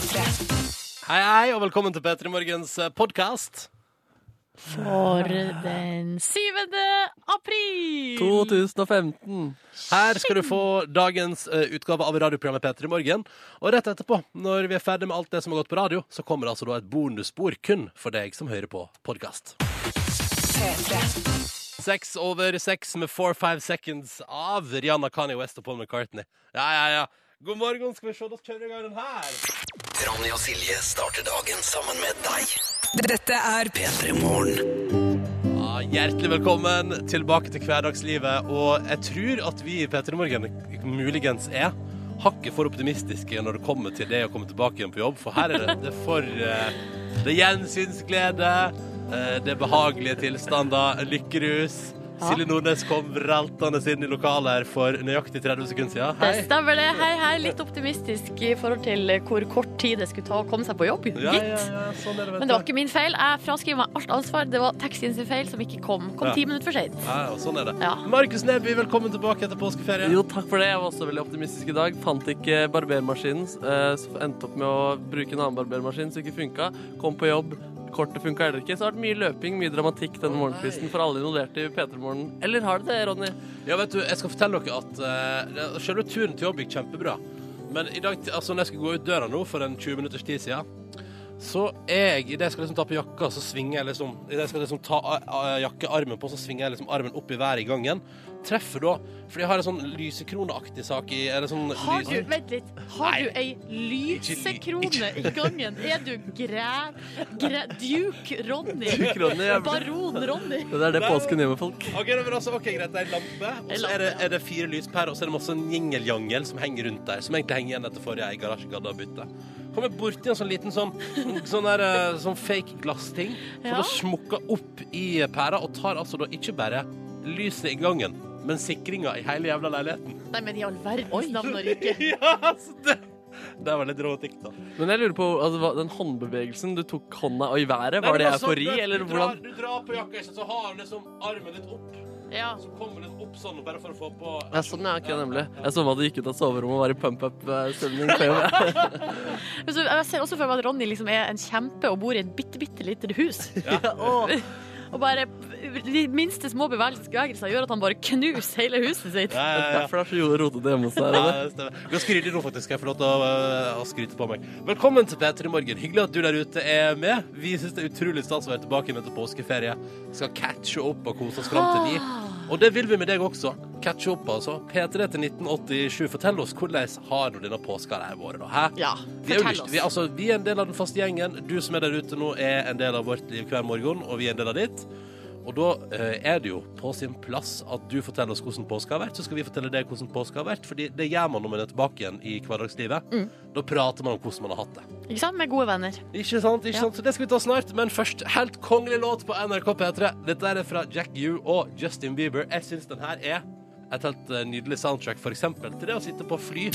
Hei, hei, og velkommen til P3 Morgens podkast. For den 7. april! 2015. Her skal du få dagens eh, utgave av radioprogrammet P3 Morgen. Og rett etterpå, når vi er ferdig med alt det som har gått på radio, så kommer det altså da et bonusspor kun for deg som hører på podkast. Seks over seks med Four Five Seconds av Rihanna Kanye West og Paul McCartney. Ja, ja, ja. God morgen, skal vi se. Da kjører vi i gang den her. Ronny og Silje starter dagen sammen med deg. Dette er P3 Morgen. Ja, hjertelig velkommen tilbake til hverdagslivet. Og jeg tror at vi i P3 Morgen muligens er hakket for optimistiske når det kommer til det å komme tilbake igjen på jobb. For her er det, det er for eh, Det er gjensynsglede, eh, det er behagelige tilstander, lykkerus. Silje Nordnes kom vraltende inn i lokalet her for nøyaktig 30 sekunder siden. Det stemmer det. Hei, hei. Litt optimistisk i forhold til hvor kort tid det skulle ta å komme seg på jobb. Ja, Gitt. ja, ja, sånn er det, Men det var ikke min feil. Jeg fraskriver meg alt ansvar. Det var taxien sin feil som ikke kom. Kom Ja. ti minutter for seint. Ja, ja, sånn er det. Ja. Markus Neby, velkommen tilbake etter påskeferie. Jo, takk for det. Jeg var også veldig optimistisk i dag. Fant ikke barbermaskinen. eh, Så endte opp med å bruke en annen barbermaskin som ikke funka. Kom på jobb. Kortet funka heller ikke. Så det har vært mye løping, mye dramatikk denne morgenkvisten for alle involverte i P3 Morgen. Eller har det det, Ronny? Ja, vet du, jeg skal fortelle dere at uh, selve turen til jobb gikk kjempebra. Men i dag, altså når jeg skal gå ut døra nå for en 20 minutters tid siden, så jeg, idet jeg skal liksom ta på jakka, så svinger jeg liksom Idet jeg skal liksom ta a- a- jakkearmen på, så svinger jeg liksom armen opp i været i gangen. Treffer da Fordi jeg har en sånn lysekroneaktig sak i eller sånn Har du, vent litt, har Nei. du ei lysekrone i gangen? Er du græ... græ Duke Ronny? Duke Ronny, jeg- Baron Ronny? Det er det påsken gjør med folk. Ok, men altså, ok, greit, det er en lampe, og så er det, er det fire lyspærer, og så er det masse jingeljangel som henger rundt der, som egentlig henger igjen etter forrige eier garasjegadda-bytte. Kommer borti en sånn liten sånn, sånn, der, eh, sånn fake glassting, som Ja. da smukker opp i pæra, og tar altså da ikke bare lyset i gangen, men sikringa i hele jævla leiligheten. Nei, men i all verdens navn og rike. ja, altså, det, det var litt dramatikk, da. Men jeg lurer på, altså, den håndbevegelsen du tok hånda i været, var Nei, det men altså, eufori, du- eller du drar, hvordan? Du drar på jakka, ikke så har du liksom armen litt opp, Ja. så kommer den opp sånn, bare for å få på... Ja, sånn, ja, ikke nemlig. Jeg så hva du gikk ut av soverommet og var i pump-up-stemning jeg ser også for meg at Ronny liksom er en kjempe og bor i et bitte, bitte lite hus. Ja, å. Og bare de minste små bevegelser gjør at han bare knuser hele huset sitt. Ja, ja, ja. Derfor er det så rotete hjemme hos deg. Ja, det stemmer. Ganske ryddig nå, faktisk. Jeg får lov til å, øh, å skryte på meg. Velkommen til P3 Morgen. Hyggelig at du der ute er med. Vi syns det er utrolig stas å være tilbake igjen etter påskeferie. Skal catche opp og kose oss fram til ni. Og det vil vi med deg også. Catche opp, altså. P3 til 1987. Fortell oss hvordan har du denne påska der vært, da? Hæ? Ja, fortell oss. vi, altså, vi er en del av den faste gjengen. Du som er der ute nå, er en del av vårt liv hver morgen, og vi er en del av ditt. Og da eh, er det jo på sin plass at du forteller oss hvordan påska har vært. Så skal vi fortelle deg hvordan påska har vært, Fordi det gjør man når man er tilbake igjen i hverdagslivet. Mm. Da prater man om hvordan man har hatt det. Ikke sant? Med gode venner. Ikke sant? ikke Ja. sant? Så det skal vi ta snart. Men først, helt kongelig låt på NRK P3. Dette er fra Jack U og Justin Bieber. Jeg syns den her er et helt eh, nydelig soundtrack, for eksempel til det å sitte på fly.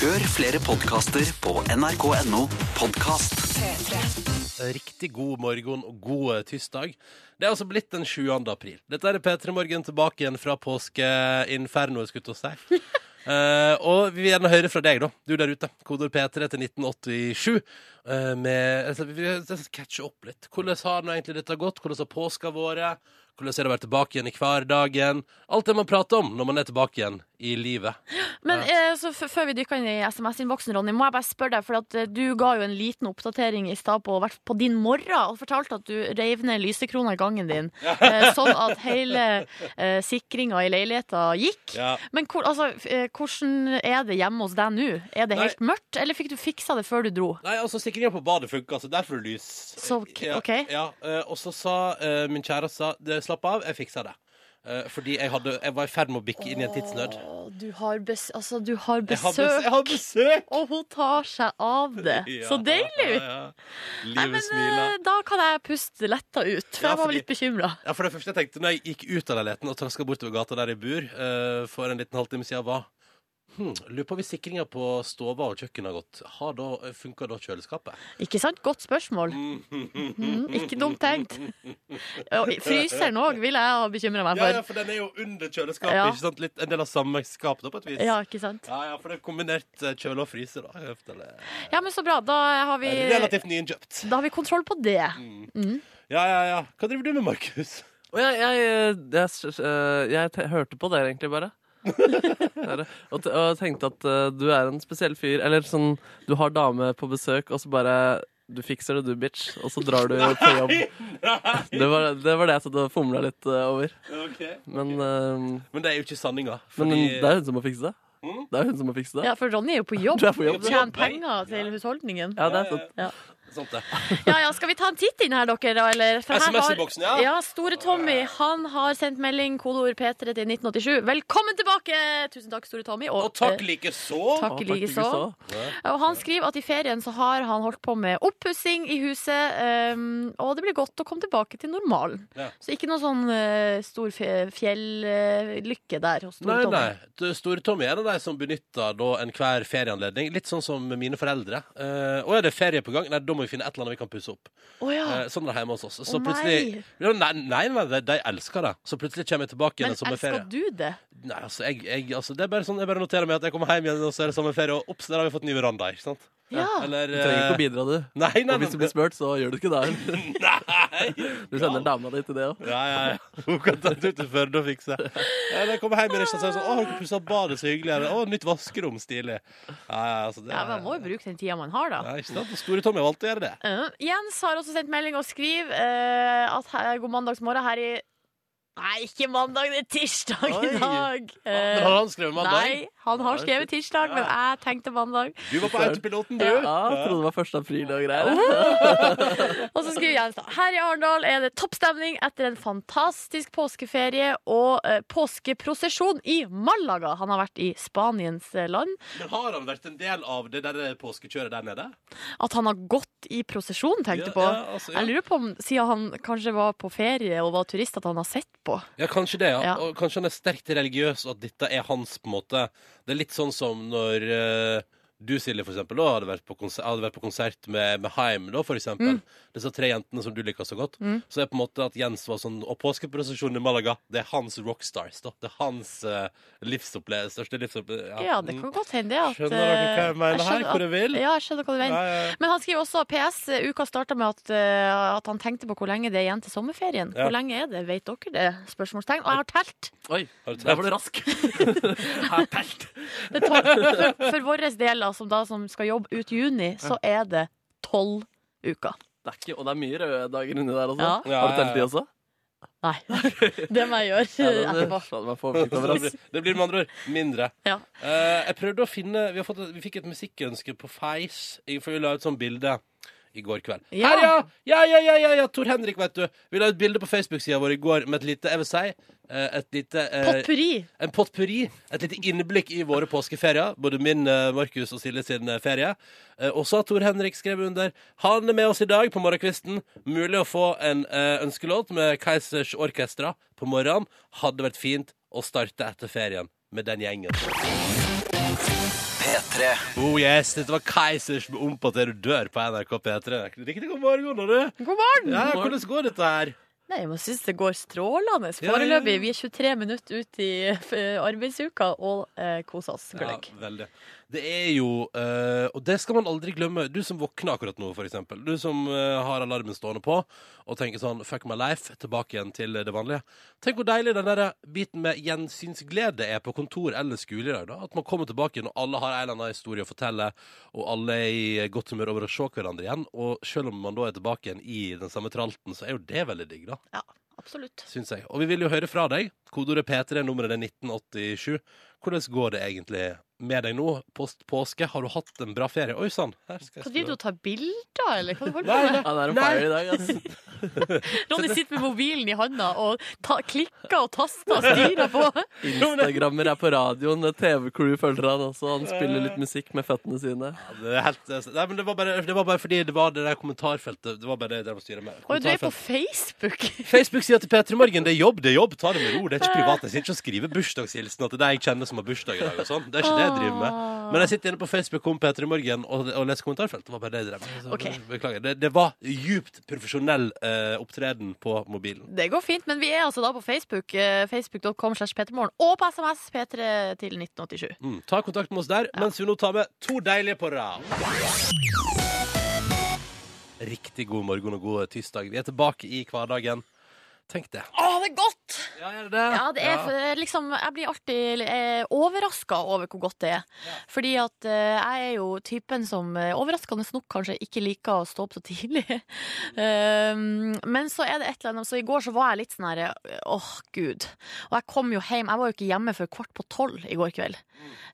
Hør flere podkaster på nrk.no podkast. Riktig god morgen og god eh, tirsdag. Det er altså blitt den 7. april. Dette er P3 Morgen tilbake igjen fra påskeinfernoet, skulle jeg si. uh, og vi vil gjerne høre fra deg, da. Du der ute. Kodord P3 til 1987. Uh, med, altså, vi vil catche opp litt. Hvordan har nå egentlig dette gått? Hvordan har påska vært? Hvordan er det å være tilbake igjen i hverdagen? Alt det man prater om når man er tilbake igjen i livet. Men eh, så før vi dykker inn i SMS-innboksen, Ronny, må jeg bare spørre deg, for at eh, du ga jo en liten oppdatering i stad på, på din morgen, og fortalte at du reiv ned lysekrona i gangen din, eh, sånn at hele eh, sikringa i leiligheta gikk. Ja. Men hvor, altså, eh, hvordan er det hjemme hos deg nå? Er det Nei. helt mørkt, eller fikk du fiksa det før du dro? Nei, altså Sikringa på badet funka, så derfor er det lys. Så, ok- Ja. Ja, eh, og så sa eh, min kjæreste slapp av, jeg fiksa det. Eh, fordi jeg, hadde, jeg var i ferd med å bikke inn i en tidsnød. Du har, bes altså, du har Jeg har, besøk, bes jeg har besøk! og hun tar seg av det. Ja, Så deilig! Ja, ja. Nei, men eh, da kan jeg puste letta ut, for jeg var fordi- litt bekymra. Ja, for det første jeg tenkte når jeg gikk ut av leiligheten og traska bortover gata der jeg bor, uh, for en liten halvtime siden, var Hmm, lurer på hvis sikringa på stova og kjøkkenet har gått. Har da, funker da kjøleskapet? Ikke sant? Godt spørsmål. Mm, ikke dumt tenkt. Og Fryseren òg vil jeg ha bekymra meg Ja, ja, for. for den er jo under kjøleskapet. Ja. ikke sant? Litt, en del av samme skap, da, på et vis. Ja, ikke sant? Ja, ja, for det er kombinert eh, kjøle og fryse, da. Eller- Ja, men så bra. Da har vi, Relativt nyinnkjøpt. da har vi kontroll på det. Ja, ja, ja. Hva driver du med, Markus? Jeg, jeg, jeg, jeg, jeg te- hørte på dere egentlig bare. Bare. og, te- og tenkte at uh, du er en spesiell fyr. Eller sånn, du har dame på besøk, og så bare Du fikser det, du, bitch. Og så drar du på jobb. Det var det, var det jeg satt og fomla litt uh, over. Okay. Men, uh, Men det er jo ikke sanninga. men det er hun som må fikse det. Det er hun som må fikse det. Ja, for Ronny er jo på jobb. Du er på jobb. Tjener penger til husholdningen. Ja, det er sant. Ja. Ja, ja, Skal vi ta en titt inn her, dere? Eller? For her har- SMS-boksen, ja. Ja, Store Tommy han har sendt melding, kodeord P3 til 1987. Velkommen tilbake! Tusen takk, Store Tommy. Og takk eh, likeså. takk Å, likeså. Og han skriver at i ferien så har han holdt på med oppussing i huset, um, og det blir godt å komme tilbake til normalen. Ja. Så ikke noe sånn uh, stor fje- fjellykke der hos Store Nei, Tommy. nei. nei. Store Tommy er en av de som benytter da enhver ferieanledning. Litt sånn som mine foreldre. Eh, og er det ferie på gang, nei, da må vi finne et eller annet vi kan pusse opp. Oh, ja. Eh, sånn er det hjemme hos oss. Så oh, plutselig nei. Nei, nei, nei de, de elsker det. Så plutselig kommer jeg tilbake igjen Men en sommerferie. elsker du det? Nei, altså, jeg, jeg, altså, det er bare sånn, jeg bare noterer meg at jeg kommer hjem igjen, og så er det sommerferie, og ops, der har vi fått ny veranda. ikke sant? Ja. Eller Du trenger ikke å bidra, du. Nei, nei, Og hvis du blir spurt, så gjør du ikke det. Nei! Du sender dama di til det òg. Ja, ja, ja. Hun kan ta det ut til Førde og fikse. Ja, når jeg kommer hjem i Røsland, så er det sånn Å, har dere pussa badet så hyggelig? Eller, Å, nytt vaskerom, stilig. Ja, ja, altså, det, Ja, Man må jo bruke den tida man har, da. ja, ikke sant? Store Tommy valgte å gjøre det. Uh, Jens har også sendt melding og skriver uh, at her, god mandagsmorgen her i Nei, ikke mandag, det er tirsdag i dag. Eh, har han skrevet mandag? Nei, han har skrevet tirsdag, men jeg tenkte mandag. Du var på autopiloten, du. Ja, jeg trodde det var 1. april og greier. Og så skriver Jens da Her i Arendal er det toppstemning etter en fantastisk påskeferie og uh, påskeprosesjon i Malaga. Han har vært i Spaniens eh, land. Men har han vært en del av det der påskekjøret der nede? At han har gått i prosesjon, tenkte Ja, du på. ja, altså, ja. Jeg lurer på om, siden han kanskje var på ferie og var turist, at han har sett på. Ja, kanskje det, ja. Ja. Og kanskje han er sterkt religiøs, og at dette er hans på en måte Det er litt sånn som når eh, du, Silje, for eksempel, da, hadde vært på konsert, hadde vært på konsert med, med Haim, da, for eksempel. Disse tre jentene som du liker så godt. Mm. Så er på en måte at Jens var sånn Og påskeprosesjonen i Malaga, det er hans rockstars, da. Det er hans uh, livsopplevelse, største livsopplevelse. Ja, det kan godt hende det. At, Skjønner dere hva jeg eh, mener her? Hvor jeg vil? Ja, jeg skjønner hva du mener. Ja, ja, ja. Men han skriver også PS. Uka starta med at, uh, at han tenkte på hvor lenge det er igjen til sommerferien. Ja. Hvor lenge er det? Vet dere det? Spørsmålstegn. Og jeg har telt. Oi, Har du der var du rask. Pelt. Det tar, for, for vår del, da, som, da, som skal jobbe ut juni, så er det tolv uker. Det er ikke, og det er mye røde dager inni der også. Ja. Har du telt de også? Nei. Det må jeg gjøre Ja, det, etterpå. det, man får oversikt over Det blir, med andre ord mindre. Ja. Uh, jeg prøvde å finne Vi, har fått, vi fikk et musikkønske på Face, for vi la ut sånn bilde i går kveld. Ja. Her, ja! Ja, ja, ja, ja, ja! Tor Henrik, vet du. Vi la ut bilde på Facebook-sida vår i går med et lite, jeg vil si, eh, et lite eh, Potpurri. En potpurri. Et lite innblikk i våre påskeferier. Både min, eh, Markus og Silje sin eh, ferie. Og så har Tor Henrik skrevet under. Han er med oss i dag på morgenkvisten. Mulig å få en ønskelåt med Keisers Orkestra på morgenen. Hadde vært fint å starte etter ferien med den gjengen. P3. Oh yes, Dette var Keisers med 'Om på til du dør' på NRK P3. Riktig god morgen, du. God morgen! Ja, hvordan går dette her? Nei, jeg synes det går strålende. Ja, ja, ja. Foreløpig. Vi er 23 minutter ut i eh, arbeidsuka og eh, koser oss gløgg. Ja, veldig. Det er jo eh, Og det skal man aldri glemme. Du som våkner akkurat nå, eksempel. Du som eh, har alarmen stående på og tenker sånn Fuck my life. Tilbake igjen til det vanlige. Tenk hvor deilig den der biten med gjensynsglede er på kontor eller skole i dag. da At man kommer tilbake og alle har en eller annen historie å fortelle, og alle er i godt humør over å se hverandre igjen. Og selv om man da er tilbake igjen i den samme tralten, så er jo det veldig digg, da. Ja, absolutt. Syns jeg. Og vi vil jo høre fra deg. Kodeordet P3, nummeret er 1987. Hvordan går det egentlig med deg nå? Post påske, har du hatt en bra ferie? Oi sann! Hva driver du ta og tar bilder, eller hva du holder på med? Han er en Nei. fire i dag, altså. Ronny sitter med mobilen i handa og ta, klikker og taster og styrer på. Instagrammer er på radioen. TV-crew følger han også. Han spiller litt musikk med føttene sine. Det er helt, nei, men det var, bare, det var bare fordi det var det der kommentarfeltet. Det var bare det jeg drev og styret med. Oi, du er på Facebook. Facebook-sida til P3 Morgen. Det er jobb, det er jobb. Ta det med ro. Det er ikke privat. Jeg sitter ikke og skriver bursdagshilsener til deg jeg kjenner som har bursdag i dag og sånn. Det er ikke det jeg driver med. Men jeg sitter inne på Facebook om Peter i Morgen og, og leser kommentarfeltet. Det var bare det jeg drev med. Så Ok. Beklager. Det, det var djupt profesjonell eh, opptreden på mobilen. Det går fint, men vi er altså da på Facebook. eh, Facebook.com slash P3morgen. Og på SMS P3 til 1987. Mm. Ta kontakt med oss der, mens vi nå tar med to deilige på rad. Riktig god morgen og god tirsdag. Vi er tilbake i hverdagen. Tenk det. Å, det er godt! Ja, er det det? Ja, det er for, liksom, jeg blir alltid eh, overraska over hvor godt det er. Fordi at eh, jeg er jo typen som eh, overraskende nok kanskje ikke liker å stå opp så tidlig. um, men så er det et eller annet Så i går så var jeg litt sånn her åh, gud. Og jeg kom jo hjem. Jeg var jo ikke hjemme før kvart på tolv i går kveld.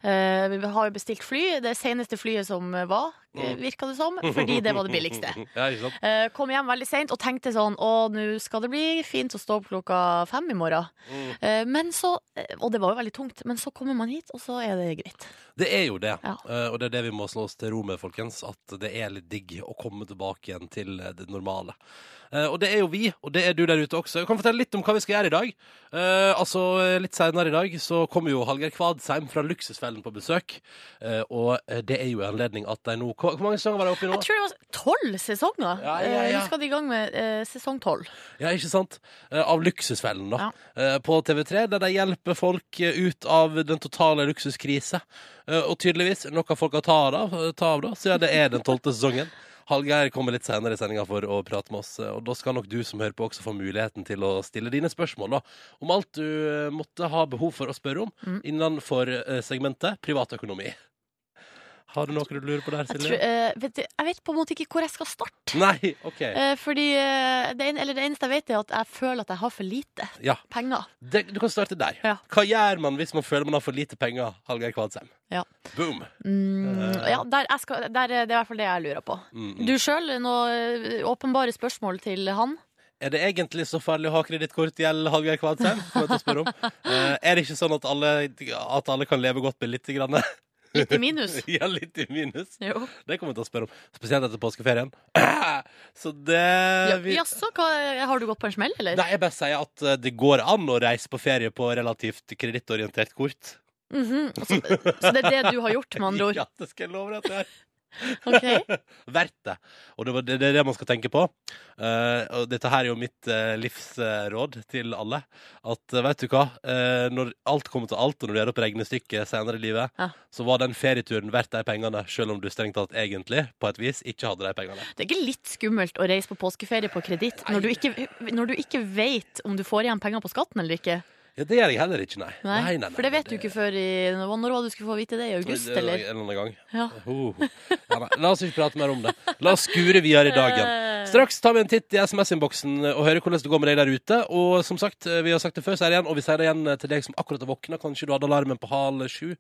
Eh, vi har jo bestilt fly. Det seneste flyet som var, eh, virka det som. Fordi det var det billigste. Ja, kom hjem veldig seint og tenkte sånn Å, nå skal det bli fint å stå opp klokka fem i morgen. Mm. Eh, men så eh, Og det var jo veldig tungt, men så kommer man hit, og så er det greit. Det er jo det. Ja. Uh, og det er det vi må slå oss til ro med, folkens. At det er litt digg å komme tilbake igjen til eh, det normale. Uh, og det er jo vi, og det er du der ute også. Jeg kan fortelle litt om hva vi skal gjøre i dag. Uh, altså, Litt senere i dag så kommer jo Hallgeir Kvadsheim fra Luksusfellen på besøk. Og det er jo en anledning at de nå Hvor mange sesonger var det oppe i nå? Jeg tror det var tolv sesonger. Ja, ja, ja. Nå skal de i gang med sesong tolv. Ja, ikke sant? Av Luksusfellen, da. Ja. På TV3, der de hjelper folk ut av den totale luksuskrise. Eh, Og tydeligvis noe folk har ta av, ta av da, siden det er den tolvte sesongen. Hallgeir kommer litt senere i sendinga for å prate med oss, eh, og da skal nok du som hører på også få muligheten til å stille dine spørsmål da, om alt du eh, måtte ha behov for å spørre om Mm. innenfor segmentet privatøkonomi. Har du noe du lurer på der, Jeg, Silje? tror, uh, vet, jeg vet på en måte ikke hvor jeg skal starte. Nei, OK. uh, fordi uh, det, en, eller det eneste jeg vet, er at jeg føler at jeg har for lite Ja, penger. det, du kan starte der. Ja. Hva gjør man hvis man føler man har for lite penger, Hallgeir Kvadsheim? Ja. Boom. Mm, ja, der, jeg skal, der, er- det er i hvert fall det jeg lurer på. Mm. Du sjøl, noen åpenbare spørsmål til han? Er det egentlig så farlig å ha kredittkortgjeld, Hallgeir Kvadsheim? Jeg er det ikke sånn at alle, at alle kan leve godt med litt? Grann? Litt i minus? ja, litt i minus. Jo. Det kommer jeg til å spørre om. Spesielt etter påskeferien. Så det Ja, vi- Jaså, har du gått på en smell, eller? Nei, jeg bare sier at eh, det går an å reise på ferie på relativt kredittorientert kort. Mhm. så, så det er det du har gjort, med andre ord? Ja, det skal jeg love deg at det er. Ok. Verdt det. Og det, var, det, det er det man skal tenke på. Uh, og dette her er jo mitt uh, livsråd til alle. At uh, vet du hva, når alt kommer til alt, og når du gjør opp regnestykket senere i livet, Ja. så var den ferieturen verdt de pengene, selv om du strengt tatt egentlig, på et vis, ikke hadde de pengene. Det er ikke litt skummelt å reise på påskeferie på kreditt når, du ikke- når du ikke vet om du får igjen penger på skatten eller ikke? Ja, Det gjør jeg heller ikke, nei. Nei, nei, nei For det vet du ikke før i Når var det du skulle få vite det? I august, Det er eller? En eller annen gang. Ja. Oh. Ja, la oss ikke prate mer om det. La oss skure videre i dagen. Straks tar vi en titt i SMS-innboksen og hører hvordan det går med deg der ute. Og som sagt, vi har sagt det før, så er det igjen, og vi sier det igjen til deg som akkurat har våkna. Kanskje du hadde alarmen på halv sju.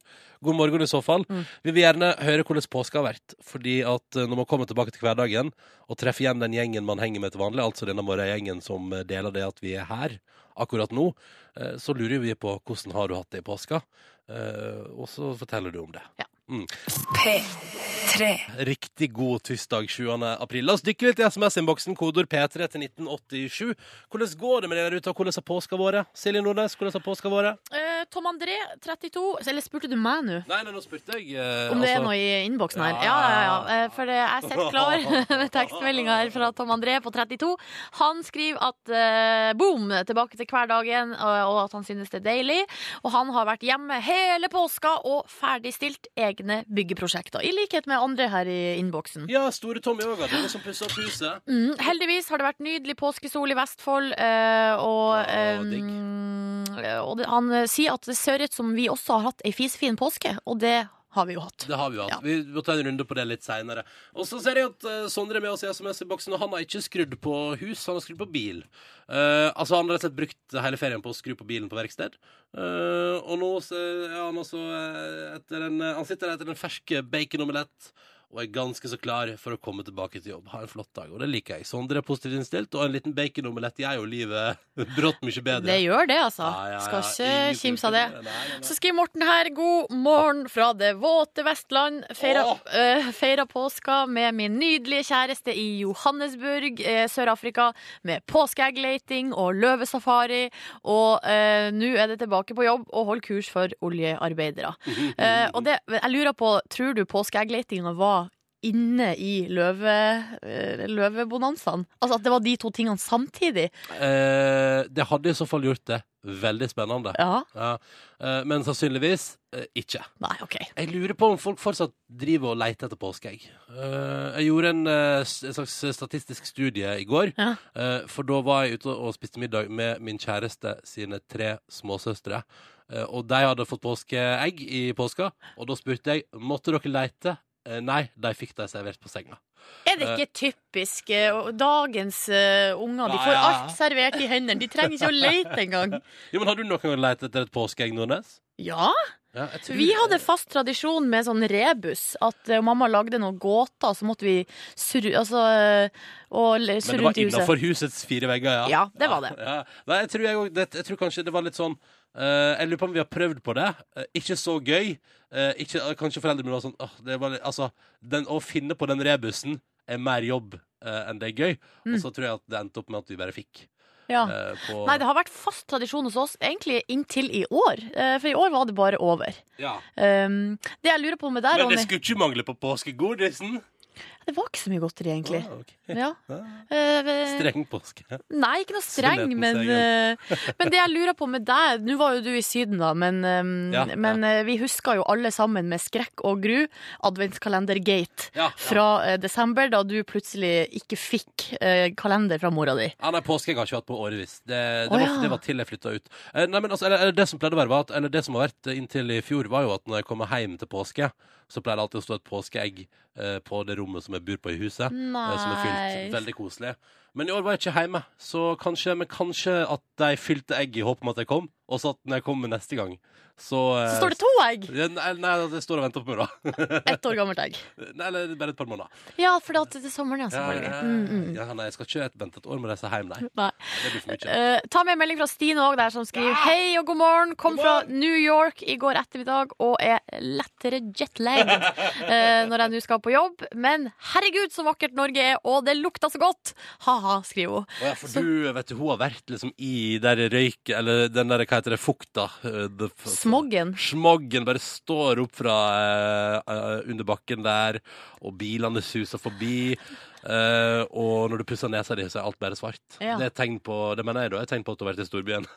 God morgen i så fall. Mm. Vi vil gjerne høre hvordan påska har vært. Fordi at eh, når man kommer tilbake til hverdagen og treffer igjen den gjengen man henger med til vanlig, altså denne morgengjengen som eh, deler det at vi er her akkurat nå, eh, så lurer vi på hvordan har du hatt det i påska. Eh, Og så forteller du om det. Ja. Mm. P3. Riktig god tirsdag 7. april. La oss dykke litt i SMS-innboksen. Kodord P3 til 1987. Hvordan går det med dere der ute, og hvordan har påska vært? Silje Nordnes, hvordan har påska vært? eh, Tom André, 32 Eller spurte du meg nå? Nei, nei, nå spurte jeg eh, Om det er altså- noe i innboksen her? Ja. Ja, ja, ja. Eh, For jeg sitter klar med tekstmeldinga her fra Tom André på 32. Han skriver at eh, boom, tilbake til hverdagen, og, og at han synes det er deilig. Og han har vært hjemme hele påska og ferdigstilt egne byggeprosjekter. I likhet med andre her i innboksen. Ja, Store Tommy òg det som pussa opp huset. Mm, heldigvis har det vært nydelig påskesol i Vestfold, øh, og, eh, og det, han sier at det ser ut som vi også har hatt ei fisefin påske, og det har vi jo hatt. Det har vi jo hatt. Ja. Vi må ta en runde på det litt seinere. Og så ser jeg at eh, Sondre er med oss i SMS-boksen, og han har ikke skrudd på hus, han har skrudd på bil. Uh, altså Han har rett og slett brukt hele ferien på å skru på bilen på verksted. Uh, og nå så er han altså eh, etter en, Han sitter etter en fersk bacon-omelett og er ganske så klar for å komme tilbake til jobb. Ha en flott dag, og det liker jeg. Sondre er positivt innstilt, og en liten baconomelett gjør jo livet brått mye bedre. Det gjør det, altså. Ja, ja, ja. Skal ikke kimse av det. Nei, nei, nei. Så skriver Morten her God morgen fra det våte Vestland. Feira, eh, feira påska med min nydelige kjæreste i Johannesburg, eh, Sør-Afrika, med påskeeggleiting og løvesafari. Og eh, nå er det tilbake på jobb og holder kurs for oljearbeidere. uh, og det, jeg lurer på, tror du påskeeggleitinga var inne i løve, eh, løvebonanzaen? Altså at det var de to tingene samtidig? Eh, det hadde i så fall gjort det veldig spennende. Ja? Ja. Eh, men sannsynligvis eh, ikke. Nei, OK. Jeg lurer på om folk fortsatt driver og leter etter påskeegg. Jeg gjorde en, en slags statistisk studie i går. Ja. For da var jeg ute og spiste middag med min kjæreste sine tre småsøstre. Og de hadde fått påskeegg i påska. Og da spurte jeg måtte dere leite. Eh, nei, de fikk de servert på senga. Er det ikke typisk eh, dagens eh, unger? De får alt servert i hendene. De trenger ikke å lete engang. Jo, men Har du noen gang lett etter et påskeegg, Nordnes? Ja, Ja, vi hadde fast tradisjon med sånn rebus. At uh, mamma lagde noen gåter, så måtte vi surre, altså, uh, og Men surre det var rundt i huset. innafor husets fire vegger, ja? Ja, det var det. Ja. Nei, jeg tror, jeg, det, jeg tror kanskje det var litt sånn eh, Jeg lurer på om vi har prøvd på det. Uh, ikke så gøy. Uh, ikke, kanskje foreldrene mine var sånn det var Altså, den, å finne på den rebusen er mer jobb enn det er gøy. Mm. Og så tror jeg at det endte opp med at vi bare fikk Ja. på Nei, det har vært fast tradisjon hos oss egentlig inntil i år. For i år var det bare over. ja. Um, det jeg lurer på med der Men det skulle ikke mangle på påskegodisen. Det var ikke så mye godteri, egentlig. Ah, okay. Ja. Ah, Eh, Streng påske. Nei, ikke noe streng, men, eh, men det jeg lurer på med deg Nå var jo du i Syden, da, men, eh, Ja, men ja. vi husker jo alle sammen med skrekk og gru adventskalender-gate Ja, fra eh, desember, da du plutselig ikke fikk eh, kalender fra mora di. Ja, nei, har jeg ikke hatt på årevis. Det, det, oh, var, det var til jeg flytta ut. Eh, nei, men altså, eller, det som pleide å være var at, Eller det som har vært eh, inntil i fjor, var jo at når jeg kommer hjem til påske, så pleier det alltid å stå et påskeegg eh, på det rommet som jeg bor på i huset. Nei. Som er fylt. Veldig koselig. Men i år var jeg ikke hjemme, så kanskje, men kanskje at de fylte egg i håp om at jeg kom, og så at når jeg kommer neste gang, så eh, Så står det to egg! ja, Nei, nei, det står og venter på meg, da. Ett år gammelt egg. nei, eller bare et par måneder. Ja, for det er sommeren, ja, Ja, selvfølgelig. ja, Mm, mm. ja, nei, jeg skal ikke vente et år med å reise hjem, nei. Nei. Det blir for mye. Uh, ta med en melding fra Stine òg, der som skriver Hei og god morgen. Kom fra New York i går ettermiddag og er lettere jetlagged uh, når jeg nå skal på jobb. Men herregud, så vakkert Norge er, og det lukter så godt! Ha-ha, skriver hun. Ja, for Så- du, vet du, hun har vært liksom i der røyk Eller den der, hva heter det, fukta eh, the Smoggen. Smoggen bare står opp fra eh, under bakken der, og bilene suser forbi. Uh, og når du pusser nesa di, så er alt bare svart. Ja. Det er tegn på, det mener jeg da, er tegn på at du har vært i storbyen.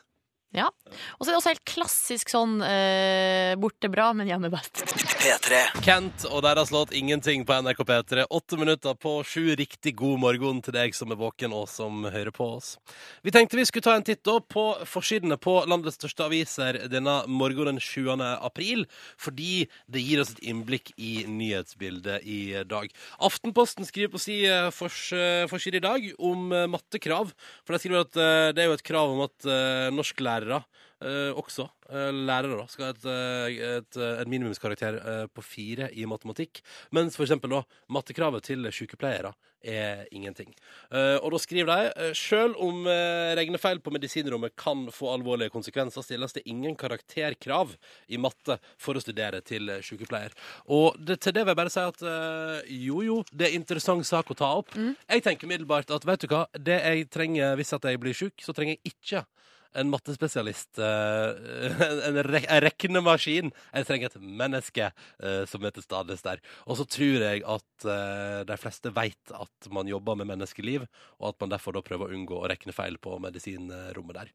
Ja. Og så er det også helt klassisk sånn eh, borte bra, men hjemme best. P3. Kent og deres låt 'Ingenting' på NRK P3. Åtte minutter på sju. Riktig god morgen til deg som er våken og som hører på oss. Vi tenkte vi skulle ta en titt da på forsidene på landets største aviser denne morgenen 7. april, fordi det gir oss et innblikk i nyhetsbildet i dag. Aftenposten skriver på si eh, fors, eh, forside i dag om eh, mattekrav. For de skriver at det er jo et krav om at eh, norsklærere eh, også, eh, lærere, da, skal ha et, et, et, eh, minimumskarakter eh, på fire i matematikk. Mens for eksempel da, mattekravet til sykepleiere er ingenting. Eh, og da skriver de eh, selv om eh, regnefeil på medisinrommet kan få alvorlige konsekvenser, stilles det ingen karakterkrav i matte for å studere til eh, sykepleier. Og det, til det vil jeg bare si at eh, jo, jo, det er interessant sak å ta opp. Jeg tenker middelbart at vet du hva, det jeg trenger hvis at jeg blir syk, så trenger jeg ikke en mattespesialist, eh, en, re en reknemaskin. Jeg trenger et menneske eh, som er til stades der. Og så tror jeg at eh, de fleste vet at man jobber med menneskeliv, og at man derfor da prøver å unngå å rekne feil på medisinrommet der.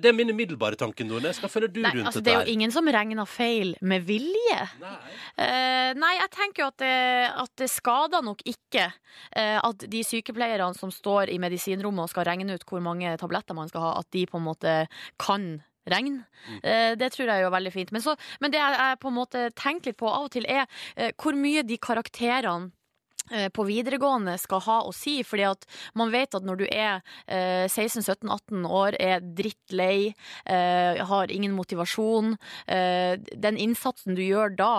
Det er min umiddelbare tanke, Nordnes. Hva føler du Nei, rundt altså, det er jo ingen som regner feil med vilje. Nei. uh, nei, jeg tenker jo at det, at det skader nok ikke uh, at de sykepleierne som står i medisinrommet og skal regne ut hvor mange tabletter man skal ha, at de på en måte kan regne. Eh, det tror jeg er jo veldig fint. Men, så, men det jeg, jeg på en måte tenker litt på av og til, er eh, hvor mye de karakterene på videregående skal ha å si, fordi at man vet at når du er eh, 16-17-18 år, er drittlei, eh, har ingen motivasjon, eh, den innsatsen du gjør da,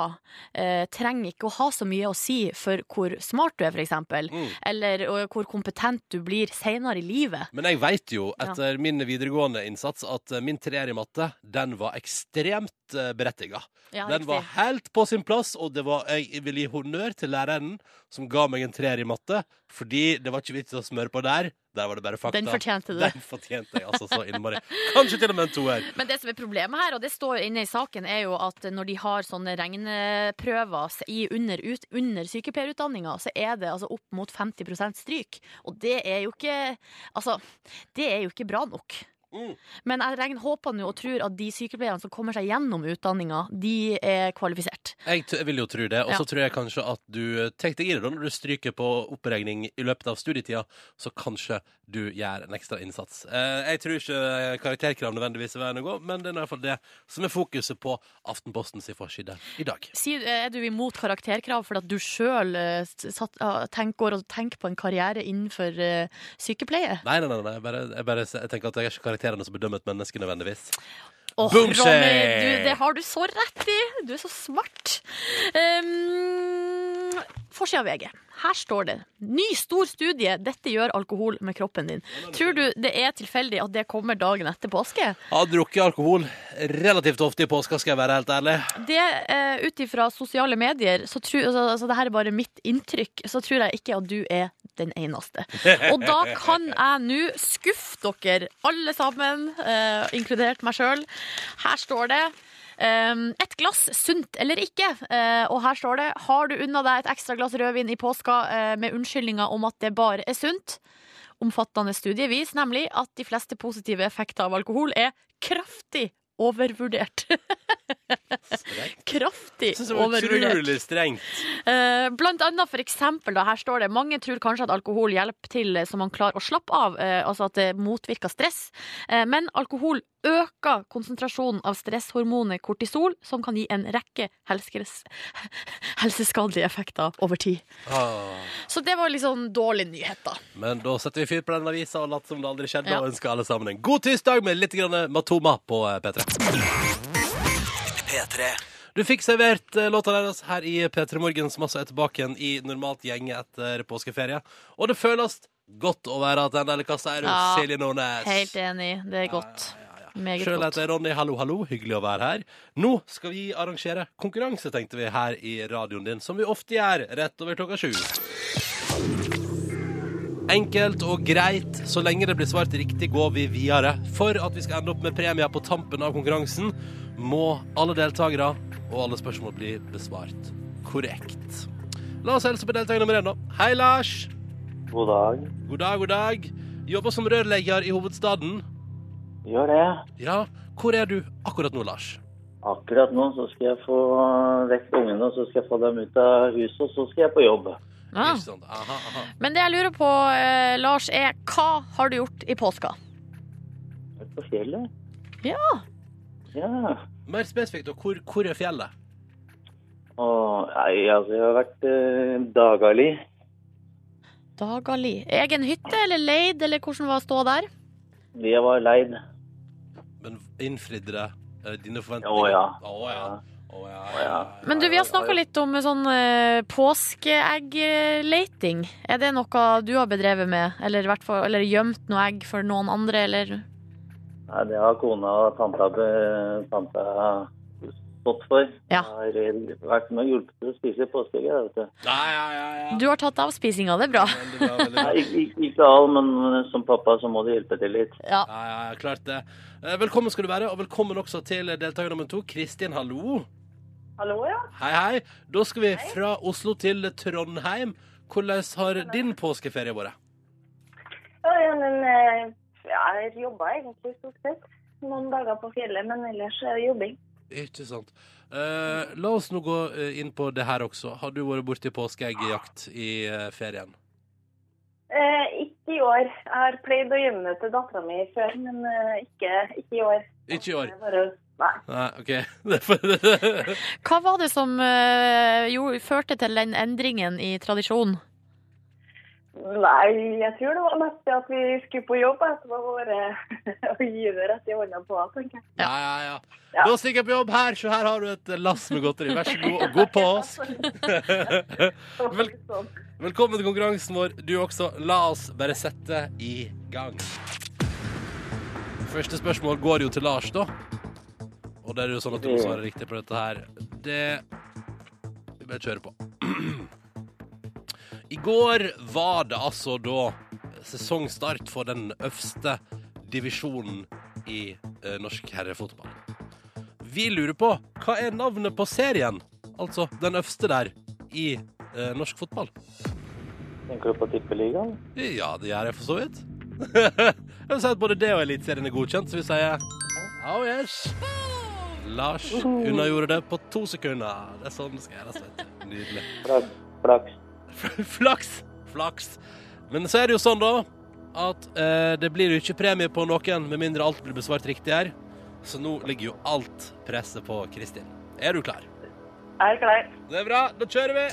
eh, trenger ikke å ha så mye å si for hvor smart du er, eksempel, Mm. eller hvor kompetent du blir senere i livet. Men jeg veit jo Ja. etter min videregående innsats at eh, min treer i matte, den var ekstremt berettiga. Ja, Den riktig. var helt på sin plass, og det var, jeg vil gi honnør til læreren som ga meg en treer i matte, fordi det var ikke vits å smøre på der. Der var det bare fakta. Den fortjente du. Den fortjente jeg altså så innmari. Kanskje til og med en toer. Men det som er problemet her, og det står inne i saken, er jo at når de har sånne regneprøver i under, ut, under sykepleierutdanninga, så er det altså opp mot 50% stryk. Og det er jo ikke Altså, det er jo ikke bra nok. Mm. Men jeg regner, håper nå og tror at de sykepleierne som kommer seg gjennom utdanninga, de er kvalifisert. Jeg, jeg vil jo tro det. Og så Ja. tror jeg kanskje at du tenker deg i det da når du stryker på oppregning i løpet av studietida. Så kanskje du gjør en ekstra innsats. Eh, jeg tror ikke karakterkrav nødvendigvis er veien å gå, men det er i hvert fall det som er fokuset på Aftenpostens forside i dag. Er du imot karakterkrav fordi at du sjøl går og tenker på en karriere innenfor eh, sykepleie? Nei, nei, nei, nei. Jeg, bare, jeg, bare, jeg tenker at jeg er ikke karakterene som bedømmer et menneske nødvendigvis. Boomshake! Ronny, du, det har du så rett i! Du er så smart. Um, Forsida av VG. Her står det 'Ny stor studie. Dette gjør alkohol med kroppen din'. Tror du det er tilfeldig at det kommer dagen etter påske? Jeg har drukket alkohol relativt ofte i påska, skal jeg være helt ærlig. Det, uh, Ut ifra sosiale medier, så tror, altså, altså, det her er bare mitt inntrykk, så tror jeg ikke at du er den eneste. Og da kan jeg nå skuffe dere alle sammen, uh, inkludert meg sjøl. Her står det et glass sunt eller ikke. Eh, og her står det Har du unna deg et ekstra glass rødvin i påska eh, med unnskyldninger om at det bare er sunt? Omfattende studie viser nemlig at de fleste positive effekter av alkohol er kraftig overvurdert. kraftig det var overvurdert. utrolig strengt. Eh, Blant annet for eksempel, da, her står det Mange tror kanskje at alkohol hjelper til så man klarer å slappe av, eh, altså at det motvirker stress. Eh, Men alkohol øker konsentrasjonen av stresshormonet kortisol, som kan gi en rekke helskes- helseskadelige effekter over tid. Ah. Så det var liksom dårlig nyhet, da. Men da setter vi fyr på den avisa og later som det aldri skjedde, Ja. og ønsker alle sammen en god tirsdag med litt grann Matoma på eh, P3. P3. Du fikk servert eh, låta deres her i P3 Morgen, som altså er tilbake igjen i normalt gjenge etter påskeferie. Og det føles godt å være tilbake. Hva sier du, Ja, Silje Nordnes? Helt enig. Det er godt. Meget Sjøl heter jeg Ronny. Hallo, hallo. Hyggelig å være her. Nå skal vi arrangere konkurranse, tenkte vi, her i radioen din, som vi ofte gjør rett over klokka sju. Enkelt og greit. Så lenge det blir svart riktig, går vi videre. For at vi skal ende opp med premier på tampen av konkurransen, må alle deltakere og alle spørsmål bli besvart korrekt. La oss helse på deltaker nummer én, da. Hei, Lars. God dag. God dag, god dag. Jobber som rørlegger i hovedstaden. Gjør det. Ja, hvor er du akkurat nå, Lars? Akkurat nå så skal jeg få vekk ungene, og så skal jeg få dem ut av huset, og så skal jeg på jobb. Ja. Aha, aha. Men det jeg lurer på, eh, Lars, er hva har du gjort i påska? Vært på fjellet. Ja. Ja. Mer spesifikt, og hvor, hvor er fjellet? Åh, nei, altså, jeg har vært eh, Dagali. Dagali. Egen hytte eller leid, eller hvordan var ståa der? Vi var leid. Men innfridde det eh, dine forventninger? Å, ja. Å, ja. Å, ja. Ja. Men du, vi har snakka litt om sånn eh, påskeeggleiting. Er det noe du har bedrevet med? Eller, i hvert fall, eller gjemt noe egg for noen andre, eller? Nei, det har kona og tanta, tanta stått for. Ja. Jeg har vært med og hjulpet til å spise påskeegg, vet du. Ja, ja, ja, ja. Du har tatt av spisinga, det er bra. Veldig bra, veldig bra. ikke, ikke- ikke all, men som pappa så må du hjelpe til litt. Ja. Ja, ja, klart det. Eh, Velkommen skal du være, og velkommen også til deltaker nummer to. Kristin, hallo. Hallo, ja. Hei, hei. Da skal vi fra Oslo til Trondheim. Hvordan har din påskeferie vært? Ja, men eh, jeg jobba egentlig stort sett. Noen dager på fjellet, men ellers er det jobbing. Ikke sant. Eh, la oss nå gå eh, inn på det her også. Har du vært borti påskeeggjakt i eh, ferien? Eh, ikke i år. Jeg har pleid å gjemme det til dattera mi før, men eh, ikke, ikke i år. Ikke i år. Bare, nei. Nei, OK. Hva var det som uh, jo, førte til den endringen i tradisjonen? Nei, jeg tror det var mest det at vi skulle på jobb. Bare å gi det rett i hånda på, tenker jeg. Ja, ja, ja. Ja. Da stikker jeg på jobb her, så her har du et lass med godteri. Vær så god, og god påsk. Vel-. Velkommen til konkurransen vår, du også. La oss bare sette i gang. Første spørsmål går jo til Lars, da. Og det er jo sånn at du må svare riktig på dette her. Det Vi bare kjører på. I går var det altså da sesongstart for den øverste divisjonen i eh, norsk herrefotball. Vi lurer på hva er navnet på serien, altså den øverste der, i eh, norsk fotball? Tenker du på Tippeligaen? Ja, det gjør jeg for så vidt. jeg vil si at både det og Eliteserien er godkjent, så vi sier oh yes. Lars unnagjorde det på to sekunder. Det er sånn det skal gjøres. Nydelig. Flaks. Flaks. Flaks. Men så er det jo sånn, da, at eh, det blir jo ikke premie på noen med mindre alt blir besvart riktig her. Så nå ligger jo alt presset på Kristin. Er du klar? Jeg er klar. Det er bra. Da kjører vi.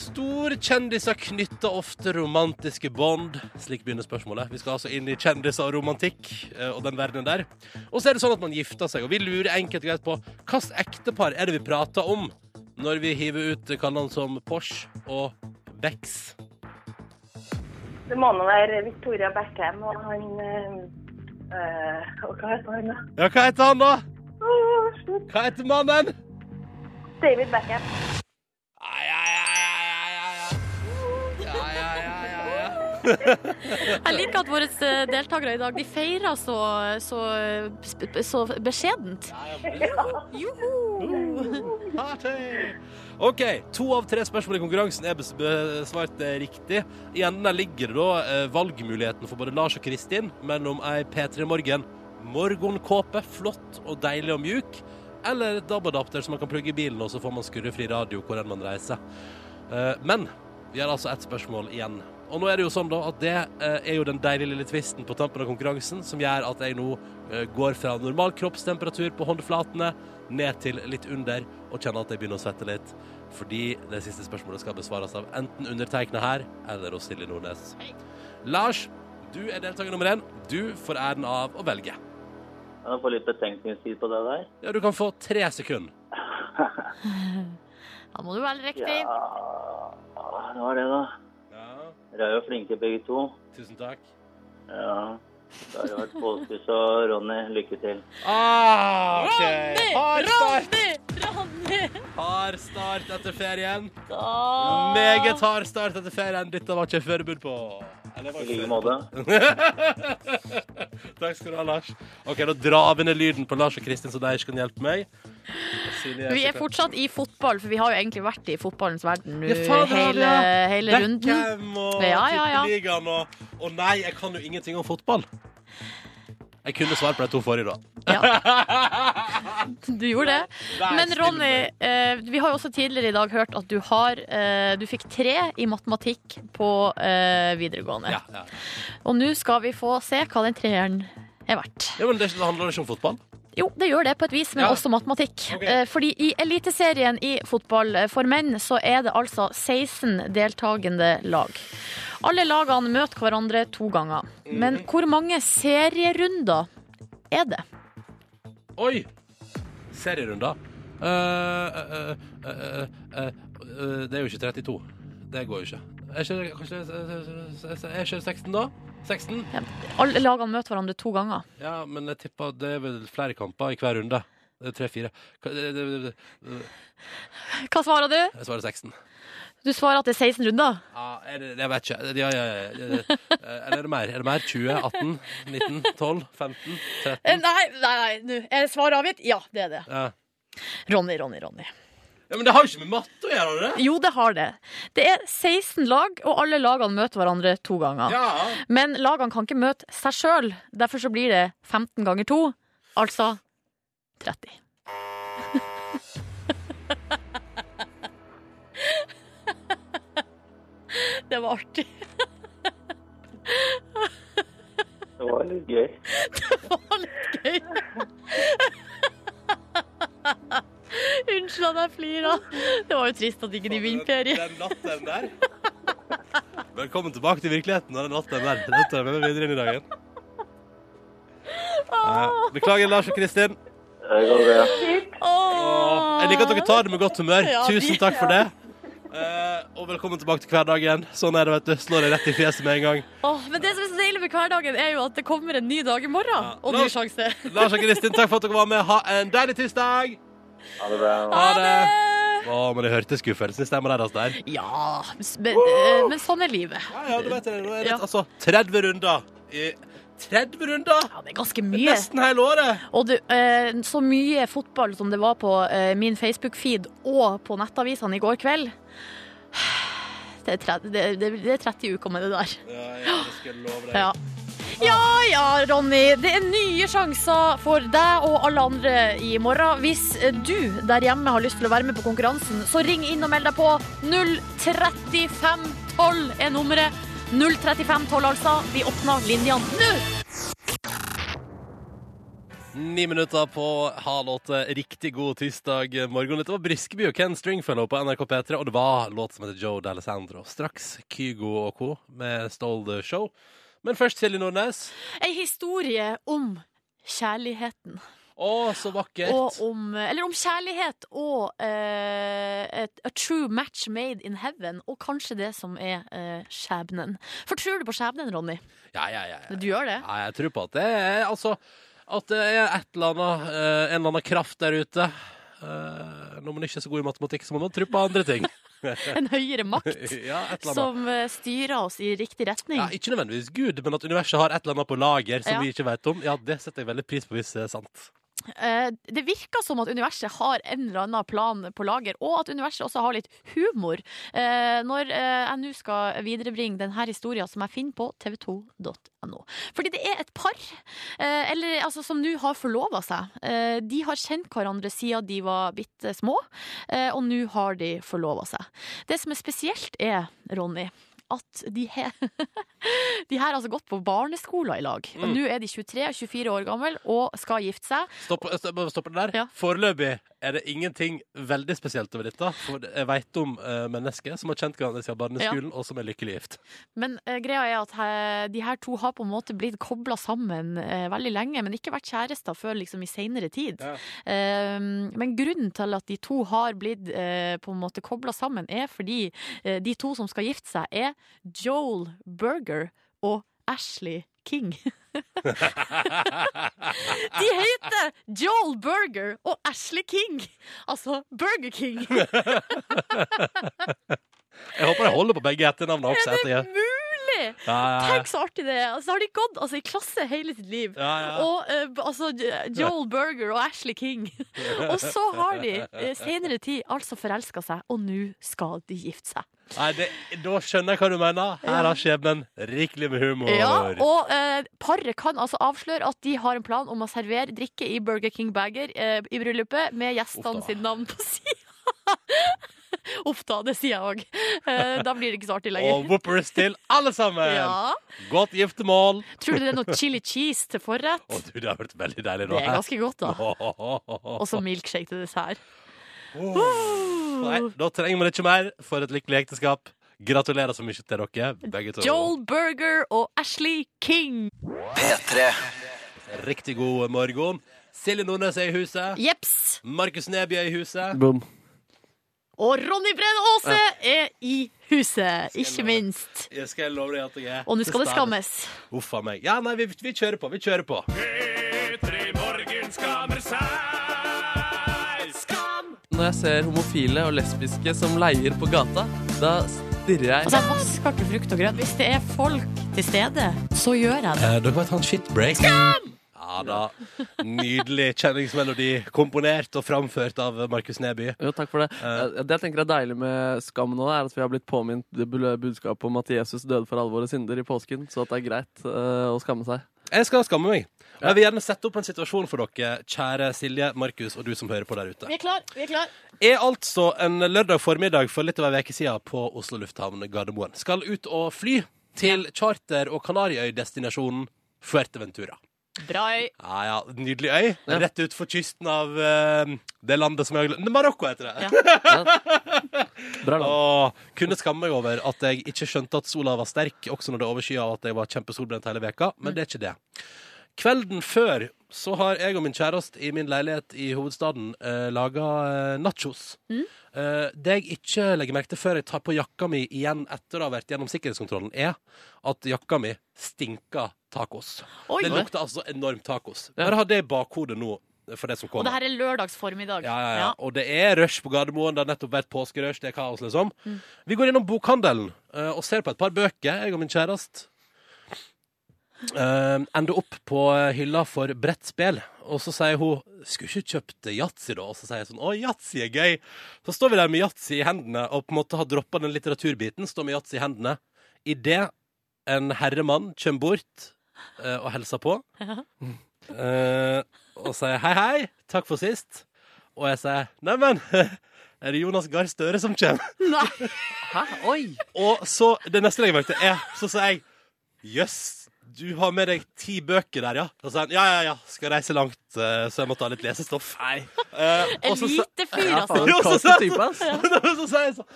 Storkjendiser knytter ofte romantiske bånd. Slik begynner spørsmålet. Vi skal altså inn i kjendiser og romantikk eh, og den verdenen der. Og så er det sånn at man gifter seg, og vi lurer enkelt og greit på hvilket ektepar er det vi prater om når vi hiver ut kallenavn som Porsche og Bex. Det må nå være Victoria Beckham og han eh, Og hva heter han, da? Ja, hva heter han, da? Hva heter mannen? David Beckham. Jeg liker at våre eh, deltakere i dag de feirer så, så, så beskjedent. Juhu! Party! OK, to av tre spørsmål i konkurransen er besvart eh, riktig. I enden der ligger det da eh, valgmuligheten for både Lars og Kristin mellom ei P3 Morgen morgenkåpe, flott og deilig og mjuk, eller et DAB-adapter som man kan plugge i bilen, og så får man skurrefri radio hvor enn man reiser. Eh, Men vi har altså ett spørsmål igjen. Og nå er det jo sånn da at det eh, er jo den deilige lille tvisten på tampen av konkurransen som gjør at jeg nå eh, går fra normal kroppstemperatur på håndflatene ned til litt under og kjenner at jeg begynner å svette litt. Fordi det siste spørsmålet skal besvares av enten undertegna her eller hos Silje Nordnes. Lars, du er deltaker nummer én. Du får æren av å velge. Kan jeg få litt betenkningstid på det der? Ja, du kan få tre sekunder. Da må du velge riktig. Ja, det var det, da. Dere er jo flinke begge to. tusen takk. Ja. Da har det vært Påskus og Ronny. Lykke til. Ah, OK. Hard start. Ronny! Ronny! Hard start etter ferien. Da- Meget hard start etter ferien. Dette var ikke jeg forberedt på. I like måte. Takk skal du ha, Lars. OK, da drar vi ned lyden på Lars og Kristin, så de ikke kan hjelpe meg. Vi er fortsatt i fotball, for vi har jo egentlig vært i fotballens verden nå Ja, hele, hele runden. Og Ja, ja, ja. Tippeligaen og Og nei, jeg kan jo ingenting om fotball. Jeg kunne svare på de to forrige, da. Du gjorde det. Men Ronny, eh, vi har jo også tidligere i dag hørt at du har eh, Du fikk tre i matematikk på eh, videregående. Ja, ja. Og nå skal vi få se hva den treeren er verdt. ja, men det handler ikke om fotball? Jo, det gjør det på et vis, men Ja. også matematikk. Ok. Eh, Fordi i Eliteserien i fotball eh, for menn så er det altså 16 deltakende lag. Alle lagene møter hverandre to ganger. Men Mhm. hvor mange serierunder er det? Oi! Serierunder. Uh, uh, uh, det er jo ikke 32. Det går jo ikke. Er ikke, kanskje, er ikke 16 da? 16? Alle lagene møter hverandre to ganger. Ja, men jeg tipper det er vel flere kamper i hver runde. Det er tre-fire. Hva- svarer du? Jeg svarer 16. Du svarer at det er 16 runder. Ja, er det, jeg vet ikke. Ja, ja, ja. Eller er det mer? Er det mer? 20, 18, 19, 12, 15, Eh, 13? Nei, nei, nei. nå er svaret avgitt? Ja, det er det. Ja. Ronny, Ronny, Ronny. Ja, Men det har jo ikke med matte å gjøre, det? Jo, det har det. Det er 16 lag, og alle lagene møter hverandre to ganger. Ja. Men lagene kan ikke møte seg sjøl. Derfor så blir det 15 ganger 2, altså 30. Det var artig. Det var litt gøy. Det var litt gøy. Unnskyld at jeg flirer. Det var jo trist at ikke de vinner ferie. Den latteren der. Velkommen tilbake til virkeligheten. og den latteren der. Den tar jeg med meg videre inn i dagen. Eh, Beklager, Lars og Kristin. Det går bra. Jeg liker at dere tar det med godt humør. Ja, Tusen takk for det. Eh, og velkommen tilbake til hverdagen. Sånn er det, vet du. Slår deg rett i fjeset med en gang. Åh, men det som er så deilig med hverdagen, er jo at det kommer en ny dag i morgen. Og ny oss- sjanse. Lars og Kristin, takk for at dere var med. Ha en deilig tirsdag. Ha det bra. Ha det. Å, men jeg hørte skuffelsen i stemma deres der. Ja, men, eh, men sånn er livet. Ja, ja, du vet det. Nå er det Ja. altså 30 runder. I 30 runder? Ja, det er ganske mye. Nesten hele året. Og du, eh, så mye fotball som det var på eh, min Facebook-feed og på nettavisene i går kveld. Det er 30, det, det, det er 30 uker med det der. Ja, jeg det skal love deg. Ja. Ja ja, Ronny. Det er nye sjanser for deg og alle andre i morgen. Hvis du der hjemme har lyst til å være med på konkurransen, så ring inn og meld deg på. 03512 er nummeret. 03512, altså. Vi åpner linjene nå! Ni minutter på halv åtte. Riktig god tirsdag morgen. Dette var Briskeby og Ken Stringfellow på NRK P3, og det var låt som heter Joe D'Alessandro. Straks Kygo og co. med Stole the Show. Men først Silje Nordnes. Ei historie om kjærligheten. Å, så vakkert. Og om, eller om kjærlighet og uh, et, a true match made in heaven, og kanskje det som er uh, skjebnen. For tror du på skjebnen, Ronny? Ja, ja, ja. ja. Du gjør det? Ja, jeg tror på at det er altså At det er et eller annet, eh, en eller annen kraft der ute. Når man ikke er så god i matematikk, så må man tro på andre ting. En høyere makt ja, som eh, styrer oss i riktig retning? Ja, ikke nødvendigvis Gud, men at universet har et eller annet på lager som Ja. vi ikke vet om. Ja, det setter jeg veldig pris på hvis det er sant. Eh, det virker som at universet har en eller annen plan på lager, og at universet også har litt humor. Eh, når eh, jeg nå skal viderebringe denne historien som jeg finner på tv2.no. Fordi det er et par eller, altså, som nå har forlova seg. De har kjent hverandre siden de var bitte små, og nå har de forlova seg. Det som er spesielt, er, Ronny at de, he de her har altså gått på barneskoler i lag. Mm. nå er de 23 og 24 år gamle og skal gifte seg. Stopp, stopp, stopp det der. Ja. Foreløpig er det ingenting veldig spesielt over dette. For jeg vet om uh, mennesker som har kjent hverandre siden barneskolen, og som er lykkelig gift. Men uh, greia er at eh, de her to har på en måte blitt kobla sammen eh, veldig lenge, men ikke vært kjærester før liksom i seinere tid. Ja. Eh, men grunnen til at de to har blitt eh, på en måte kobla sammen, er fordi eh, de to som skal gifte seg, er Joel Berger og Ashley King. de heter Joel Burger og Ashley King. Altså Burger King. Jeg håper jeg holder på begge etternavnene også. Er det mulig? Ja, ja, Tenk så artig det er. Altså, har de gått altså, i klasse hele sitt liv. ja, ja. Og uh, altså Joel Berger og Ashley King. og så har de uh, senere tid altså forelska seg, og nå skal de gifte seg. Nei, det, da skjønner jeg hva du mener. Her har skjebnen rikelig med humor. Ja, og eh, paret kan altså avsløre at de har en plan om å servere drikke i Burger King Bagger eh, i bryllupet med gjestene sitt navn på sida. Uff da, det sier jeg òg. da blir det ikke så artig lenger. Og whoopers til alle sammen! Ja. Godt giftermål. Tror du det er noe chili cheese til forrett? Å, du, det har vært veldig deilig nå. Det er ganske godt, da. Og så milkshake til dessert. Nei, da trenger man ikke mer for et lykkelig ekteskap. Gratulerer så mye til dere, begge to. Joel Berger og Ashley King. P3. Riktig god morgen. Silje Nordnes er i huset. Jeps. Markus Neby er i huset. Boom. Og Ronny Brede Aase er i huset, ikke minst. Jeg skal love deg at jeg er Og nå skal det skammes. Uff a meg. Ja, nei, vi, vi kjører på. Vi kjører på. Når jeg ser homofile og lesbiske som leier på gata, da stirrer jeg. Altså, jeg vasker ikke frukt og grønt. Hvis det er folk til stede, så gjør jeg det. Eh, dere må ta en shitbreak. Ja da. Nydelig kjenningsmelodi komponert og framført av Markus Neby. Jo, takk for det. Eh. Eh, Det jeg tenker er deilig med skam nå, er at vi har blitt påminnet budskapet om at Jesus døde for alvor og synder i påsken, så at det er greit eh, å skamme seg. Jeg skal skamme meg. Og Jeg vil gjerne sette opp en situasjon for dere, kjære Silje, Markus og du som hører på der ute. Vi er klar, vi er klar. Er altså en lørdag formiddag for litt over en uke siden på Oslo lufthavn Gardermoen. Skal ut og fly til charter- og Kanariøydestinasjonen Fuerteventura. Bra øy. Ja, ja, Nydelig øy. Rett ut for kysten av eh, det landet som jeg har glemt Marokko heter det. Bra land. Og kunne skamme meg over at jeg ikke skjønte at sola var sterk, også når det overskya av at jeg var kjempesolbrent hele veka, men det er ikke det. Kvelden før så har jeg og min kjæreste i min leilighet i hovedstaden eh, laga eh, nachos. Eh, det jeg ikke legger merke til før jeg tar på jakka mi igjen etter å ha vært gjennom sikkerhetskontrollen, er at jakka mi stinker tacos. Oi. Det lukter altså enormt tacos. Ja. Bare ha det i bakhodet nå for det som Og det her er lørdags formiddag. Ja, ja, ja. Og det er rush på Gardermoen. Det har nettopp vært påskerush. Det er kaos, liksom. Vi går gjennom bokhandelen uh, og ser på et par bøker, jeg og min kjæreste. Uh, ender opp på hylla for brettspill, og så sier hun 'Skulle ikke kjøpt yatzy', da? Og så sier jeg sånn 'Å, yatzy er gøy'. Så står vi der med yatzy i hendene og på en måte har droppa den litteraturbiten. Står med yatzy i hendene. Idet en herremann kommer bort uh, og hilser på. Eh, og sier 'hei, hei, takk for sist'. Og jeg sier 'neimen, er det Jonas Gahr Støre som kommer'? Nei. Hæ? Oi! Og så, det neste jeg merket er, så sier jeg Jøss, du har med deg ti bøker der, ja? Og så sier han ja, ja, ja, skal reise langt, eh, så jeg må ta litt lesestoff. Nei. Uh, en lite fyr, altså. Ja, faen, så sa- type, ass. så sier jeg sånn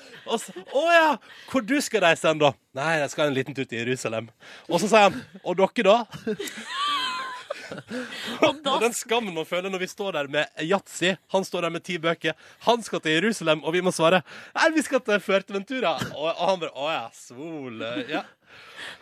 Å ja, hvor du skal reise hen, da? Nei, jeg skal en liten tur til Jerusalem. Og så sier han Og dere, da? Og den skammen man føler når vi står der med yatzy. Han står der med ti bøker. Han skal til Jerusalem, og vi må svare Nei, vi skal til Fuerteventura. Og, og han bare Å ja, sol eh, ja.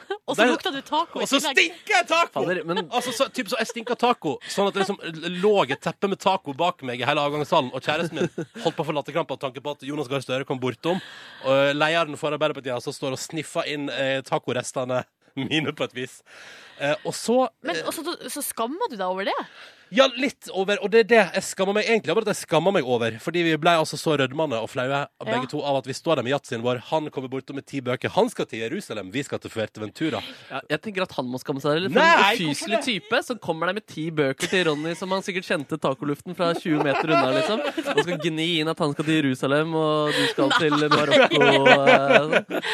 Og så lukta du taco Og så stinker jeg taco! Fader, men Altså, så, typ, så jeg stinka taco, sånn at det liksom lå et teppe med taco bak meg i hele avgangshallen, og kjæresten min holdt på å få latterkrampe av tanke på at Jonas Gahr Støre kom bortom, og lederen for Arbeiderpartiet altså står og sniffer inn eh, tacorestene mine på et vis. Eh, og så Men også, så, så skammer du deg over det? Ja, litt over, og det er det jeg skammer meg egentlig over at jeg skammer meg over. Fordi vi ble altså så rødmende og flaue begge to av at vi står der med yatzyen vår. Han kommer bortom med ti bøker. Han skal til Jerusalem, vi skal til Fuerteventura. ja, jeg tenker at han må skamme seg. Eller for Nei, en ufyselig type som kommer der med ti bøker til Ronny, som han sikkert kjente tacoluften fra 20 meter unna, liksom. Og skal gni inn at han skal til Jerusalem, og du skal til Marokko. eh, sånn.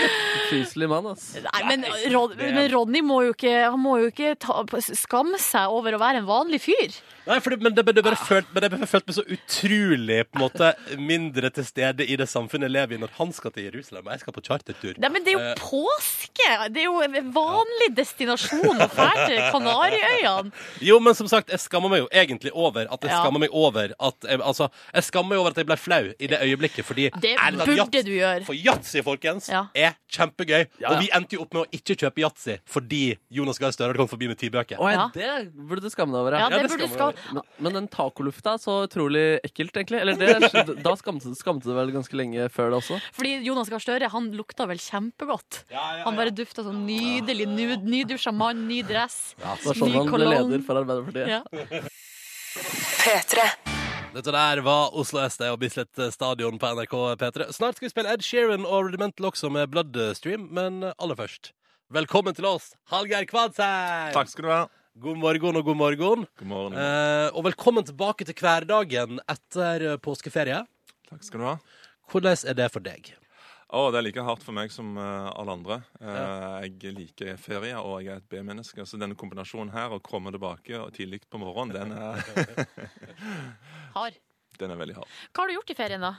Ufyselig mann, altså. Nei, men, Rod men Ronny må jo ikke, han må jo ikke ta, skamme seg over å være en vanlig fyr. Nei, for det, men det, det bare følt, men det bare følt meg så utrolig på en måte mindre til stede i det samfunnet jeg lever i når han skal til Jerusalem og jeg skal på chartertur. Nei, men det er jo Eh. påske! Det er jo en vanlig destinasjon å dra til Kanariøyene. Jo, men som sagt, jeg skammer meg jo egentlig over at jeg Ja. skammer meg over at jeg, Altså, jeg skammer meg over at jeg ble flau i det øyeblikket, fordi Det burde jats, du gjøre. For yatzy, folkens, Ja. er kjempegøy. Ja, ja. Og vi endte jo opp med å ikke kjøpe yatzy fordi Jonas Gahr Støre hadde kommet forbi med ti bøker. Ja, Ja. det burde du skamme deg over. Ja, Ja. det det burde skal skal... Men, men den tacolufta, så utrolig ekkelt, egentlig. Eller det, da skamte, skamte du vel ganske lenge før det også? Fordi Jonas Gahr Støre han lukta vel kjempegodt. Ja, ja, Han bare dufta sånn nydelig. ny- Nydusja mann, ny dress. Det var sånn Ny han ble leder for Arbeiderpartiet. Ja. P3. Dette der var Oslo SD og Bislett Stadion på NRK P3. Snart skal vi spille Ed Sheeran og Rudimental også med Bloodstream, men aller først Velkommen til oss, Hallgeir Kvadsheim! Takk skal du ha. God morgen og god morgen. God morgen. Eh, og velkommen tilbake til hverdagen etter påskeferie. Takk skal du ha. Hvordan er det for deg? Å, det er like hardt for meg som uh, alle andre. Eh, Jeg liker ferie, og jeg er et B-menneske. Så denne kombinasjonen her, å komme tilbake og tidlig på morgenen, den er, Hard. den er veldig hard. Hva har du gjort i ferien, da?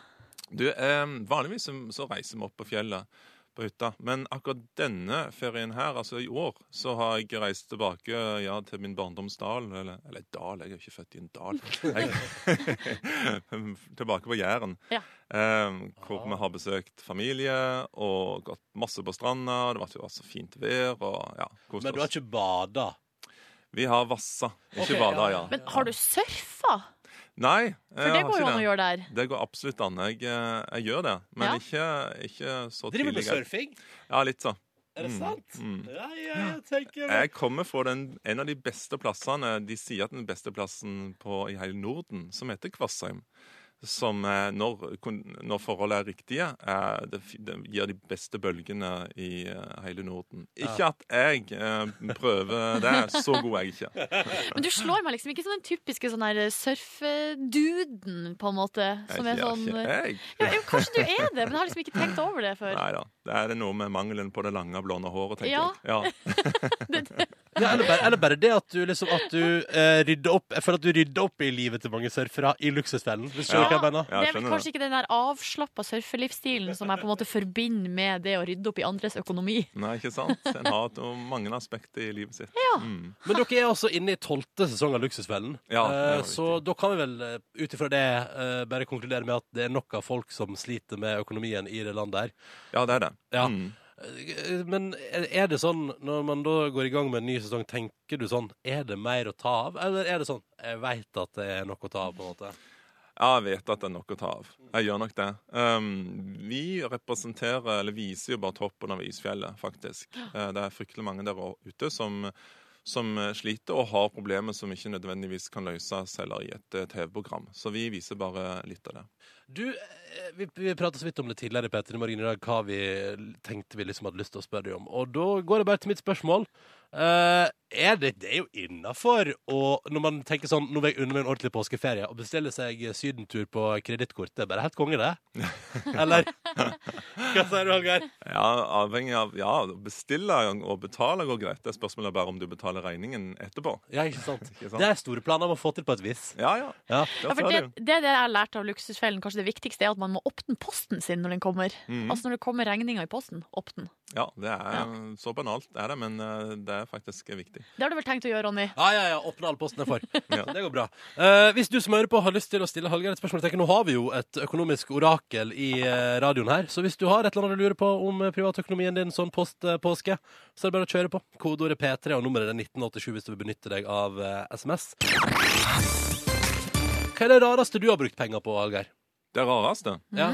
Du, eh, Vanligvis så, så reiser vi opp på fjellet på hytta. Men akkurat denne ferien her, altså i år, så har jeg reist tilbake ja, til min barndomsdal. Eller, eller dal, jeg er jo ikke født i en dal. Jeg, tilbake på Jæren. Ja. Eh, hvor vi har besøkt familie og gått masse på stranda. Det var, så fint vær. og ja, kost Men du har ikke bada? Vi har vassa, ikke okay, bada, ja. ja. Men har du surfa? Nei. For det går jo an å gjøre der. Det går absolutt an. Jeg, eh, jeg gjør det, men Ja. ikke, ikke så Driver du med surfing? Ja, litt så. Er det Mm, sant? mm. Ja, ja, jeg tenker Jeg kommer fra den, en av de beste plassene De sier at den beste plassen på, i hele Norden, som heter Kvassheim. Som eh, når, når forholdet er riktige, er det, det gir de beste bølgene i eh, hele Norden. Ikke at jeg eh, prøver det. Så god er jeg ikke. Men du slår meg liksom ikke som den typiske sånn her surfeduden, på en måte. Som Jeg er sånn jeg. ja, jo, Kanskje du er det, men jeg har liksom ikke tenkt over det før. Nei da. Det er noe med mangelen på det lange, blonde håret, tenker Ja. jeg. Ja. Det, det, Ja, eller, bare, eller bare det at du liksom At du eh, rydder opp Jeg føler at du rydder opp i livet til mange surfere i luksusfellen. Hvis du skjønner hva jeg mener. Ja, det er vel kanskje ikke den der avslappa surfelivsstilen som jeg på en måte forbinder med det å rydde opp i andres økonomi. Nei, ikke sant? En har hatt mange aspekter i livet sitt. Ja. Mm. Men dere er altså inne i tolvte sesong av Luksusfellen. Ja, det er Eh, riktig. så da kan vi vel eh, ut ifra det eh, bare konkludere med at det er nok av folk som sliter med økonomien i det landet her. Ja, det er det. Ja. Mm. Men er det sånn, når man da går i gang med en ny sesong, tenker du sånn Er det mer å ta av? Eller er det sånn Jeg veit at det er nok å ta av, på en måte? Ja, jeg vet at det er nok å ta av. Jeg gjør nok det. Um, vi representerer, eller viser jo bare toppen av isfjellet, faktisk. Eh, det er fryktelig mange der ute som, som eh, sliter og har problemer som ikke nødvendigvis kan løses heller i et eh, TV-program. Så vi viser bare litt av det. Du, eh, vi, pratet så vidt om det tidligere i Petter i morgen i dag, hva vi tenkte vi liksom hadde lyst til å spørre deg om. Og da går det bare til mitt spørsmål. Eh, er det, det er jo innafor når man tenker sånn Nå vil jeg unne meg en ordentlig påskeferie og bestille seg sydentur på kredittkortet. Det er bare helt konge, det. Eller? Hva sier du, Hallgeir? Ja, avhengig av Ja, bestille og betale går greit. Det er spørsmålet bare om du betaler regningen etterpå. Ja, ikke sant? Ikke sant? Det er store planer om å få til på et vis. Ja, ja. Ja. Ja, for det, det er det jeg har lært av Luksusfellen. Kanskje det viktigste er at man må åpne posten sin når den kommer. Mhm. Altså når det kommer regninger i posten, åpne den. Ja, det er så banalt, er det, men eh, det er faktisk viktig. Det har du vel tenkt å gjøre, Ronny? Ja, ja, ja. Åpne all posten jeg får. Ja. Det går bra. Uh, hvis du som hører på har lyst til å stille Hallgeir et spørsmål, tenker, nå har vi jo et økonomisk orakel i uh, radioen her, så hvis du har et eller annet du lurer på om eh, privatøkonomien din sånn post påske, så er det bare å kjøre på. Kodeordet P3 og nummeret er 1987 hvis du vil benytte deg av SMS. Hva er det rareste du har brukt penger på, Hallgeir? Det rareste Ja.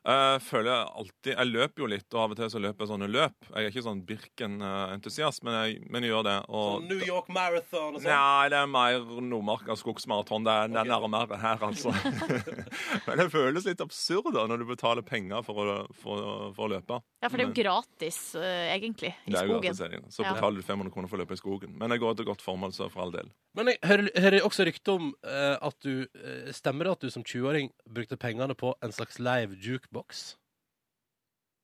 Jeg føler jeg alltid Jeg løper jo litt, og av og til så løper jeg sånne løp. Jeg er ikke sånn Birken-entusiast, men, jeg- men jeg gjør det. Og Sånn New York Marathon og sånn? Nei, det er mer Nordmarka skogsmaraton. Det er, er nærmere her, altså. Men det føles litt absurd da, når du betaler penger for å, for, for å løpe. Ja, for det er jo gratis, uh, egentlig, i Det er jo skogen. gratis, egentlig. Så betaler du 500 kroner for å løpe i skogen. Men det går til godt formål, så for all del. Men jeg hører, hører også rykte om uh, at du Stemmer det at du som 20-åring brukte pengene på en slags live jukebox?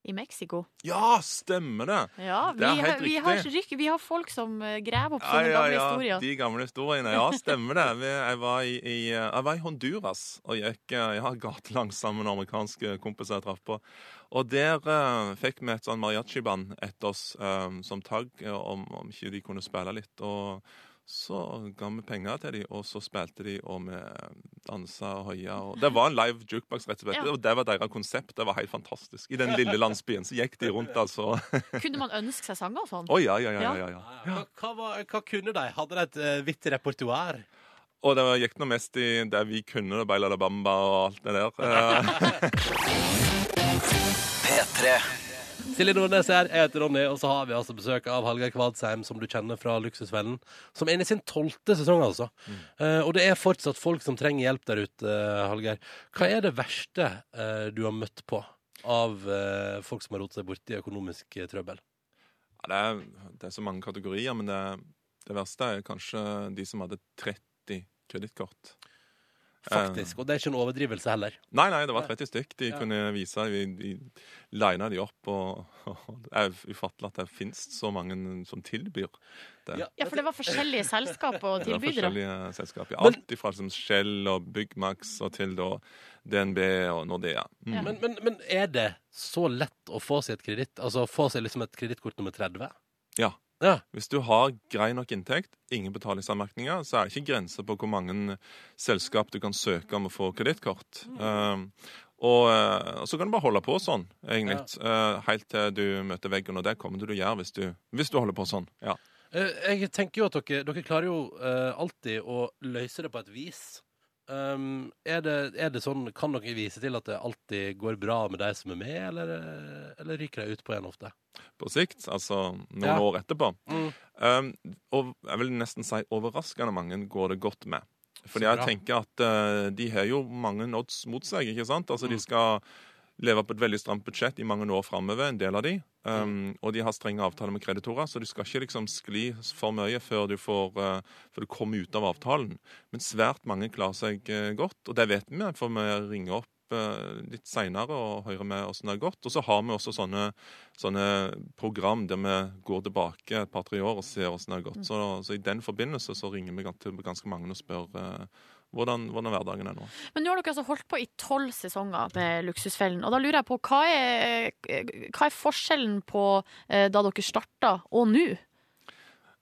I Mexico. Ja, stemmer det! Ja, vi, Det er helt har, vi, har, ryk- vi har folk som eh, graver opp Ja, sånne ja, gamle ja, historier. de gamle historiene. Ja, stemmer det. Jeg var i, i, jeg var i Honduras og gikk eh, ja, gatelangs sammen med amerikanske kompiser jeg traff på. Og der uh, fikk vi et sånn mariachi-band etter oss um, som tagg eh, om, om ikke de kunne spille litt. Og så ga vi penger til dem, og så spilte de, og vi dansa og hoia. Og det var en live jukebox, rett og slett. Ja. Og det var deres konsept. Det var helt fantastisk. I den lille landsbyen så gikk de rundt, altså. Kunne man ønske seg sanger og sånn? Å ja, ja, ja. ja, ja, ja. Hva, hva, var, hva kunne de? Hadde de et uh, vidt repertoar? Og det gikk nå mest i det vi kunne, Baila la Bamba og alt det der. Eh, P3. Silje Nordnes her, jeg heter Ronny, og så har vi altså besøk av Hallgeir Kvadsheim, som du kjenner fra Luksusfellen. Som er inne i sin tolvte sesong, altså. Eh, og det er fortsatt folk som trenger hjelp der ute, eh, Hallgeir. Hva er det verste uh, du har møtt på av folk som har rotet seg borti økonomisk trøbbel? ja, det, er, det er så mange kategorier, men det, det verste er kanskje de som hadde 30 kredittkort. Faktisk. Og det er ikke en overdrivelse heller. Nei, nei, det var 30 stykk. De Ja. kunne vise Vi, vi lina de opp, og, og det er ufattelig at det fins så mange som tilbyr det. Ja. For det var forskjellige selskap og tilbydere? Det var forskjellige selskaper. Ja. Alt ifra som Shell og Byggmax og til da DNB og Nordea. Mm. Ja. Men, men, men er det så lett å få seg et kreditt? Altså få seg liksom et kredittkort nummer 30? Ja. Ja. Hvis du har grei nok inntekt, ingen betalingsanmerkninger, så er det ikke grenser på hvor mange selskap du kan søke om å få kredittkort. Um, og og, så kan du bare holde på sånn, egentlig. eh, helt til du møter veggen, og det kommer du til å gjøre hvis du, hvis du holder på sånn. Ja. Eh, Jeg tenker jo at dere, dere klarer jo uh, alltid å løse det på et vis. Um, er, det, er det sånn, Kan dere vise til at det alltid går bra med de som er med, eller, eller ryker de ut på en ofte? På sikt, altså noen Ja. år etterpå. Mm. Um, og jeg vil nesten si overraskende mange går det godt med. Fordi jeg tenker at uh, de har jo mange odds mot seg, ikke sant? Altså Mm. de skal leve på et veldig stramt budsjett i mange år framover, en del av de. Mm. Um, Og de har strenge avtaler med kreditorer, så du skal ikke liksom skli for mye før du, får, uh, før du kommer ut av avtalen. Men svært mange klarer seg uh, godt, og det vet vi, for vi ringer opp eh, litt seinere og høre med åssen det har gått. Og så har vi også sånne, sånne program der vi går tilbake et par-tre år og ser åssen det har gått. Så, så i den forbindelse så ringer vi til ganske mange og spør eh, hvordan, hvordan hverdagen er nå. Men nå har dere altså holdt på i tolv sesonger med Luksusfellen. Og da lurer jeg på, hva er, hva er forskjellen på eh, da dere starta og nå?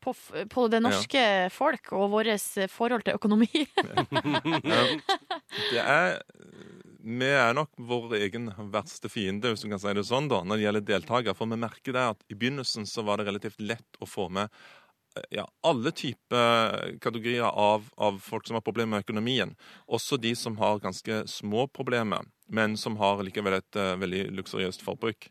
På, på det norske folk og vårt forhold til økonomi? Det er Vi er nok vår egen verste fiende, hvis du kan si det sånn, da, når det gjelder deltakere. For vi merker det at i begynnelsen så var det relativt lett å få med eh, ja, alle typer kategorier av, av folk som har problemer med økonomien. Også de som har ganske små problemer, men som har likevel et uh, veldig luksuriøst forbruk.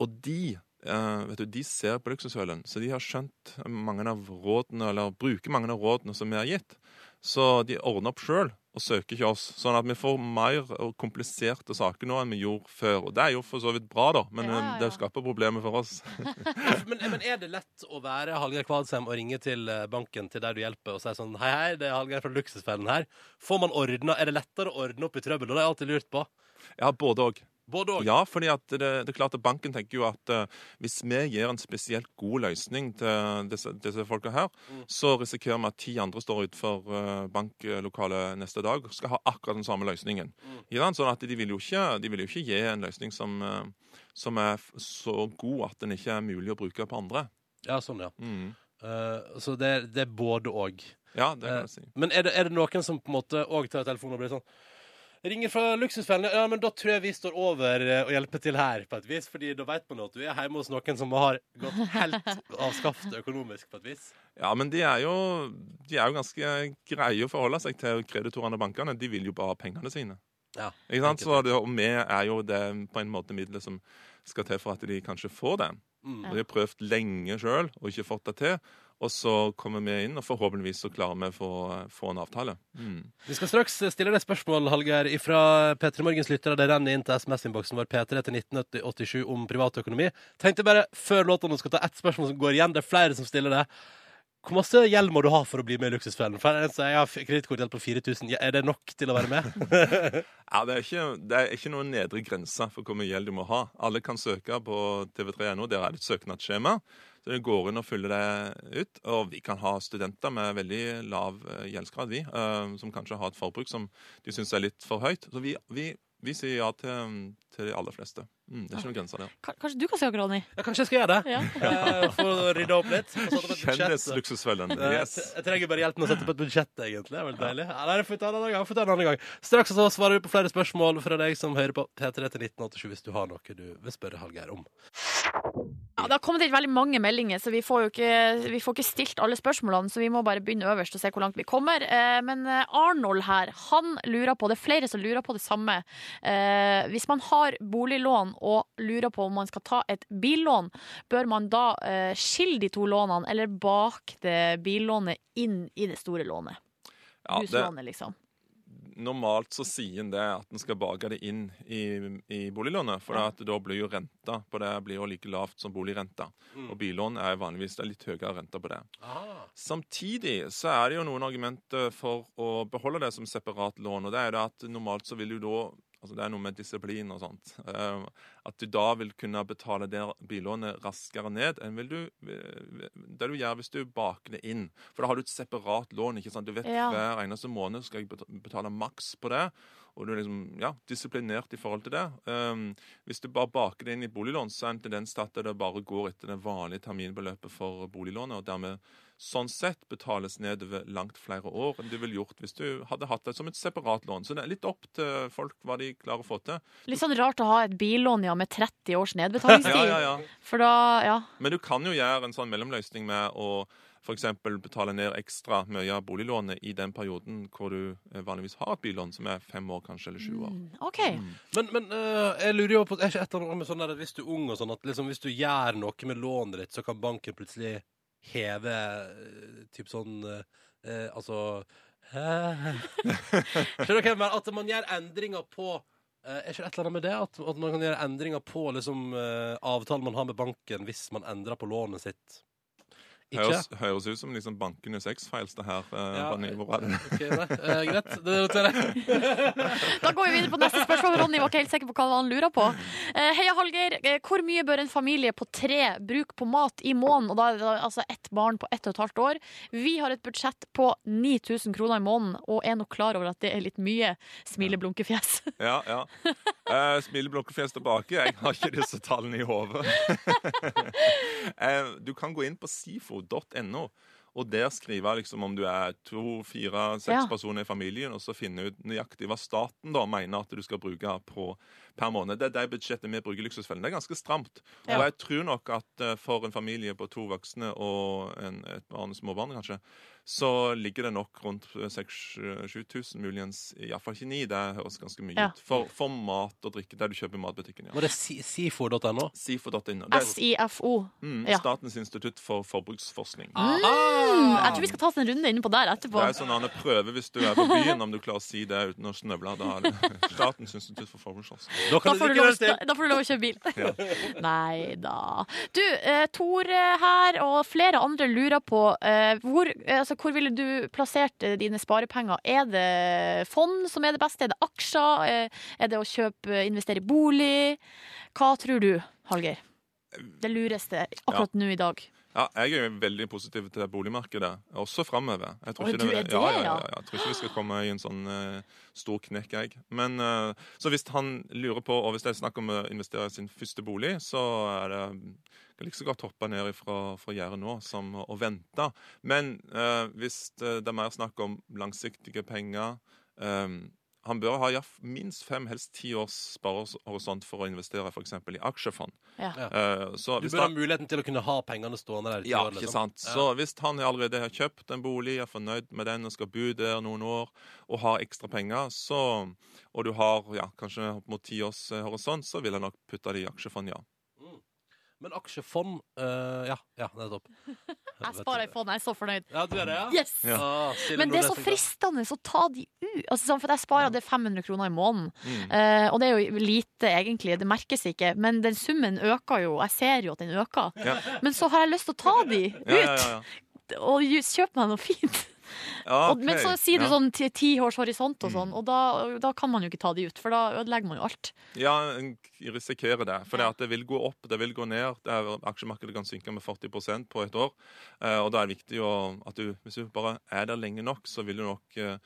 Og de uh, du, de ser på luksushølen, så de har skjønt mange av rådene, eller bruker mange av rådene som vi har gitt. Så de ordner opp sjøl og søker ikke oss. Sånn at vi får mer og kompliserte saker nå enn vi gjorde før. Og det er jo for så vidt bra, da, men Ja, eh, ja, det skaper problemer for oss. Men, men er det lett å være Hallgeir Kvadsheim og ringe til eh, banken til der du hjelper og si sånn Hei, hei, det er Hallgeir fra Luksusfellen her. Får man ordna, Er det lettere å ordne opp i trøbbel? Og det har jeg alltid lurt på. Ja, både òg. Både og. Ja, fordi at det, det er klart at banken tenker jo at uh, hvis vi gir en spesielt god løsning til disse, disse folka her, så risikerer vi at ti andre står utenfor uh, banklokalet neste dag og skal ha akkurat den samme løsningen. Ja, sånn at de vil, jo ikke, de vil jo ikke gi en løsning som, uh, som er så god at den ikke er mulig å bruke på andre. Ja, sånn, ja. Mm. Uh, så det, det er både og. Ja, det kan jeg si. Men er det, er det noen som på en måte òg tar telefonen og blir sånn Ringer fra Luksusfellen. Ja, men da tror jeg vi står over eh, og hjelper til her, på et vis. Fordi da vet man at du er hjemme hos noen som har gått helt av skaftet økonomisk, på et vis. Ja, men de er, jo, de er jo ganske greie å forholde seg til kreditorene og bankene. De vil jo bare ha pengene sine. Ja, Ikke sant? Så det, og vi er jo det på en måte middelet som skal til for at de kanskje får det. Mm. Og de har prøvd lenge sjøl og ikke fått det til. Og så kommer vi inn, og forhåpentligvis så klarer vi å få, få en avtale. Mm. Vi skal straks stille deg spørsmål, Hallgeir, fra P3 Morgens lyttere. Det renner inn til SMS-innboksen vår P3 til 1987 om privatøkonomi. Tenkte bare før låtene skal ta ett spørsmål som går igjen. Det er flere som stiller det. Hvor masse gjeld må du ha for å bli med i Luksusfellen? For en jeg har kredittkortgjeld på 4000. Er det nok til å være med? Ja, det er, ikke, det er ikke noen nedre grense for hvor mye gjeld du må ha. Alle kan søke på tv3.no. Der er det et søknadsskjema. Så det går inn og fyller det ut. Og vi kan ha studenter med veldig lav eh, gjeldsgrad, vi. eh, Som kanskje har et forbruk som de syns er litt for høyt. Så vi, vi, vi sier ja til, til de aller fleste. Mm, det er ikke noen grenser der. Kanskje du kan si akkurat, Ronny? Ja, kanskje jeg skal gjøre det? Ja. Eh, For å rydde opp litt. Kjennes luksusfellen. Eh, Yes. Jeg trenger bare hjelp med å sette på et budsjett, egentlig. Det er veldig deilig. Ja, nei, det får vi ta en annen gang. får ta en annen gang. Straks så svarer vi på flere spørsmål fra deg som hører på P3 til 1987 hvis du har noe du vil spørre Hallgeir om. Ja, det har kommet inn veldig mange meldinger, så vi får jo ikke, vi får ikke stilt alle spørsmålene. Så vi må bare begynne øverst og se hvor langt vi kommer. Eh, Men eh, Arnold her, han lurer på Det er flere som lurer på det samme. Eh, Hvis man har boliglån og lurer på om man skal ta et billån, bør man da skille de to lånene, eller bake det billånet inn i det store lånet? Ja, det, Huslånet, liksom. Normalt så sier en det at en skal bake det inn i, i boliglånet. For at da blir jo renta på det blir jo like lavt som boligrenta. Og billån er vanligvis er litt høyere rente på det. Samtidig så er det jo noen argumenter for å beholde det som separat lån. Og det er jo det at normalt så vil du da Altså Det er noe med disiplin og sånt. eh, at du da vil kunne betale det billånet raskere ned enn vil du, det du gjør hvis du baker det inn. For da har du et separat lån. ikke sant? Du vet Ja. hver eneste måned skal jeg betale maks på det. Og du er liksom, ja, disiplinert i forhold til det. Um, hvis du bare baker det inn i boliglån, så er det en tendens til at det bare går etter det vanlige terminbeløpet for boliglånet, og dermed sånn sett betales ned over langt flere år enn du ville gjort hvis du hadde hatt det som et separat lån. Så det er litt opp til folk hva de klarer å få til. Litt sånn rart å ha et billån ja, med 30 års nedbetalingstid. Ja, ja, ja. For da, ja. Men du kan jo gjøre en sånn mellomløsning med å f.eks. betale ned ekstra mye av boliglånet i den perioden hvor du eh, vanligvis har et billån, som er fem år kanskje, eller sju år. OK. Men, men uh, jeg lurer jo på Er ikke et eller annet med sånn der at hvis du er ung og sånn at liksom, hvis du gjør noe med lånet ditt, så kan banken plutselig heve eh, typ sånn eh, eh, Altså Skjønner du hva jeg mener? At man gjør endringer på eh, Er ikke det et eller annet med det? At, at man kan gjøre endringer på liksom, eh, avtalen man har med banken hvis man endrer på lånet sitt? Ikke? Høres, høres ut som liksom bankenes X-files, det her. eh, Ja, Ronny. Hvor er det? Eh, greit. Det noterer jeg. Da går vi videre på neste spørsmål. Ronny var ikke helt sikker på hva han lurer på. Eh, Heia Hallgeir, eh, hvor mye bør en familie på tre bruke på mat i måneden? Og da er det altså ett barn på ett og et halvt år. Vi har et budsjett på 9000 kroner i måneden, og er nok klar over at det er litt mye smileblunkefjes. Ja, ja. Uh, Smileblokkefjes tilbake. Jeg har ikke disse tallene i hodet. Eh, du kan gå inn på sifo.no. Og der skrive liksom om du er to, fire, seks Ja. personer i familien, og så finne ut nøyaktig hva staten da mener at du skal bruke på per måned. Det er det budsjettet vi bruker i Luksusfellen. Det er ganske stramt. Ja. Og jeg tror nok at eh, for en familie på to voksne og en, et barn, småbarn kanskje, så ligger det nok rundt 6000-7000, muligens. Iallfall ikke 9, Det høres ganske mye Ja. ut. For, for mat og drikke der du kjøper i matbutikken. ja. Var det sifo.no? Sifo.no. Det SIFO. mm, ja. Statens institutt for forbruksforskning. Mm, jeg tror vi skal ta oss en runde inne på der etterpå. Det er sånn Arne prøve hvis du er på byen, om du klarer å si det uten å snøvle. Da er det Statens institutt for forbruksforskning. Da Da får, lov, da, da får du lov å kjøre bil. Nei da. Du, eh, Tore her og flere andre lurer på eh, hvor, eh, altså, hvor ville du plassert eh, dine sparepenger? Er det fond som er det beste? Er det aksjer? Eh, er det å kjøpe, investere i bolig? Hva tror du, Hallgeir? Det lureste akkurat nå i dag. Ja, jeg er veldig positiv til boligmarkedet, også framover. Jeg tror Oi, ikke det, ja, ja. Jeg tror ikke vi skal komme i en sånn uh, stor knekk, jeg. Men uh, så hvis han lurer på, og hvis det er snakk om å investere i sin første bolig, så er det kan like så godt hoppe ned fra, fra gjerdet nå som å vente. Men uh, hvis det er mer snakk om langsiktige penger eh, han bør ha ja, minst fem, helst ti års sparehorisont for å investere f.eks. i aksjefond. Ja. Uh, så Du bør ha muligheten til å kunne ha pengene stående der. ja, år, ikke liksom. sant. Ja. Så hvis han allerede har kjøpt en bolig, er fornøyd med den og skal bo der noen år, og har ekstra penger, så, og du har ja, kanskje opp mot ti års horisont, så vil jeg nok putte det i aksjefond, ja. Men aksjefond eh, Ja, ja, nettopp. Jeg sparer i fond, jeg er så fornøyd. Ja, du er det, ja? Yes! Ah, Silje Men det er så Nordnes, fristende å ta de ut. Altså, sånn, for jeg sparer det 500 kroner i måneden. Mm. Eh, og det er jo lite, egentlig. Det merkes ikke. Men den summen øker jo. Jeg ser jo at den øker. Ja. Men så har jeg lyst til å ta de ut, Ja, ja, ja, ja. og kjøpe meg noe fint. Ja, Og, men så sier du ja. sånn ti, års horisont og Mm. sånn, og da, da kan man jo ikke ta de ut, for da ødelegger man jo alt. Ja, en risikerer det. For det, det vil gå opp, det vil gå ned. Det er, aksjemarkedet kan synke med 40% på et år. Eh, og da er det viktig å, at du, hvis du bare er der lenge nok, så vil, du nok, eh,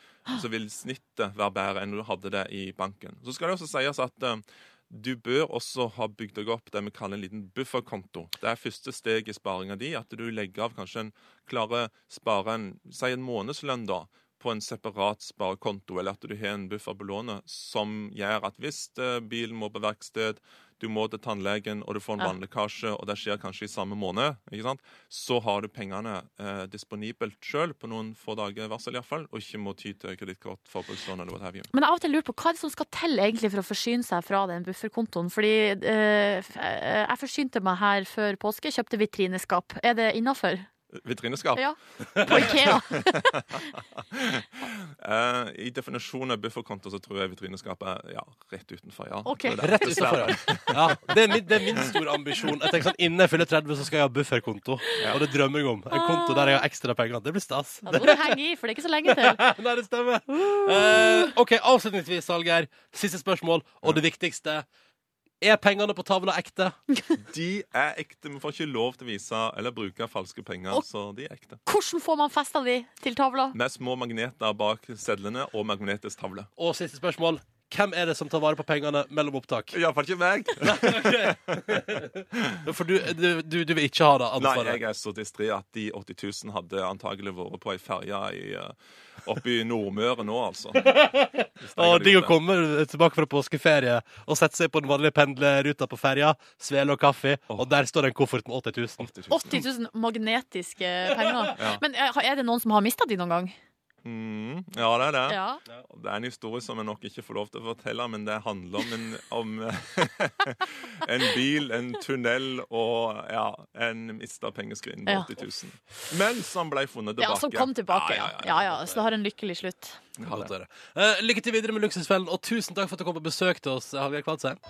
så vil snittet være bedre enn du hadde det i banken. Så skal det også sies at eh, du bør også ha bygd deg opp det vi kaller en liten bufferkonto. Det er første steg i sparinga di. At du legger av kanskje en klarer spare si en månedslønn da, på en separat sparekonto, eller at du har en buffer på lånet som gjør at hvis eh, bilen må på verksted, du må til tannlegen, og du får en vannlekkasje, og det skjer kanskje i samme måned, så har du pengene eh, disponibelt sjøl på noen få dager varsel, iallfall, og ikke må ty til kredittkort, forbrukslån eller what have you. Men av og til lurer på hva er det som skal til egentlig for å forsyne seg fra den bufferkontoen. Fordi eh, eh, jeg forsynte meg her før påske, kjøpte vitrineskap. Er det innafor? Vitrineskap. Ja. På Ikea. Eh, I definisjonen av bufferkonto så tror jeg vitrineskapet er ja, rett utenfor. ja. Okay. Det. Rett utenfor, ja. ja. Det er, min, det er min store ambisjon. Jeg tenker sånn, Innen jeg fyller 30, så skal jeg ha bufferkonto. Og det drømmer jeg om. En konto der jeg har ekstra penger. Det blir stas. Ja, det må du henge i, for det er ikke så lenge til. Nei, det stemmer. Uh, OK, avslutningsvis, Hallgeir. Siste spørsmål, og det viktigste. Er pengene på tavla ekte? De er ekte. Vi får ikke lov til å vise eller bruke falske penger, Og- så de er ekte. Hvordan får man festa de til tavla? Med små magneter bak sedlene og magnetisk tavle. Og siste spørsmål. Hvem er det som tar vare på pengene mellom opptak? Iallfall ikke meg. For du, du, du, du vil ikke ha det Nei, jeg er så distré at de 80 000 hadde antagelig vært på ei ferje eh, oppe i Nordmøre nå, altså. Jeg digg å komme tilbake fra påskeferie og sette seg på den vanlige pendlerruta på ferja, svele og kaffe, og der står det en koffert med 80 000. 80 000. 80 000 magnetiske penger. Ja. Men eh, er det noen som har mista de noen gang? Mm, ja, det er det. Ja. Det er en historie som jeg nok ikke får lov til å fortelle, men det handler om en, om en bil, en tunnel og ja, en mista pengeskrin på Ja. 80 000. Men som ble funnet tilbake. ja, som kom tilbake. Ja, ja, ja, Så det har en lykkelig slutt. Eh, lykke til videre med Luksusfellen, og tusen takk for at du kom på besøk til oss, Hallgeir Kvadsheim.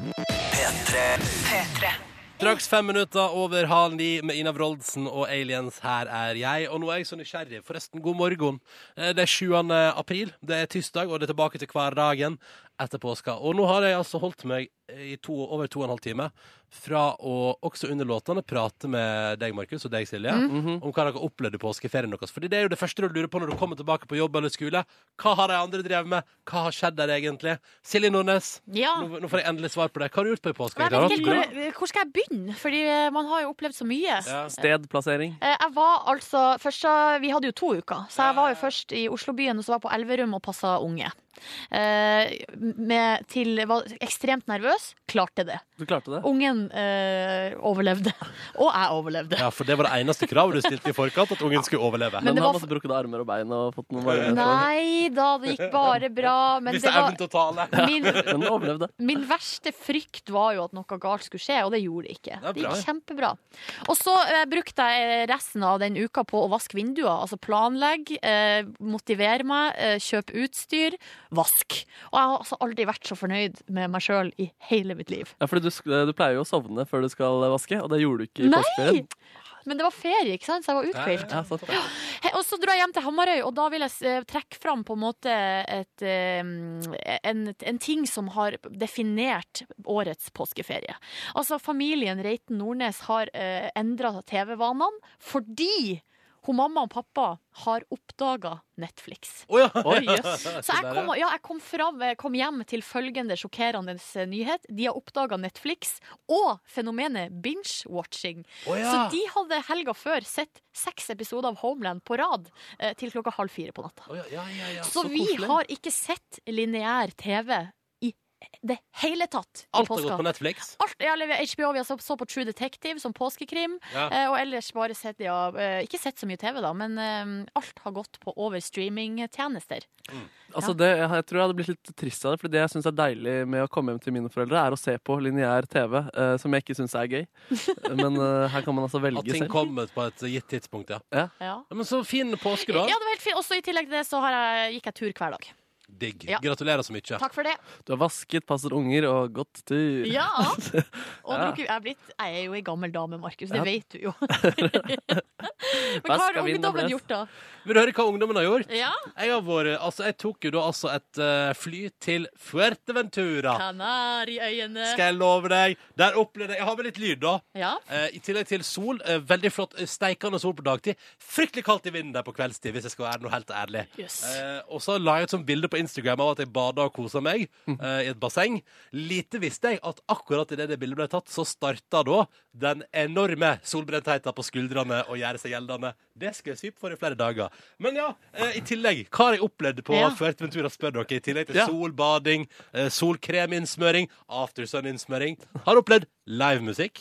Straks fem minutter over halv ni med Ina Wroldsen og Aliens. Her er jeg. Og nå er jeg så nysgjerrig. Forresten, god morgen. Eh, Det er 7. april. Det er tirsdag, og det er tilbake til hverdagen etter påska. Og nå har jeg altså holdt meg i to, over to og en halv time fra å også under låtene prate med deg, Markus, og deg, Silje, Mm. om hva dere opplevde i påskeferien deres. Fordi det er jo det første du lurer på når du kommer tilbake på jobb eller skole. Hva har de andre drevet med? Hva har skjedd der egentlig? Silje Nordnes, Ja. nå, nå får jeg endelig svar på det. Hva har du gjort på i påska? Hvor, hvor skal jeg begynne, Fordi eh, man har jo opplevd så mye. Ja. Stedplassering. Eh, Jeg var altså først, så- Vi hadde jo to uker, så jeg var jo først i Oslobyen og så var jeg på Elverum og passa unge. Eh, med, til, var ekstremt nervøs. Klarte det. Du klarte det? Ungen eh, overlevde. Og jeg overlevde. Ja, for det var det eneste kravet du stilte i forkant, at ungen skulle overleve. Men Men han har var masse brukket armer og bein og fått noen varme Nei da, det gikk bare bra. Men Hvis det det er var evnen til å tale. min, Men overlevde. Min verste frykt var jo at noe galt skulle skje, og det gjorde det ikke. Det Det gikk kjempebra. Og så eh, brukte jeg resten av den uka på å vaske vinduer. Altså planlegge, eh, motivere meg, eh, kjøpe utstyr, vask. Og jeg har altså aldri vært så fornøyd med meg sjøl i hele mitt liv. Ja, fordi du, du pleier jo å sovne før du skal vaske, og det gjorde du ikke i påskeferien. Men det var ferie, ikke sant? så jeg var uthvilt. Ja, ja, Og så dro jeg hjem til Hamarøy, og da vil jeg eh, trekke fram på en måte et, eh, en, en ting som har definert årets påskeferie. Altså, familien Reiten Nordnes har uh, endra TV-vanene fordi hun mamma og pappa har oppdaga Netflix. Oh, ja. Oi, yes. Så jeg kom, ja, jeg kom, fram, kom hjem til følgende sjokkerende nyhet. De har oppdaga Netflix og fenomenet binge-watching. Oh, ja. Så de hadde helga før sett seks episoder av Homeland på rad eh, til klokka halv fire på natta. Å ja, ja, ja, ja. så, vi har ikke sett lineær TV det hele tatt i Alt har gått på Netflix. Alt, ja, eller HBO, vi har så, på True Detective som påskekrim, Ja. eh, og ellers bare sett ja, eh, Ikke sett så mye TV, da, men eh, alt har gått på over streamingtjenester. Altså det, jeg tror jeg hadde blitt litt trist av det, for det jeg syns er deilig med å komme hjem til mine foreldre, er å se på lineær TV, som jeg ikke syns er gøy. Men her kan man altså velge selv. At ting kommer på et gitt tidspunkt, ja. Ja. ja men så fin påske, da. Ja, det var helt fint. Også i tillegg til det så har jeg, gikk jeg tur hver dag. Digg. Ja. Gratulerer så mye. Takk for det. Du har vasket, passet unger og gått tur. Ja. Og Ja. bruker, jeg, er blitt, jeg er jo ei gammel dame, Markus. Det Ja. vet du jo. Men hva har ungdommen gjort, da? Vil du høre hva ungdommen har gjort? Ja. Jeg, har vært, altså, jeg tok jo da altså et uh, fly til Fuerteventura. Kanariøyene. Skal jeg love deg. Der opplevde jeg Jeg har med litt lyd, da. Ja. Uh, I tillegg til sol. Uh, veldig flott steikende sol på dagtid. Fryktelig kaldt i vinden der på kveldstid, hvis jeg skal være noe helt ærlig. Yes. Eh, og så la jeg et sånt bilde på Instagram av at jeg bada og kosa meg Mhm. eh, i et basseng. Lite visste jeg at akkurat idet det bildet ble tatt, så starta da den enorme solbrentheten på skuldrene og gjøre seg gjeldende. Det skal jeg svipe for i flere dager. Men ja, eh, i tillegg, hva har jeg opplevd på Ja. Fuerteventura, spør dere. I tillegg til Ja. solbading, eh, solkreminnsmøring, aftersun-innsmøring. Har opplevd livemusikk.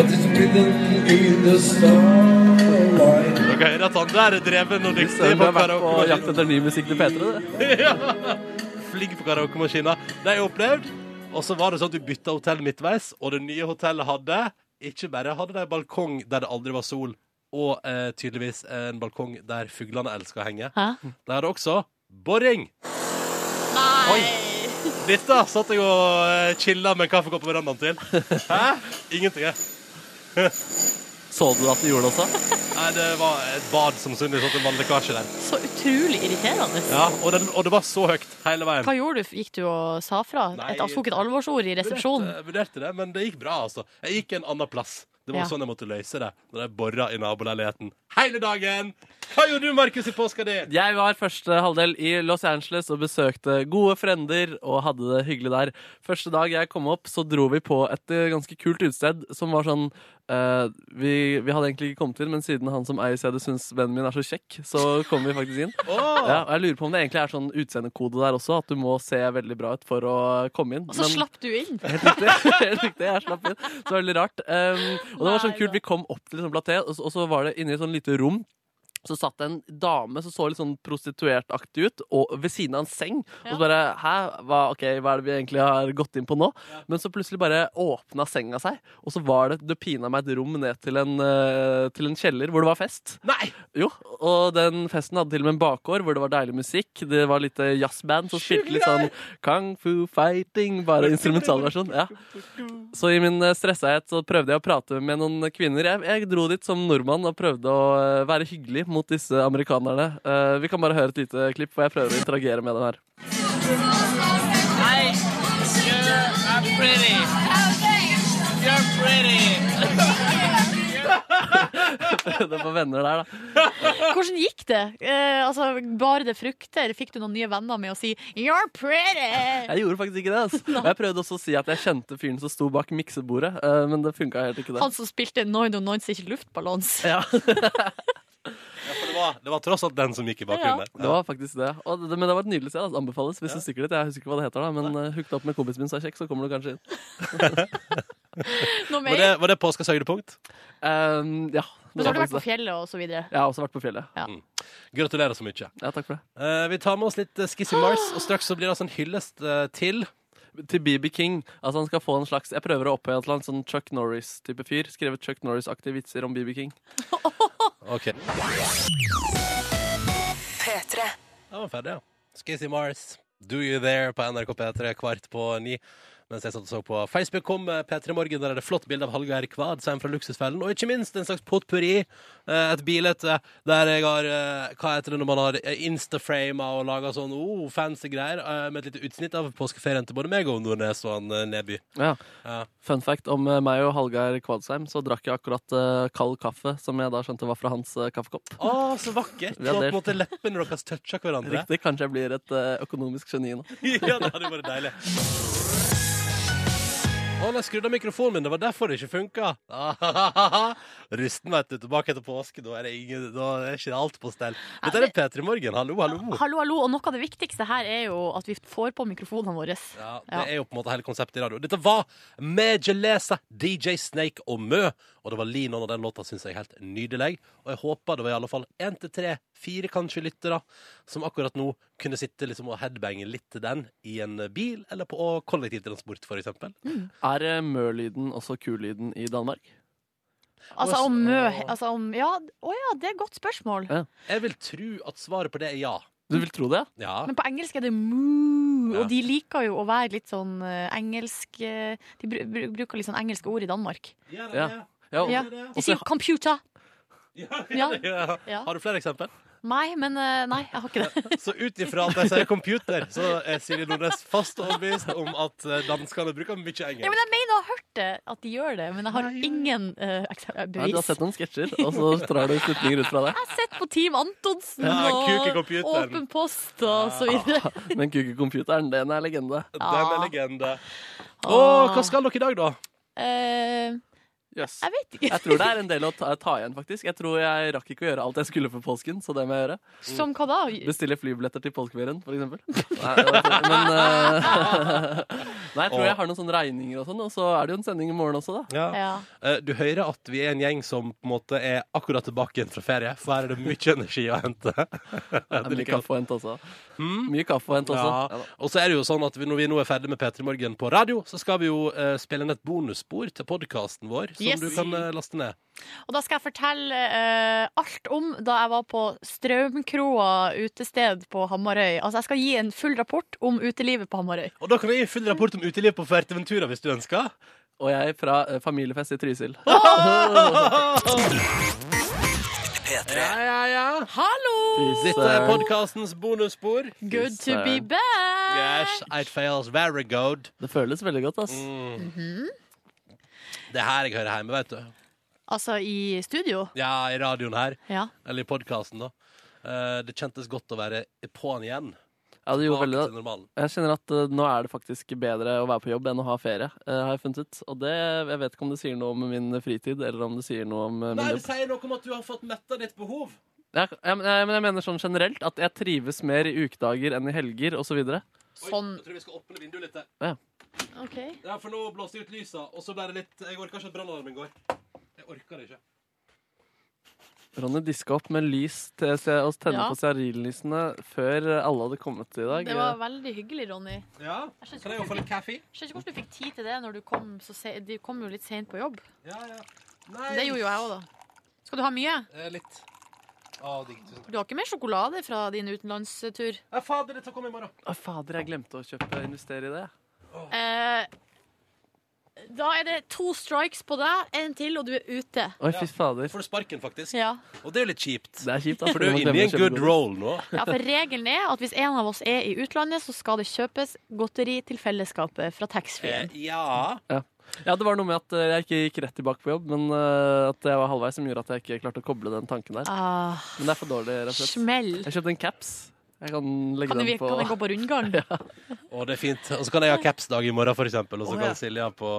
Dere hører at han der er dreven og dyktig på på jakt karaoke. etter ny musikk til P3, du. ja. Flink på karaokemaskina. Det har jeg opplevd. Og så var det sånn at du bytta hotell midtveis, og det nye hotellet hadde ikke bare hadde de balkong der det aldri var sol, og eh, tydeligvis en balkong der fuglene elsker å henge. Hæ? De hadde også boring. Nei! Dette satt jeg og uh, chilla med en kaffekopp på verandaen til. Hæ? Ingenting. jeg. Så du at du gjorde det også? Nei, det var et bad som hadde en vannlekkasje der. Så utrolig irriterende. Ja, og, den, og det var så høyt hele veien. Hva gjorde du? Gikk du og sa fra? Nei, Et, tok et alvorsord i resepsjonen? Vurderte, vurderte det, men det gikk bra, altså. Jeg gikk en annen plass. Det var Ja. sånn jeg måtte løse det. Når jeg bora i naboleiligheten hele dagen. Hva gjorde du, Markus, i påska di? Jeg var første halvdel i Los Angeles og besøkte gode frender og hadde det hyggelig der. Første dag jeg kom opp, så dro vi på et eh, ganske kult utsted som var sånn eh, vi, vi hadde egentlig ikke kommet inn, men siden han som eier stedet syns vennen min er så kjekk, så kom vi faktisk inn. Oh! Ja, og jeg lurer på om det egentlig er sånn utseendekode der også, at du må se veldig bra ut for å komme inn. Og så Men- slapp du inn? Helt riktig. Helt riktig, Jeg slapp inn. Så veldig rart. Um, og det var sånn kult. Vi kom opp til liksom platé, og og så var det inne i et sånn lite rom. Så satt det en dame som så litt sånn prostituertaktig ut, og ved siden av en seng. Og så bare Hæ, hva, okay, hva er det vi egentlig har gått inn på nå? Men så plutselig bare åpna senga seg, og så var det det pina meg et rom ned til en, eh, til en kjeller hvor det var fest. Nei! Jo, og den festen hadde til og med en bakgård hvor det var deilig musikk. Det var litt eh, jazzband som spilte litt sånn kung fu fighting, bare instrumentalversjon. Ja. Så i min eh, stressahet så prøvde jeg å prate med noen kvinner. Jeg, jeg dro dit som nordmann og prøvde å være hyggelig mot disse amerikanerne. Eh, vi kan bare høre et lite klipp for jeg prøver å interagere med dem her. Hi, you're pretty. You're pretty. det var venner der, da. Hvordan gikk det? Eh, altså, Bar det frukter? Fikk du noen nye venner med å si 'you're pretty'? Jeg gjorde faktisk ikke det. Altså. Og Jeg prøvde også å si at jeg kjente fyren som sto bak miksebordet, eh, men det funka helt ikke. det. Han som spilte 99 luftballons. Ja. For det var, det var tross alt den som gikk i bakgrunnen der. Det var faktisk det. Og det men det var et nydelig sted. Altså. Anbefales hvis du stikker dit. Jeg husker ikke hva det heter, da, men uh, hooked opp med kompisen min som er kjekk, så kommer du kanskje inn. Noe Var det, var det påskas høydepunkt? Um, ja. Men så har du vært på fjellet og så videre. Ja, også vært på fjellet. Ja. Gratulerer så mye. Ja, takk for det. Uh, vi tar med oss litt uh, Skissy Mars, og straks så blir det altså en hyllest uh, til Til BB King. Altså han skal få en slags Jeg prøver å opphøye han til en sånn Chuck Norris-type fyr. Skrevet Chuck Norris-aktige vitser om BB King. OK. P3. Da var vi ferdig, ja. Skissy Mars, Do You There på NRK P3 kvart på ni. Mens jeg satt og så på Facebook kom eh, P3 Morgen, der er det flott bilde av Hallgeir Kvadsheim fra Luksusfellen. Og ikke minst en slags potpurri. eh, Et bilde der jeg har eh, Hva heter det når man har instaframa og laga sånn oh, fancy greier, med et lite utsnitt av påskeferien til både meg og Nordnes og han Neby. Ja. Ja. Fun fact om meg og Hallgeir Kvadsheim, så drakk jeg akkurat kald kaffe, som jeg da skjønte var fra hans kaffekopp. Å, så vakkert! Vi har Så på en måte leppene deres toucha hverandre. Riktig. Kanskje jeg blir et økonomisk geni nå. ja, det hadde vært deilig. Å, jeg skrudde av mikrofonen min. Det var derfor det ikke funka. Rusten, vet du. Tilbake etter påske. Da er, det ingen, da er ikke alt på stell. Dette er P3 Morgen. Hallo, hallo. Hallo, hallo. Og noe av det viktigste her er jo at vi får på mikrofonene våre. Ja, det er jo på en måte hele konseptet i radio. Dette var Megelesa, DJ Snake og Mø. Og det var Linon, og den låta syns jeg er helt nydelig. Og jeg håper det var i alle fall én til tre, fire kanskje lyttere som akkurat nå kunne sitte liksom og headbange litt til den i en bil eller på kollektivtransport, for eksempel. Er eh, Mø-lyden også kullyden i Danmark? Altså om mø altså om, ja, Å ja, det er et godt spørsmål. Ja. Jeg vil tro at svaret på det er ja. Du vil tro det? Ja. Men på engelsk er det moo, Ja. og de liker jo å være litt sånn eh, engelsk eh, De bru bru bruker litt sånn engelske ord i Danmark. Ja, Ja. Ja, Ja. De sier 'computer'. Ja. Ja. Ja. Har du flere eksempel? Nei, men eh, Nei, jeg har ikke det. Så ut ifra at jeg sier computer, så er Silje Nordnes fast overbevist om at eh, danskene bruker mye Ja, men Jeg mener å ha hørt det, at de gjør det, men jeg har ingen eh, ekse- Nei, du bevis. har sett noen sketsjer, og så drar du slutninger ut fra det. Jeg har sett på Team Antonsen Ja, Kuk i og computeren. Åpen post og så videre. Men Kukecomputeren, den er legende. Den er legende. Å, hva skal dere i dag, da? Eh, Yes. jeg vet ikke. Jeg tror det er en del å ta, ta igjen, faktisk. Jeg tror jeg rakk ikke å gjøre alt jeg skulle for påsken, så det må jeg gjøre. Som hva da? Bestille flybilletter til påskeferien, for eksempel. Nei, men uh, Nei, jeg tror jeg har noen sånne regninger og sånn, og så er det jo en sending i morgen også, da. Ja. Ja. Eh, Du hører at vi er en gjeng som på en måte er akkurat tilbake igjen fra ferie, for her er det mye energi å hente. Det er mye kaffe å hente også. Hmm? Mye kaffe å hente også. Ja. Og så er det jo sånn at vi, når vi nå er ferdig med P3 Morgen på radio, så skal vi jo eh, spille inn et bonusspor til podkasten vår, som Yes. du kan eh, laste ned. Og da skal jeg fortelle eh, alt om da jeg var på Straumkroa utested på Hamarøy. Altså Jeg skal gi en full rapport om utelivet på Hamarøy. Og da kan jeg gi full rapport om utelivet på Fuerteventura hvis du ønsker. Og jeg fra eh, familiefest i Trysil. P3. Ja, ja, ja. Hallo! Dette er podkastens bonusspor. Good to be back! Yes, it feels very good. Det føles veldig godt, ass. Mm. Det er her jeg hører hjemme, vet du. Altså i studio? Ja, i radioen her. Ja. Eller i podkasten, da. Eh, det kjentes godt å være på'n igjen. Ja, det gjorde veldig det. Jeg kjenner at eh, nå er det faktisk bedre å være på jobb enn å ha ferie, eh, har jeg funnet ut. Og det, jeg vet ikke om det sier noe om min fritid, eller om det sier noe om eh, min Nei, det jobb. sier noe om at du har fått metta ditt behov. Ja, jeg, jeg, men jeg mener sånn generelt at jeg trives mer i ukedager enn i helger, osv. Oi, Sånn. Jeg tror vi skal åpne vinduet litt. Ja. OK. Ja, for nå blåste jeg ut lysa, og så ble det litt Jeg orka ikke at brannalarmen går. Jeg orka det ikke. Ronny diska opp med lys til å tenne Ja. på stearinlysene før alle hadde kommet i dag. Det var veldig hyggelig, Ronny. Ja, Jeg Kan jeg få litt kaffe? skjønner ikke hvordan du fikk tid til det når du kom så se Du kom jo litt sent på jobb. Ja, ja. Nei. Det gjorde jo jeg òg, da. Skal du ha mye? Eh, litt. Å, digg. Tusen takk. Du har ikke mer sjokolade fra din utenlandstur? Ja, fader, dette kommer i morgen. Å, fader, jeg glemte å kjøpe investere i det. Eh, da er det to strikes på deg, en til, og du er ute. Oi, fy fader. Får du sparken, faktisk. Ja. Og det er jo litt kjipt. Det er kjipt, da. For du er jo inne i en good roll nå. ja, for regelen er at hvis en av oss er i utlandet, så skal det kjøpes godteri til fellesskapet fra taxfree-en. Eh, ja. Ja, det var noe med at eh, jeg ikke gikk rett tilbake på jobb, men eh, at jeg var halvveis som gjorde at jeg ikke klarte å koble den tanken der. Ah, Men det er for dårlig, rett og slett. smell. Jeg kjøpte en caps. Jeg kan legge Kan den på kan det gå på rundgang? Å, det er fint. Og så kan jeg ha capsdag i morgen, for eksempel. Og så oh, ja. kan Silja på,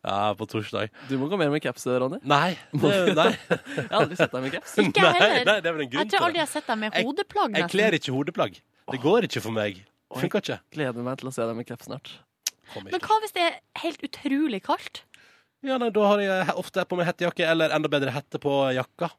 ja, på torsdag. Du må gå mer med caps, Ronny. Nei. Det, nei. Jeg har aldri sett deg med caps. Ikke jeg heller. nei, det er vel en Jeg tror aldri jeg har sett deg med Jeg- hodeplagg. Jeg jeg kler ikke hodeplagg. Det går ikke for meg. Funker ikke. Gleder meg til å se deg med caps snart. Men hva hvis det er helt utrolig kaldt? Ja, nei, Da har jeg ofte på meg hettejakke, eller enda bedre hette på jakka.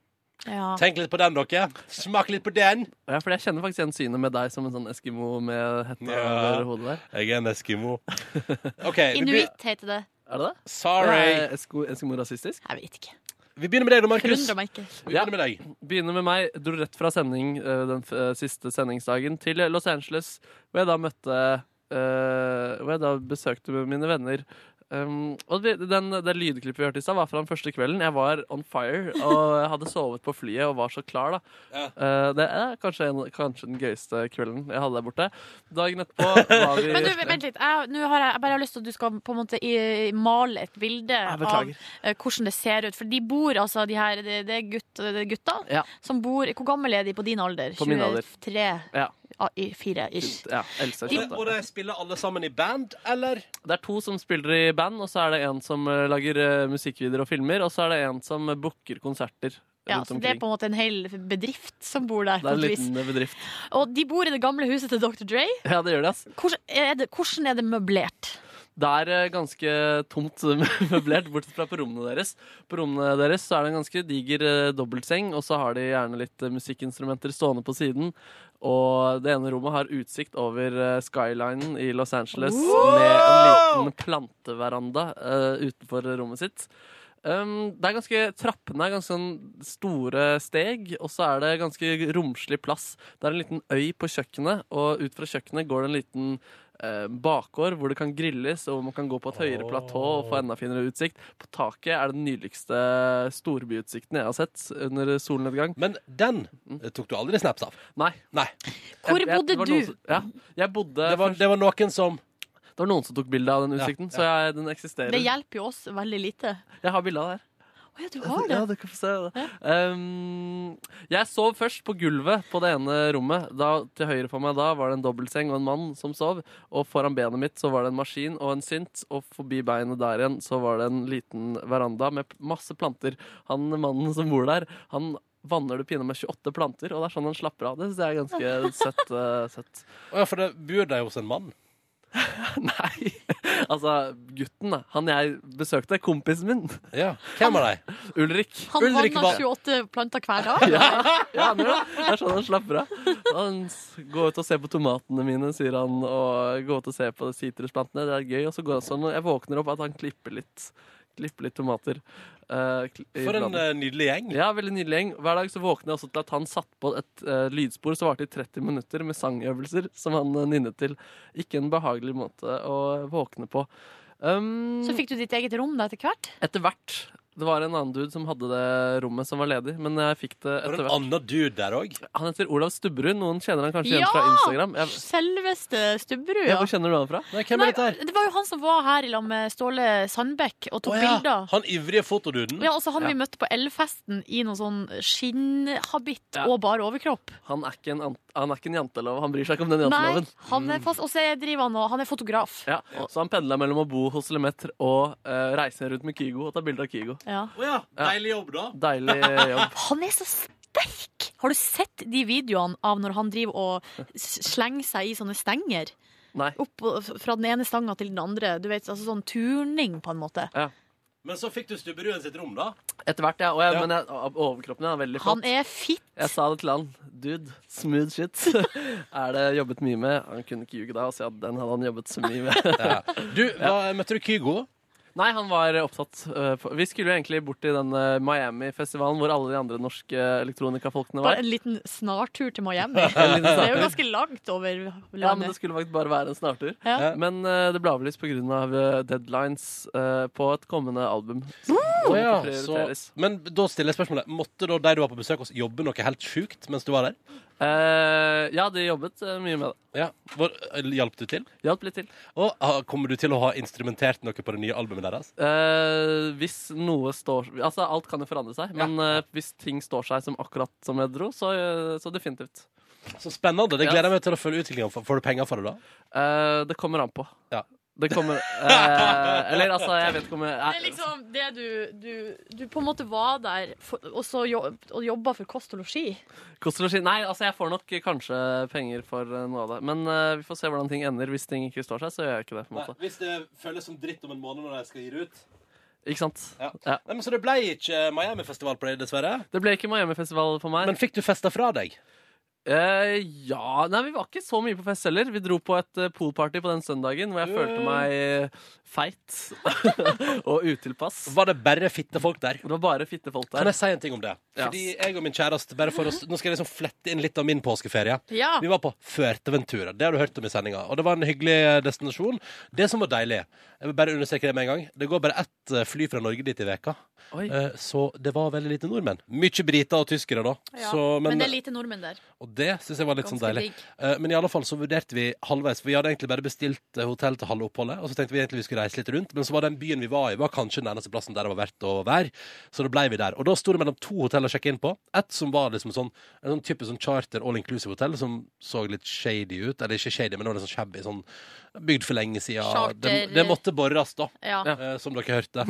Ja. Tenk litt på den, dere. Smak litt på den. Ja, for jeg kjenner faktisk igjen synet med deg som en sånn eskimo med hette Ja. over hodet der. Jeg er en eskimo. Okay, Inuitt heter det. Er det det? sorry. Er eskimo rasistisk? Jeg vet ikke. Vi begynner med deg, da, Markus. Vi begynner med deg. Begynner med meg. Dro rett fra sending eh, den f eh, siste sendingsdagen til Los Angeles, hvor jeg da møtte Uh, Hvor jeg da besøkte mine venner. Um, og det, den, det lydklippet vi hørte i stad, var fra den første kvelden. Jeg var on fire og jeg hadde sovet på flyet og var så klar. da Ja. uh, Det er kanskje, en, kanskje den gøyeste kvelden jeg hadde der borte. Dagen etterpå var vi Men du, vent litt. Jeg, nå har jeg, jeg bare har lyst til at du skal på en måte i, male et bilde av eh, hvordan det ser ut. For de bor altså, de her, det, det er gutt, det er Ja. som bor Hvor gammel er de på din alder? På min alder. 23? Ja. Ah, i- Fire, ish. Ja, Elsa de, Og, 28. de spiller alle sammen i band, eller? Det er to som spiller i band, og så er det en som eh, lager eh, musikkvideoer og filmer, og så er det en som eh, booker konserter Ja, så det er på en måte en hel bedrift som bor der. Det er en liten bedrift. Og de bor i det gamle huset til Dr. Dre. Ja, det gjør det, ass. Hvordan er det, hvordan er det møblert? Det er eh, ganske tomt møblert, bortsett fra på rommene deres. På rommene deres så er det en ganske diger eh, dobbeltseng, og så har de gjerne litt eh, musikkinstrumenter stående på siden. Og det ene rommet har utsikt over skylinen i Los Angeles med en liten planteveranda utenfor rommet sitt. Um, det er ganske, Trappene er ganske sånn store steg, og så er det ganske romslig plass. Det er en liten øy på kjøkkenet, og ut fra kjøkkenet går det en liten eh, bakgård hvor det kan grilles, og man kan gå på et høyere platå og få enda finere utsikt. På taket er det den nydeligste storbyutsikten jeg har sett under solnedgang. Men den eh, tok du aldri snaps av. Nei. Nei. Hvor Jeg- jeg- bodde det var du? som- Ja, jeg bodde Det var, først- det var noen som det var noen som tok bilde av den Ja, utsikten, så jeg, den eksisterer. Det hjelper jo oss veldig lite. Jeg har bilde av det her. Å ja, du har det. Ja, du kan få se det. Um, jeg sov først på gulvet på det ene rommet. Da, til høyre for meg da var det en dobbeltseng og en mann som sov. Og foran benet mitt så var det en maskin og en synt. Og forbi beinet der igjen så var det en liten veranda med masse planter. Han mannen som bor der, han vanner det pinadø med 28 planter, og det er sånn han slapper av. Det synes jeg er ganske søtt. Uh, søtt. Oh, ja, for det bor de hos en mann? Nei, altså gutten da. Han jeg besøkte, kompisen min, Ja. Hvem av de? Ulrik. Han Ulrik vanner var- 28 planter hver dag. Ja, ja det. Det er sånn han slapper av. Han går ut og ser på tomatene mine, sier han, og går ut og ser på sitrusplantene. Det er gøy. Og så går han sånn, og jeg våkner opp at han klipper litt, klipper litt tomater. I For en eh, nydelig gjeng. Ja, veldig nydelig gjeng. Hver dag så våkner jeg også til at han satt på et uh, lydspor som varte i 30 minutter med sangøvelser som han uh, nynnet til. Ikke en behagelig måte å våkne på. Um, Så fikk du ditt eget rom da etter hvert. etter hvert. Det var en annen dude som hadde det rommet som var ledig, men jeg fikk det Var etter det en annen dude der òg? Han heter Olav Stubberud. Noen kjenner han kanskje igjen fra Instagram. Jeg, Selveste Stubberud, ja, ja. hvor kjenner du han fra? Nei, hvem Nei, er dette her? det var jo han som var her i lag med Ståle Sandbekk og tok Å ja, bilder. Han ivrige fotoduden? Ja, altså Han Ja. vi møtte på Elfesten i noen sånn skinnhabitt Ja. og bare overkropp. Han er ikke en, ant- han er ikke en jantelov. Han bryr seg ikke om den Nei, janteloven. han er fast, Og så driver han og Han er fotograf. Ja, så han pendla mellom å bo hos Lemetre og uh, reise rundt med Kygo og ta bilder av Kygo. Ja. Å ja. Deilig jobb, da. Deilig jobb. Han er så sterk! Har du sett de videoene av når han driver og slenger seg i sånne stenger? Nei. Opp fra den ene stanga til den andre. Du vet, altså Sånn turning, på en måte. Ja. Men så fikk du stubberuen sitt rom, da? Etter hvert, ja. Og jeg, Ja. Men jeg, overkroppen er veldig flott. Han er fit. Jeg sa det til han. Dude, smooth shit. er det jobbet mye med? Han kunne ikke ljuge da og si at den hadde han jobbet så mye med. Ja. Du, hva, møtte du Kygo? Nei, han var opptatt. øh, Vi skulle jo egentlig bort til den øh, Miami-festivalen hvor alle de andre norske elektronikafolkene var. Bare en liten snartur til Miami. Det er jo ganske langt over landet. Ja, men det skulle faktisk bare være en snartur. Ja. Men det ble avlyst pga. Av, deadlines på et kommende album. Som oh, ja, så, men da stiller jeg spørsmålet Måtte da de du var på besøk hos, jobbe noe helt sjukt mens du var der? Eh, ja, de jobbet uh, mye med det. Ja, Hvor, Hjalp du til? Hjalp litt til. Og ah, Kommer du til å ha instrumentert noe på det nye albumet deres? Uh, hvis noe står Altså, alt kan jo forandre seg, men eh, hvis ting står seg som akkurat som jeg dro, så, eh, så definitivt. Så spennende. Det gleder jeg meg til å følge utviklinga. Får du penger for det, da? Eh, det kommer an på. Ja. Det kommer eh, Eller altså, jeg vet ikke om jeg Det er liksom det du, du, du på en måte var der for, og så jobb, og jobba for kost og losji. Kost og losji Nei, altså, jeg får nok kanskje penger for eh, noe av det. Men eh, vi får se hvordan ting ender. Hvis ting ikke står seg, så gjør jeg ikke det. på en måte hvis det føles som dritt om en måned når de skal gi det ut. Ikke sant? Ja. Ja. Nei, men Så det ble ikke Miami-festival på deg, dessverre? Det ble ikke Miami-festival for meg. Men fikk du festa fra deg? Eh, ja Nei, vi var ikke så mye på fest heller. Vi dro på et uh, poolparty på den søndagen hvor jeg følte meg eh, feit og utilpass. Var det bare fitte folk der? Det var bare fitte folk Kan jeg si en ting om det? Ja. Fordi jeg og min kjæreste bare for oss, Nå skal jeg liksom flette inn litt av min påskeferie. Ja. Vi var på Fuerteventura. Det har du hørt om i sendinga. Og det var en hyggelig destinasjon. Det som var deilig Jeg vil bare understreke det med en gang. Det går bare ett fly fra Norge dit i veka. Oi. Eh, Så det var veldig lite nordmenn. Mye briter og tyskere, da. Ja. Så, men, det er lite nordmenn der. og det syns jeg var litt sånn deilig. digg. Eh, Men i alle fall så vurderte vi halvveis. For vi hadde egentlig bare bestilt eh, hotell til halve oppholdet. Og så tenkte vi egentlig vi skulle reise litt rundt. Men så var den byen vi var i, var kanskje den eneste plassen der det var verdt å være. Så da ble vi der. Og da sto det mellom to hotell å sjekke inn på. Et som var liksom sånn en sånn type sånn charter all inclusive-hotell som så litt shady ut. Eller ikke shady, men det var litt sånn shabby. Sånn bygd for lenge siden. Charter- Det, det måtte borres, da. Ja. som dere hørte.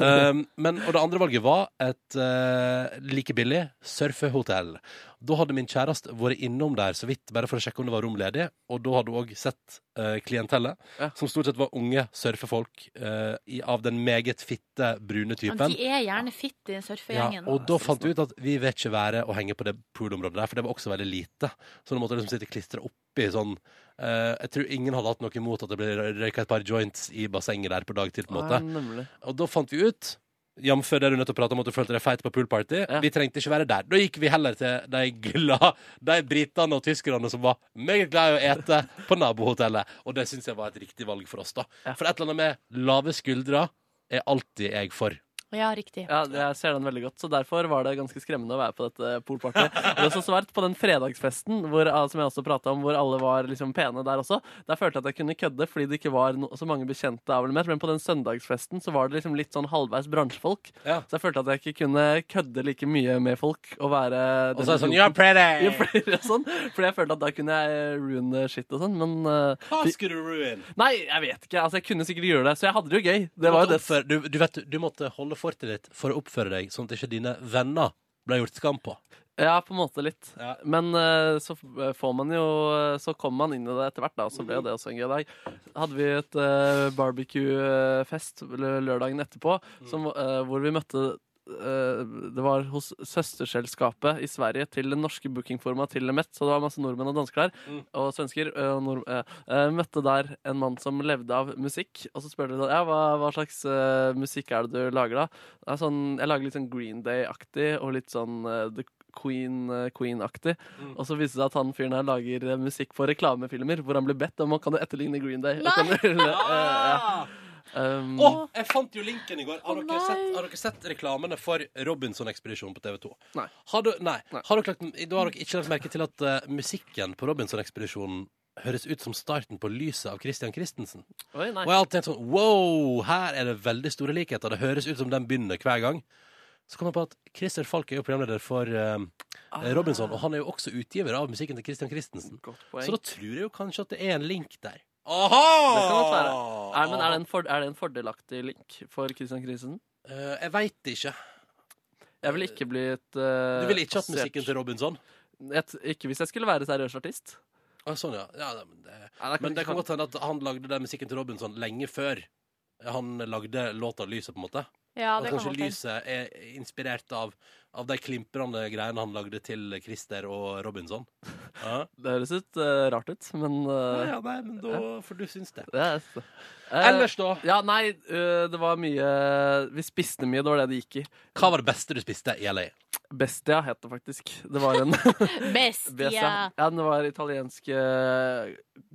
um, men, og det andre valget var et uh, like billig surfehotell. Da hadde min kjæreste vært innom der så vidt, bare for å sjekke om det var rom ledig. Og da hadde hun òg sett uh, klientellet, Ja. som stort sett var unge surfefolk uh, i, av den meget fitte, brune Men typen. de er gjerne fitte i surfegjengen. Ja, og da fant vi ut at vi vil ikke være å henge på det poolområdet der, for det var også veldig lite. Så da måtte jeg liksom sitte klistra oppi sånn Uh, Jeg tror ingen hadde hatt noe imot at det ble røyka et par joints i bassenget der på dagtid, på en måte. Ja. Og da fant vi ut Jf. det du nettopp prata om at du følte deg feit på poolparty. Ja. Vi trengte ikke være der. Da gikk vi heller til de glade De britene og tyskerne som var meget glad i å ete på nabohotellet. Og det syns jeg var et riktig valg for oss, da. Ja. For et eller annet med lave skuldre er alltid jeg for. Ja, riktig. Ja, jeg ser den veldig godt, så derfor var det ganske skremmende å være på dette polpartiet. Det var så svært på den fredagsfesten hvor, ah, som jeg også om, hvor alle var liksom pene der også. Der følte jeg at jeg kunne kødde fordi det ikke var no så mange bekjente av eller. Men på den søndagsfesten så var det liksom litt sånn halvveis bransjefolk. Ja. Så jeg følte at jeg ikke kunne kødde like mye med folk og være Og så er det sånn You're pretty! fordi, sånn, fordi jeg følte at da kunne jeg ruin shit og sånn, men uh, Hva skulle du ruin? Nei, jeg vet ikke. Altså, jeg kunne sikkert gjøre det, så jeg hadde det jo gøy. Det var jo det. Du, du, vet, du måtte holde fortet ditt for å oppføre deg sånn at ikke dine venner ble gjort skam på. Ja, på en måte litt. Ja. Men uh, så får man jo Så kommer man inn i det etter hvert, da. og Så ble jo det også en gøy dag. Hadde vi et uh, barbecue-fest lørdagen etterpå som, uh, hvor vi møtte eh, det var hos søsterselskapet i Sverige til den norske bookingforma til Met. Så det var masse nordmenn og dansker der. Mm. Og svensker. eh, Og nord, eh, eh, møtte der en mann som levde av musikk. Og så spør de sånn Ja, hva, hva slags eh, musikk er det du lager, da? Det er sånn, jeg lager litt sånn Green Day-aktig og litt sånn eh, The Queen, eh, Queen-aktig. Mm. Og så viste det seg at han fyren her lager eh, musikk for reklamefilmer, hvor han blir bedt om å kan du etterligne Green Day. Og Nei! kan du- eh, ja. Um, Å, jeg fant jo linken i går. Har, dere, sett, har dere sett reklamene for Robinson-ekspedisjonen på TV 2? Nei. Har, du, nei. Nei. Har dere, lagt, da har dere ikke lagt merke til at uh, musikken på Robinson-ekspedisjonen høres ut som starten på Lyset av Christian Christensen. Oi, nei. Og jeg har alltid tenkt sånn Wow, her er det veldig store likheter. Det høres ut som den begynner hver gang. Så kom jeg på at Christer Falk er jo programleder for uh, Ah. Robinson, og han er jo også utgiver av musikken til Christian Christensen. Så da tror jeg jo kanskje at det er en link der. Det kan godt være. Er, men er det, en for, er det en fordelaktig link for Christian Christensen? Eh, jeg veit ikke. Jeg ville ikke blitt uh, Du ville ikke hatt musikken til Robinson? et, Ikke hvis jeg skulle være seriøs artist. Ah, sånn, ja. ja det, men det, Nei, men det kan godt hende at han lagde den musikken til Robinson lenge før han lagde låta 'Lyset', på en måte. Ja, det og kanskje kan lyset er inspirert av, av de klimprende greiene han lagde til Christer og Robinson. Ja. Det høres ut uh, rart ut, men eh, ja, nei, men da får du synes det. det er, Ellers, da? Ja, nei, eh, det var mye Vi spiste mye, det var det det gikk i. Hva var det beste du spiste i LA? Bestia het det faktisk. Det var en Bestia. Ja, det var italiensk eh,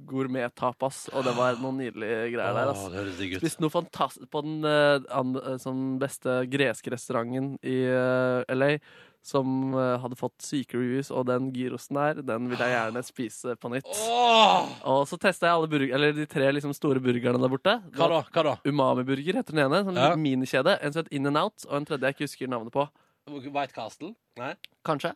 gourmet-tapas, og det var noen nydelige greier der. Altså. det høres ut. Spiste noe fantastisk på den uh, an, uh, sånn beste greske restauranten i uh, LA. Som eh, hadde fått syke reviews, og den gyrosen der, den vil jeg gjerne spise på nytt. Oh! Og så testa jeg alle burger, eller de tre liksom store burgerne der borte. Hva da? Hva da? Umami-burger heter den ene. Sånn Ja. minikjede. En som het In and Out, og en tredje jeg ikke husker navnet på. White Castle? Nei? Kanskje.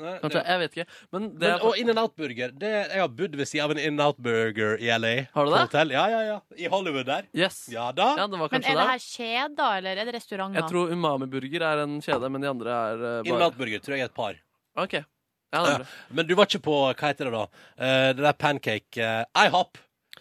Nei Kanskje, Jeg vet ikke. Men det Men, er og In-N-Out-burger. Jeg har bodd ved siden av en In-N-Out-burger i LA. Har du det? Hotell. Ja, ja, ja. I Hollywood der. Yes. Ja da. Ja, det var Men er det det. her kjeder, eller er det restauranter? Jeg tror Umami-burger er en kjede, men de andre er uh, bare In-N-Out-burger tror jeg er et par. OK. Ja, det er bra. Men du var ikke på Hva heter det da? Uh, det der pancake eh, IHOP.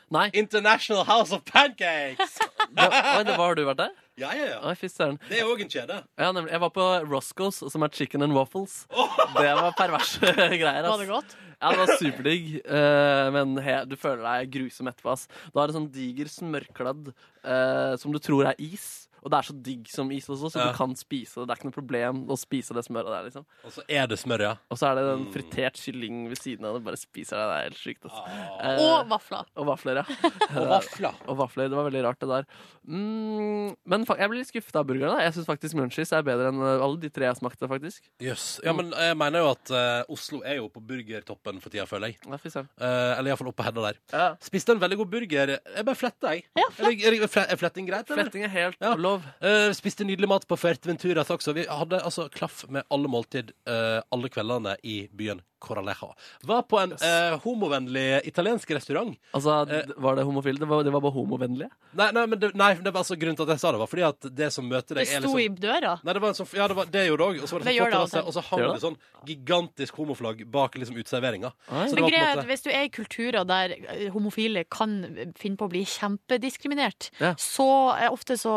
Nei. International House of Pancakes! Det, oi, det var, har du vært der? Ja, ja, ja. Fy søren. Det er òg en kjede. Ja, nemlig. Jeg var på Roscoe's, som er chicken and waffles. Det var perverse greier. ass. Var det godt? Ja, det var superdigg, uh, men he, du føler deg grusom etterpå. ass. Da er det sånn diger smørkladd uh, som du tror er is. Og det er så digg som is også, så Ja. du kan spise det. Det er ikke noe problem å spise det smøret der. liksom Og så er det smør, ja. Og så er det en fritert kylling ved siden av. Du bare spiser det. Det er helt sykt. ass. Eh, Og vafler. og vafler, ja. Og vafler. Og vafler, Det var veldig rart, det der. Mm, men fa- jeg blir litt skuffet av burgerne. Jeg syns faktisk Munchies er bedre enn eh, alle de tre jeg smakte, faktisk. Jøss. Ja, men jeg mener jo at uh, Oslo er jo på burgertoppen for tida, føler jeg. Ja, fy søren. Eh, eller iallfall oppe på Hedda der. Ja. Spiste en veldig god burger. Jeg bare fletta, jeg. Ja, Er, er, er fletting greit, eller? Fletting er helt Ja. Lov. Uh, spiste nydelig mat på Fuerteventuras også. Vi hadde altså klaff med alle måltid uh, alle kveldene i byen Coraleja. Var på en eh, homovennlig italiensk restaurant. Altså, Eh. Var det homofile? Det var, det var bare homovennlige? Nei, nei, men det, nei, det var altså grunnen til at jeg sa det, var fordi at det som møter deg, er sto liksom i døra. Nei, det var en sånn, ja, det, var, det gjorde det òg. Og så var det Det sånn det og så hang det sånn gigantisk homoflagg bak liksom uteserveringa. Så det Men var på en greia er at Hvis du er i kulturer der eh, homofile kan finne på å bli kjempediskriminert, Ja. så er ofte så,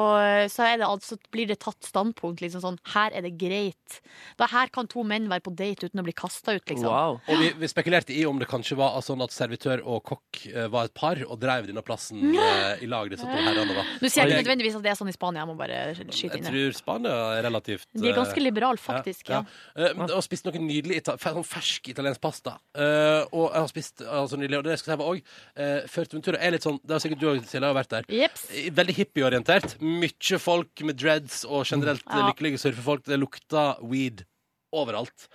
så, er det, altså, blir det tatt standpunkt liksom sånn Her er det greit. Da Her kan to menn være på date uten å bli kasta ut, liksom. Wow. Og vi, vi spekulerte i om det kanskje var sånn at servitør og kokk eh, var et par og drev denne plassen eh, i lag, disse to herrene. da. Nå sier jeg ikke nødvendigvis at det er sånn i Spania, jeg må bare skyte inn det. tror Spania er relativt De er ganske eh, liberale, faktisk. Ja, Eh, og spiste noe nydelig sånn fersk italiensk pasta. Eh, og jeg har spist altså, nydelig, og det skal jeg si òg Fuerteventura er litt sånn Det har sikkert du òg, Silje, har vært der. Jeps. Veldig hippieorientert. Mye folk med dreads og generelt Ja. lykkelige surfefolk. Det lukter weed overalt.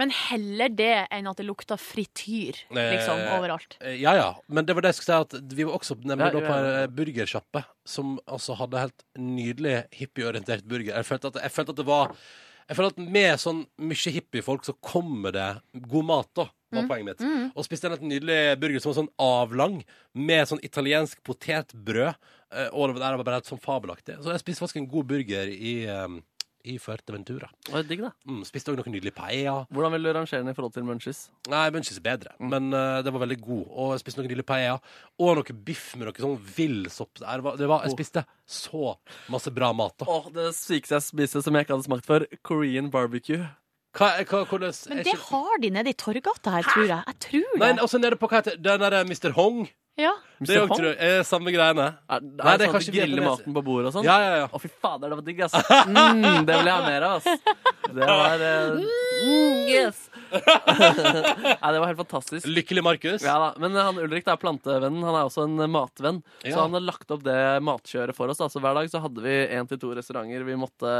Men heller det enn at det lukter frityr liksom, Eh, overalt. Eh, Ja, ja. Men det var det jeg skulle si, at vi var også nemlig Ja, da ja, på ja. ei burgersjappe som altså hadde helt nydelig hippieorientert burger. Jeg følte at, jeg følte at det var jeg følte at Med sånn mye hippiefolk så kommer det god mat, da. Var poenget mitt. Og spiste en helt nydelig burger som var sånn avlang, med sånn italiensk potetbrød. eh, Og det der var bare helt sånn fabelaktig. Så jeg spiste faktisk en god burger i, um, i Fuerteventura. Oi, digg, da. Mm, spiste òg noe nydelig paella. Hvordan vil du rangere den i forhold til Munchies? Nei, Munchies er bedre, Mm. men uh, det var veldig god. Og jeg spiste noe nydelig paella. Og noe biff med noe sånn vill sopp. Det var, det var, jeg spiste så masse bra mat, da. Åh, Det sykeste jeg spiste som jeg ikke hadde smakt før, Korean barbecue. Hva, hva, hvordan Men det ikke- har de nede i Torgata her, tror jeg. Jeg tror Nei, Og også nede på hva heter Den derre Mr. Hong. Ja. Det er jo Hong? tror jeg, er samme greiene. Er, er Nei, det det er sånn kanskje griller maten på bordet og sånn? Ja, ja, ja. Å, fy fader, det var digg, ass. Mm, det vil jeg ha mer av, ass. Det var eh, mm, Yes! Nei, det var helt fantastisk. Lykkelig Markus. Ja da, Men han Ulrik det er plantevennen. Han er også en matvenn. Ja. Så han har lagt opp det matkjøret for oss. Altså Hver dag så hadde vi én til to restauranter vi måtte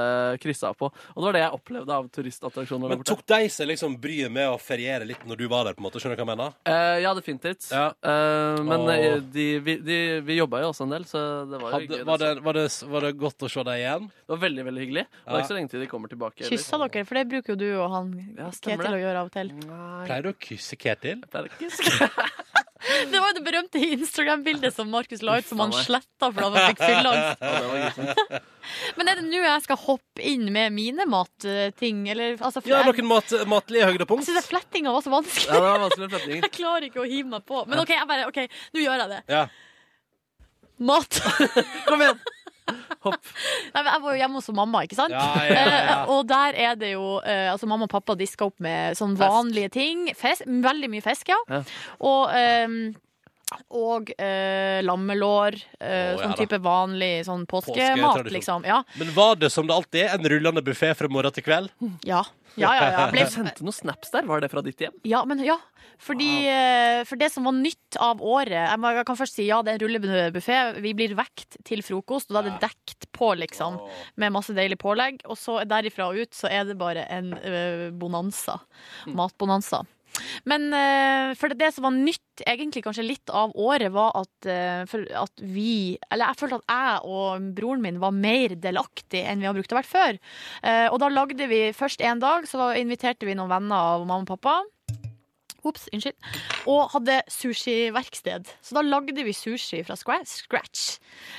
krysse av på. Og det var det jeg opplevde av turistattraksjoner Men tok de seg liksom bryet med å feriere litt når du var der? på en måte, Skjønner du hva jeg mener? Uh, ja, definitivt. Ja. Uh, men eh, de, vi, de, vi jobba jo også en del, så det var jo Hadde, hyggelig. var, det, altså. var, det, var det godt å se deg igjen? Det var veldig veldig hyggelig. Det var ikke så lenge til de kommer tilbake. Kyssa dere, for det bruker jo du og han Ja, Ketil det. å gjøre av og til. Nei, Pleier du å kysse Ketil? jeg pleier å huske. Det var jo det berømte Instagram-bildet som Markus la ut, som han sletta fordi han fikk fylleangst. Men er det nå jeg skal hoppe inn med mine matting? Eller altså Ja, noen mat, matlige høydepunkt? jeg synes flettinga var så vanskelig. Ja, det var vanskelig fletting. Jeg klarer ikke å hive meg på. Men OK, jeg bare, ok, nå gjør jeg det. Ja. Mat. Kom igjen! Nei, men jeg var jo hjemme hos mamma, ikke sant? Ja, ja, ja. Eh, og der er det jo eh, Altså, mamma og pappa diska opp med sånn vanlige ting. Fisk, veldig mye fisk, ja. Ja. Og ehm, og eh, lammelår. eh, Å, ja sånn da. type vanlig sånn påskemat, Påsketradisjon. liksom. Ja. Men var det som det alltid er, en rullende buffé fra morgen til kveld? Ja, ja, ja. ja. Ble, Du sendte noen snaps der. Var det fra ditt hjem? ja men ja. Fordi, eh, for det som var nytt av året jeg, må, jeg kan først si ja, det er en rullebuffé. Vi blir vekt til frokost, og da er det dekt på, liksom. Med masse deilig pålegg. Og så derifra og ut så er det bare en eh, bonanza. Matbonanza. Men eh, for det, det som var nytt, egentlig kanskje litt av året, var at, eh, at vi Eller jeg følte at jeg og broren min var mer delaktig enn vi har brukt å være før. Eh, og da lagde vi først en dag, så inviterte vi noen venner av mamma og pappa. Ops, unnskyld. Og hadde sushiverksted. Så da lagde vi sushi fra scratch.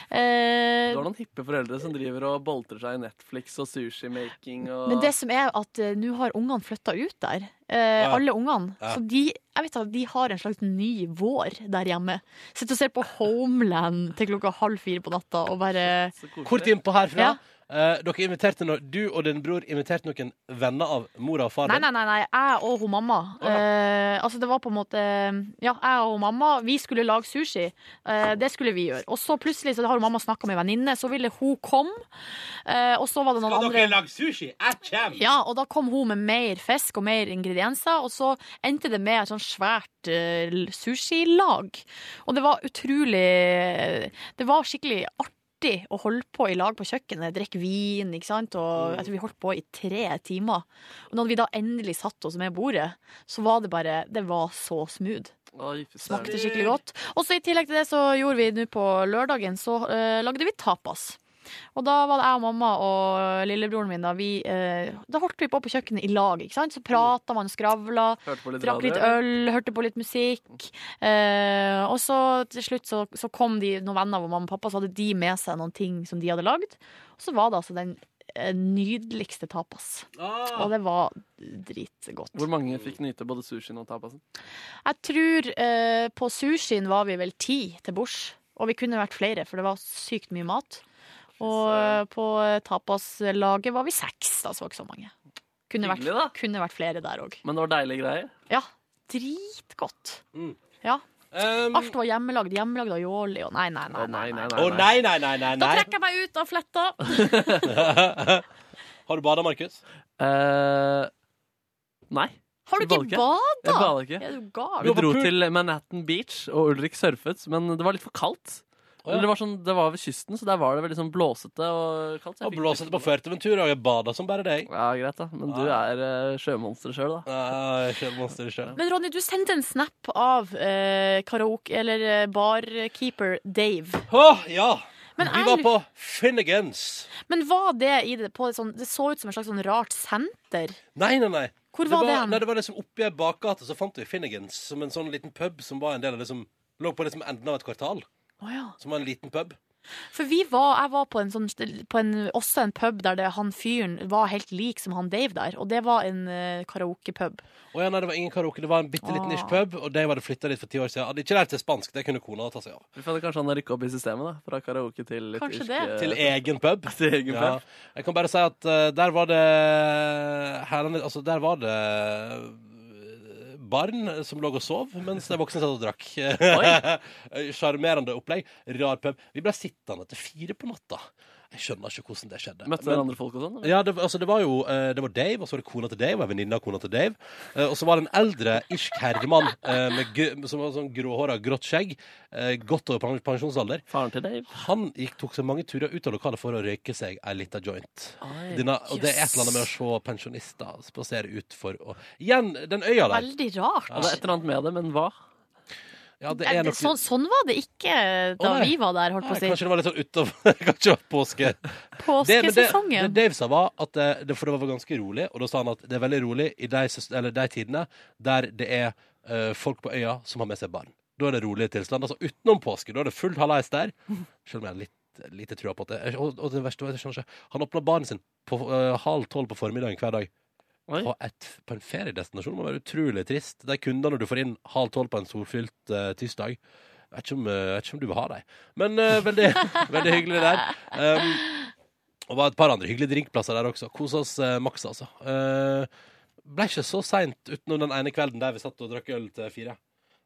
Eh, Du har noen hippe foreldre som driver og boltrer seg i Netflix og sushi-making og Men det som er at eh, nå har ungene flytta ut der. Eh, Ja. Alle ungene. Ja. Så de, jeg vet at de har en slags ny vår der hjemme. Sitter og ser på Homeland til klokka halv fire på natta og bare. Kort innpå herfra. Ja. Eh, dere inviterte no Du og din bror inviterte noen venner av mora og far Nei, din? nei, nei, nei. jeg og hun mamma. Eh, altså det var på en måte Ja, jeg og hun mamma, vi skulle lage sushi. Eh, det skulle vi gjøre. Og så plutselig så har hun mamma snakka med venninne, så ville hun komme. Eh, og så var det noen Skal andre dere lage sushi? Jeg kommer! Ja, og da kom hun med mer fisk og mer ingredienser, og så endte det med et sånn svært uh, sushilag. Og det var utrolig Det var skikkelig artig å holde på i lag på kjøkkenet, drikke vin, ikke sant, og jeg tror vi holdt på i tre timer. Og når vi da endelig satte oss med bordet, så var det bare Det var så smooth. Oi. Smakte skikkelig godt. Og så i tillegg til det så gjorde vi nå på lørdagen, så uh, lagde vi tapas. Og da var det jeg og mamma og lillebroren min, da, vi, eh, da holdt vi på på kjøkkenet i lag, ikke sant. Så prata man, skravla. Litt Drakk litt øl, hørte på litt musikk. Eh, og så til slutt så, så kom de noen venner av mamma og pappa, så hadde de med seg noen ting som de hadde lagd. Og så var det altså den eh, nydeligste tapas. Ah. Og det var dritgodt. Hvor mange fikk nyte både sushien og tapasen? Jeg tror eh, på sushien var vi vel ti til bords. Og vi kunne vært flere, for det var sykt mye mat. Og eh, på eh, tapaslaget var vi seks, da, så var ikke så mange. Kunne, vært, Hyggelig, vært, kunne vært flere der òg. Men det var deilige greier. Ja, dritgodt. Mm. Ja. Um, Alt var hjemmelagd. Hjemmelagd aioli og nei, nei, nei. Nei, nei, nei. nei, nei, nei, nei. Da trekker jeg meg ut av fletta. Har du bada, Markus? Uh, nei, Har du ikke bada? jeg bada? ikke. Er du gal? Vi dro til Manhattan Beach, og Ulrik surfet, men det var litt for kaldt. Ja. Eller Det var, sånn, det var ved kysten, så der var det veldig sånn blåsete og kaldt. Og blåsete på Fuerteventura, og jeg bada som bare deg. Ja, greit, da. Men du er uh, sjømonster sjøl, da. Ah, sjømonster selv. Men Ronny, du sendte en snap av uh, karaoke, eller eh, barkeeper Dave. Å, ja! Men, Vi var på Finnegans. Men var det i det på sånn Det så ut som et slags sånn rart senter. Nei, nei, nei. Hvor Det var var, det nei, det var liksom oppi ei bakgate, så fant vi Finnegans som en sånn liten pub som var en del av det som lå på liksom enden av et kvartal. Å ja. Som var en liten pub. For vi var, jeg var på en sånn på en, Også en pub der det, han fyren var helt lik som han Dave der. Og det var en uh, karaokepub. Oh, ja, nei, det var ingen karaoke, det var en bitte liten Ah. ish pub, og Dave hadde flytta dit for ti år siden. Hadde ikke lært seg spansk, det kunne kona ta seg av. Vi fant kanskje han har rykka opp i systemet, da. Fra karaoke til litt Kanskje irsk, det. Til egen pub. til egen Ja. Jeg kan bare si at uh, der var det herrene, Altså, der var det barn som lå og sov mens de voksne satt og drakk. Sjarmerende opplegg. Rar pub. Vi ble sittende til fire på natta. Jeg skjønner ikke hvordan det skjedde. Møtte dere andre folk og sånn? Ja, det, altså, det var jo eh, Det var Dave, og så var det kona til Dave, og en venninne av kona til Dave. Eh, og så var det en eldre irsk herremann eh, med sånn som var sånn gråhåra, grått skjegg. eh, godt over pen- pensjonsalder. Faren til Dave? Han gikk, tok seg mange turer ut av lokalet for å røyke seg ei lita joint. Oi. Denne, og det er et eller annet med å se pensjonister spasere ut for å Igjen, den øya der. Veldig rart. Ja, det er et eller annet med det, men hva? Ja, det Eh, er nok sånn, sånn var det ikke da Å, vi var der, holdt på å si. Kanskje det var litt sånn utover Kanskje det var påske. Det, det, Påskesesongen. det Dave sa, var at det, det, For det var ganske rolig, og da sa han at det er veldig rolig i de, eller de tidene der det er uh, folk på øya som har med seg barn. Da er det rolig tilstand. Altså utenom påske, da er det fullt halvveis der. Selv om jeg har litt lite trua på det. Og, og det verste var, jeg skjønner ikke, han åpna baren sin på uh, halv tolv på formiddagen hver dag. På, et, på en feriedestinasjon må være utrolig trist. De kundene du får inn halv tolv på en solfylt uh, tirsdag jeg vet, om, eh, jeg vet ikke om du vil ha dem. Men uh, veldig, veldig hyggelig der. Um, Og var et par andre hyggelige drinkplasser der også. Kos oss uh, maks, altså. Uh, ble ikke så seint utenom den ene kvelden der vi satt og drakk øl til fire.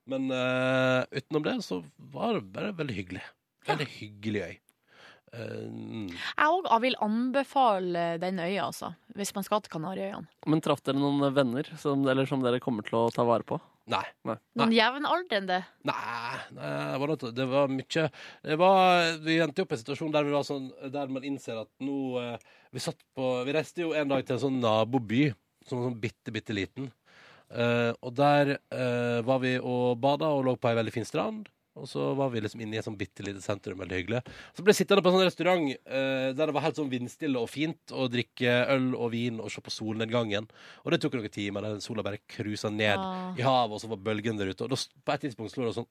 Men uh, utenom det så var det bare veldig hyggelig. Veldig hyggelig øy. Mm. Jeg òg vil anbefale den øya, altså. Hvis man skal til Kanariøyene. Men traff dere noen venner som, eller som dere kommer til å ta vare på? Nei. Noen jevnaldrende. Nei, nei det, var noe, det var mye det var, Vi endte opp i en situasjon der, vi var sånn, der man innser at nå eh, Vi satt på Vi reiste jo en dag til en sånn naboby, som var sånn bitte, bitte liten. Uh, og der uh, var vi og bada og lå på ei veldig fin strand. Og så var vi liksom inne i et sånn bitte lite sentrum. Veldig hyggelig. Så ble jeg sittende på en sånn restaurant eh, der det var helt sånn vindstille og fint å drikke øl og vin og se på solnedgangen. Og det tok noen timer. Der sola bare cruisa ned Ah. i havet, og så var bølgen der ute. Og da, på et tidspunkt slo det sånn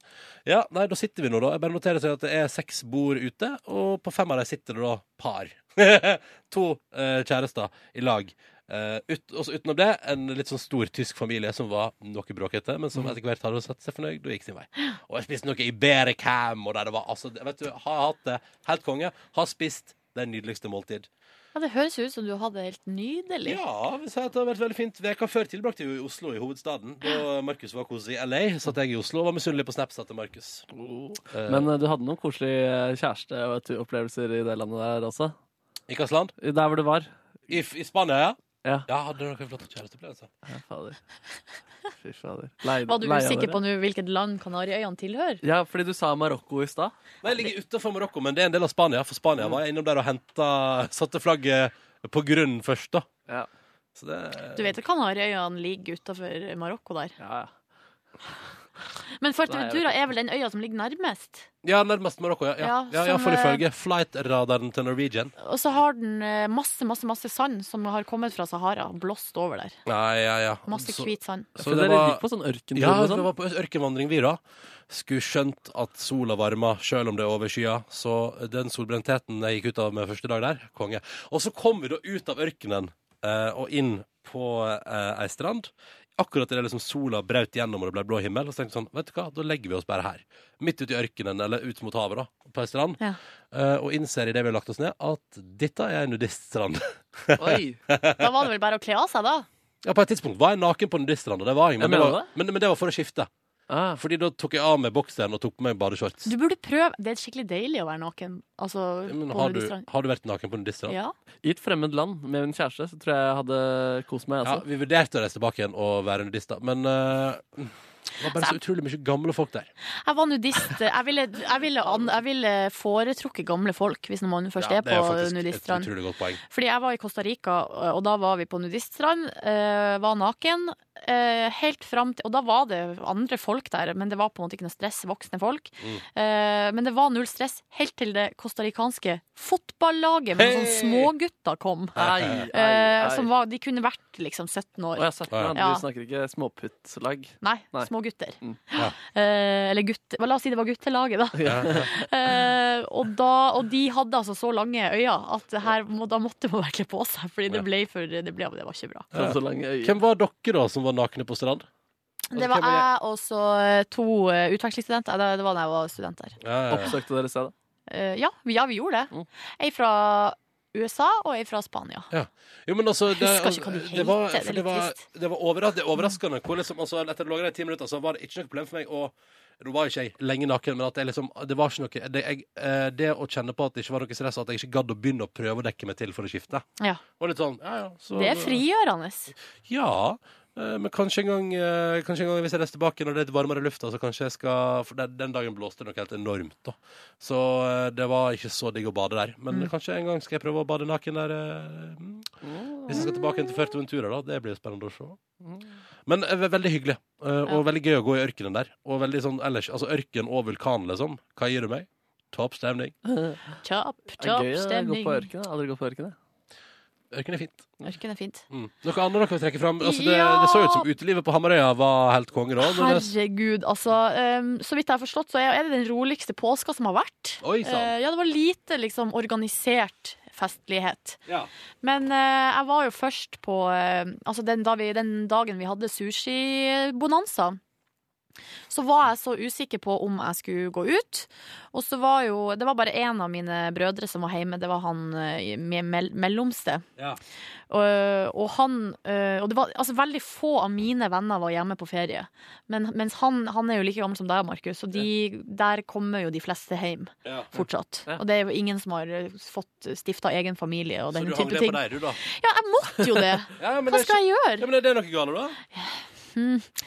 Ja, nei, da sitter vi nå, da. Jeg bare noterer seg at det er seks bord ute, og på fem av dem sitter det da par. to eh, kjærester i lag. Eh, ut, også utenom det, en litt sånn stor tysk familie som var noe bråkete, men som etter hvert hadde satt seg fornøyd og gikk sin vei. Og jeg spiste noe Ibericam, og der det var altså Vet du, har hatt det helt konge. Har spist det nydeligste måltid. Ja, Det høres ut som du hadde det helt nydelig. Ja, vi sa at det har vært veldig fint. Veka før tilbrakte jo i Oslo, i hovedstaden. Da Markus var kos i LA, satt jeg i Oslo og var misunnelig på Snapchat til Markus. Eh, Men eh, du hadde noen koselige kjæreste- og opplevelser i det landet der også? I hvilket land? Der hvor du var? I, I Spania, ja? Ja. Ja, hadde dere flotte kjæresteopplevelser? Ja, fader. Fy fader. Leide, Var du usikker på nå hvilket land Kanariøyene tilhører? Ja, fordi du sa Marokko i stad. Nei, jeg ligger utenfor Marokko, men det er en del av Spania. For Spania var jeg innom der og henta Satte flagget på grunn først, da. Ja. Så det Du vet at Kanariøyene ligger utafor Marokko der. Ja, ja. Men Fuerteventura er vel den øya som ligger nærmest? Ja, nærmest Marokko, ja. Ja, Ja, ja, ja for eh, ifølge flight-radaren til Norwegian. Og så har den eh, masse, masse, masse sand som har kommet fra Sahara. Blåst over der. Nei, ja, ja. Masse Så- hvit sand. Så så det det var gikk på sånn ørkentur Ja, sånn? var på ørkenvandring, vi da. Skulle skjønt at sola varma, sjøl om det er over skya. Så den solbrentheten jeg gikk ut av med første dag der, konge. Og så kom vi da ut av ørkenen eh, og inn på eh, ei strand. Akkurat idet liksom sola brøt gjennom og det ble blå himmel. Og så tenkte jeg sånn, vet du hva, da legger vi oss bare her. Midt ute i ørkenen, eller ut mot havet, da. På ei strand. Ja. Uh, og innser idet vi har lagt oss ned, at dette er en nudiststrand. Oi! Da var det vel bare å kle av seg, da? Ja, på et tidspunkt var jeg naken på nudiststranda. Det var jeg, men, Jeg det var, men, men det var for å skifte. Ah. Fordi da tok jeg av meg bokseren og tok på meg badeshorts. Du burde prøve. Det er skikkelig deilig å være naken. Altså, Men på har, du, har du vært naken på nudiststrand? Ja. I et fremmed land med min kjæreste så tror jeg jeg hadde kost meg. Ja, Altså. vi vurderte å reise tilbake igjen og være nudister, men eh, det var bare så utrolig mye gamle folk der. Jeg var nudist. Jeg ville, jeg ville, an- jeg ville foretrukket gamle folk, hvis man først Ja, er det er på faktisk et nudiststrand. utrolig godt poeng. Fordi jeg var i Costa Rica, og da var vi på nudiststrand. eh, var naken. eh, helt fram til Og da var det andre folk der, men det var på en måte ikke noe stress. Voksne folk. Mm. Eh, men det var null stress helt til det costaricanske fotballaget med Hey! sånne smågutter kom. Ai, ai, Eh, ai. som var, de kunne vært liksom 17 Å, år. jeg har sett meg. Ja. Vi snakker ikke småputtlag. Nei, Nei. Små gutter. Mm. Ja. Eh, eller gutter. La oss si det var guttelaget, da. Ja. Eh, og, da, og de hadde altså så lange øyne at her, må, da måtte man virkelig på seg, Fordi det ble for Det, ble, det var ikke bra. Ja. så lange. Hvem var dere da som var nakne på strand? Altså, Det var er jeg og så eh, to eh, utvekslingsstudenter. Det, var da jeg var student der. Ja, ja, ja. Oppsøkte dere stedet? Eh, ja, vi, ja, vi gjorde det. Mm. Ei fra USA og er fra Spania. Jo, men altså, det, Husker ikke hva de det, var, heter, det er det, litt var, det, var overras det er overraskende hvor liksom, altså, Etter å lå der i ti minutter, så var det ikke noe problem for meg å Nå var ikke jeg lenge naken, men at jeg liksom, det var ikke noe det, jeg, eh, det å kjenne på at det ikke var noe stress, at jeg ikke gadd å begynne å prøve å dekke meg til for å skifte, Ja. var sånn ja, ja, så, Det er frigjørende. Ja, men kanskje en gang eh, Kanskje en gang hvis jeg reiser tilbake når det er litt varmere i lufta, så kanskje jeg skal For den, dagen blåste det noe helt enormt, da. Så eh, det var ikke så digg å bade der. Men Mm. kanskje en gang skal jeg prøve å bade naken der. eh, mm. Hvis jeg skal tilbake til Førteventura, da. Det blir spennende å se. Men eh, veldig hyggelig. eh, og veldig gøy å gå i ørkenen der. Og veldig sånn ellers Altså ørken og vulkan, liksom. Hva gir du meg? Topp stemning. Topp, topp stemning. gøy å gå på ørkenen. Aldri gått på ørken. Ørken er fint. Ørken er fint. Mm. Noe annet dere vil trekke fram? Altså, det, Ja! det så ut som utelivet på Hamarøya var helt konge, da. Herregud, altså. um, så vidt jeg har forstått, så er det den roligste påska som har vært. Oi. Eh, ja, det var lite liksom organisert festlighet. Ja. Men uh, jeg var jo først på uh, Altså den, da vi, den dagen vi hadde sushi-bonanza. Så var jeg så usikker på om jeg skulle gå ut. Og så var jo Det var bare én av mine brødre som var hjemme. Det var han eh, med mellomste. Ja. Og, og han eh, Og det var altså veldig få av mine venner var hjemme på ferie. Men, mens han, han er jo like gammel som deg, Markus, og de, der kommer jo de fleste hjem Ja. fortsatt. Ja. Og det er jo ingen som har fått stifta egen familie og Så den du hang type det ting. på deg, du, da? Ja, jeg måtte jo det! Ja, Hva det skal jeg gjøre? Ja, men er det noe galt, da?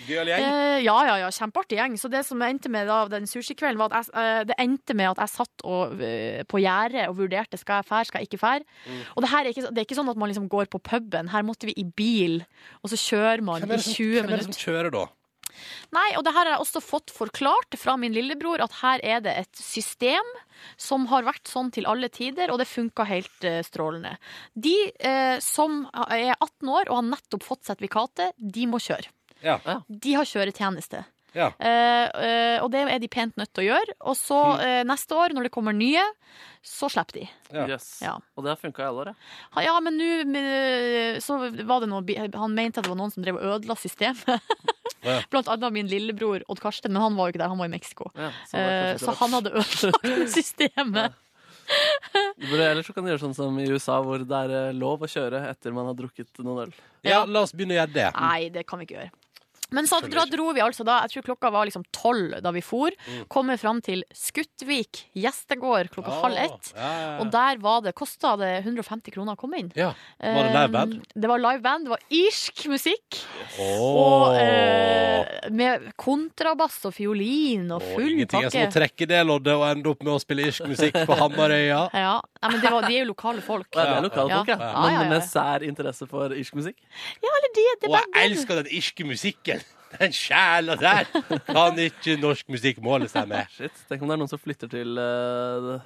Gøyal gjeng? Eh, ja, ja, ja, kjempeartig gjeng. Så det som endte med da, den sushikvelden, var at jeg, eh, det endte med at jeg satt og, eh, på gjerdet og vurderte skal jeg fære, skal jeg ikke fære. Mm. Og det her er ikke, det er ikke sånn at man liksom går på puben. Her måtte vi i bil, og så kjører man er i 20 minutter. hvem er det som kjører, da? Nei, og det her har jeg også fått forklart fra min lillebror, at her er det et system som har vært sånn til alle tider, og det funka helt eh, strålende. De eh, som er 18 år og har nettopp fått sertifikatet, de må kjøre. Ja. De har kjøretjeneste. Ja. Uh, eh, og det er de pent nødt til å gjøre. Og så eh, neste år, når det kommer nye, så slipper de. Ja. Yes. Ja. Og det har funka i alle år, ja. Ja, men nå så var det noe Han mente at det var noen som drev og ødela systemet. Ja. Blant annet min lillebror Odd Karsten, men han var jo ikke der, han var i Mexico. ja så, Eh, så han hadde ødelagt systemet. Ellers så kan du gjøre sånn som i USA, hvor det er lov å kjøre etter man har drukket noen øl. ja, la oss begynne å gjøre det. Nei, det kan vi ikke gjøre. Men så da dro vi altså da, jeg tror klokka var liksom tolv da vi for, Mm. kommer fram til Skuttvik gjestegård klokka halv ett. Ja, ja, ja. Og der var det, kosta det 150 kroner å komme inn. ja. Var det live band? Det var live band, det var irsk musikk. Åh. Og eh, med kontrabass og fiolin og full oh, Ingenting er som å trekke det loddet og ende opp med å spille irsk musikk på Hamarøya. Ja, Nei, men det var, De er jo lokale folk. Ja, det er lokale Ja. folk, ja. Ja, Men med sær interesse for irsk musikk. Ja, eller de, det Og jeg elsker den irske musikken. Den sjela der kan ikke norsk musikk måle seg med. Shit, Tenk om det er noen som flytter til uh,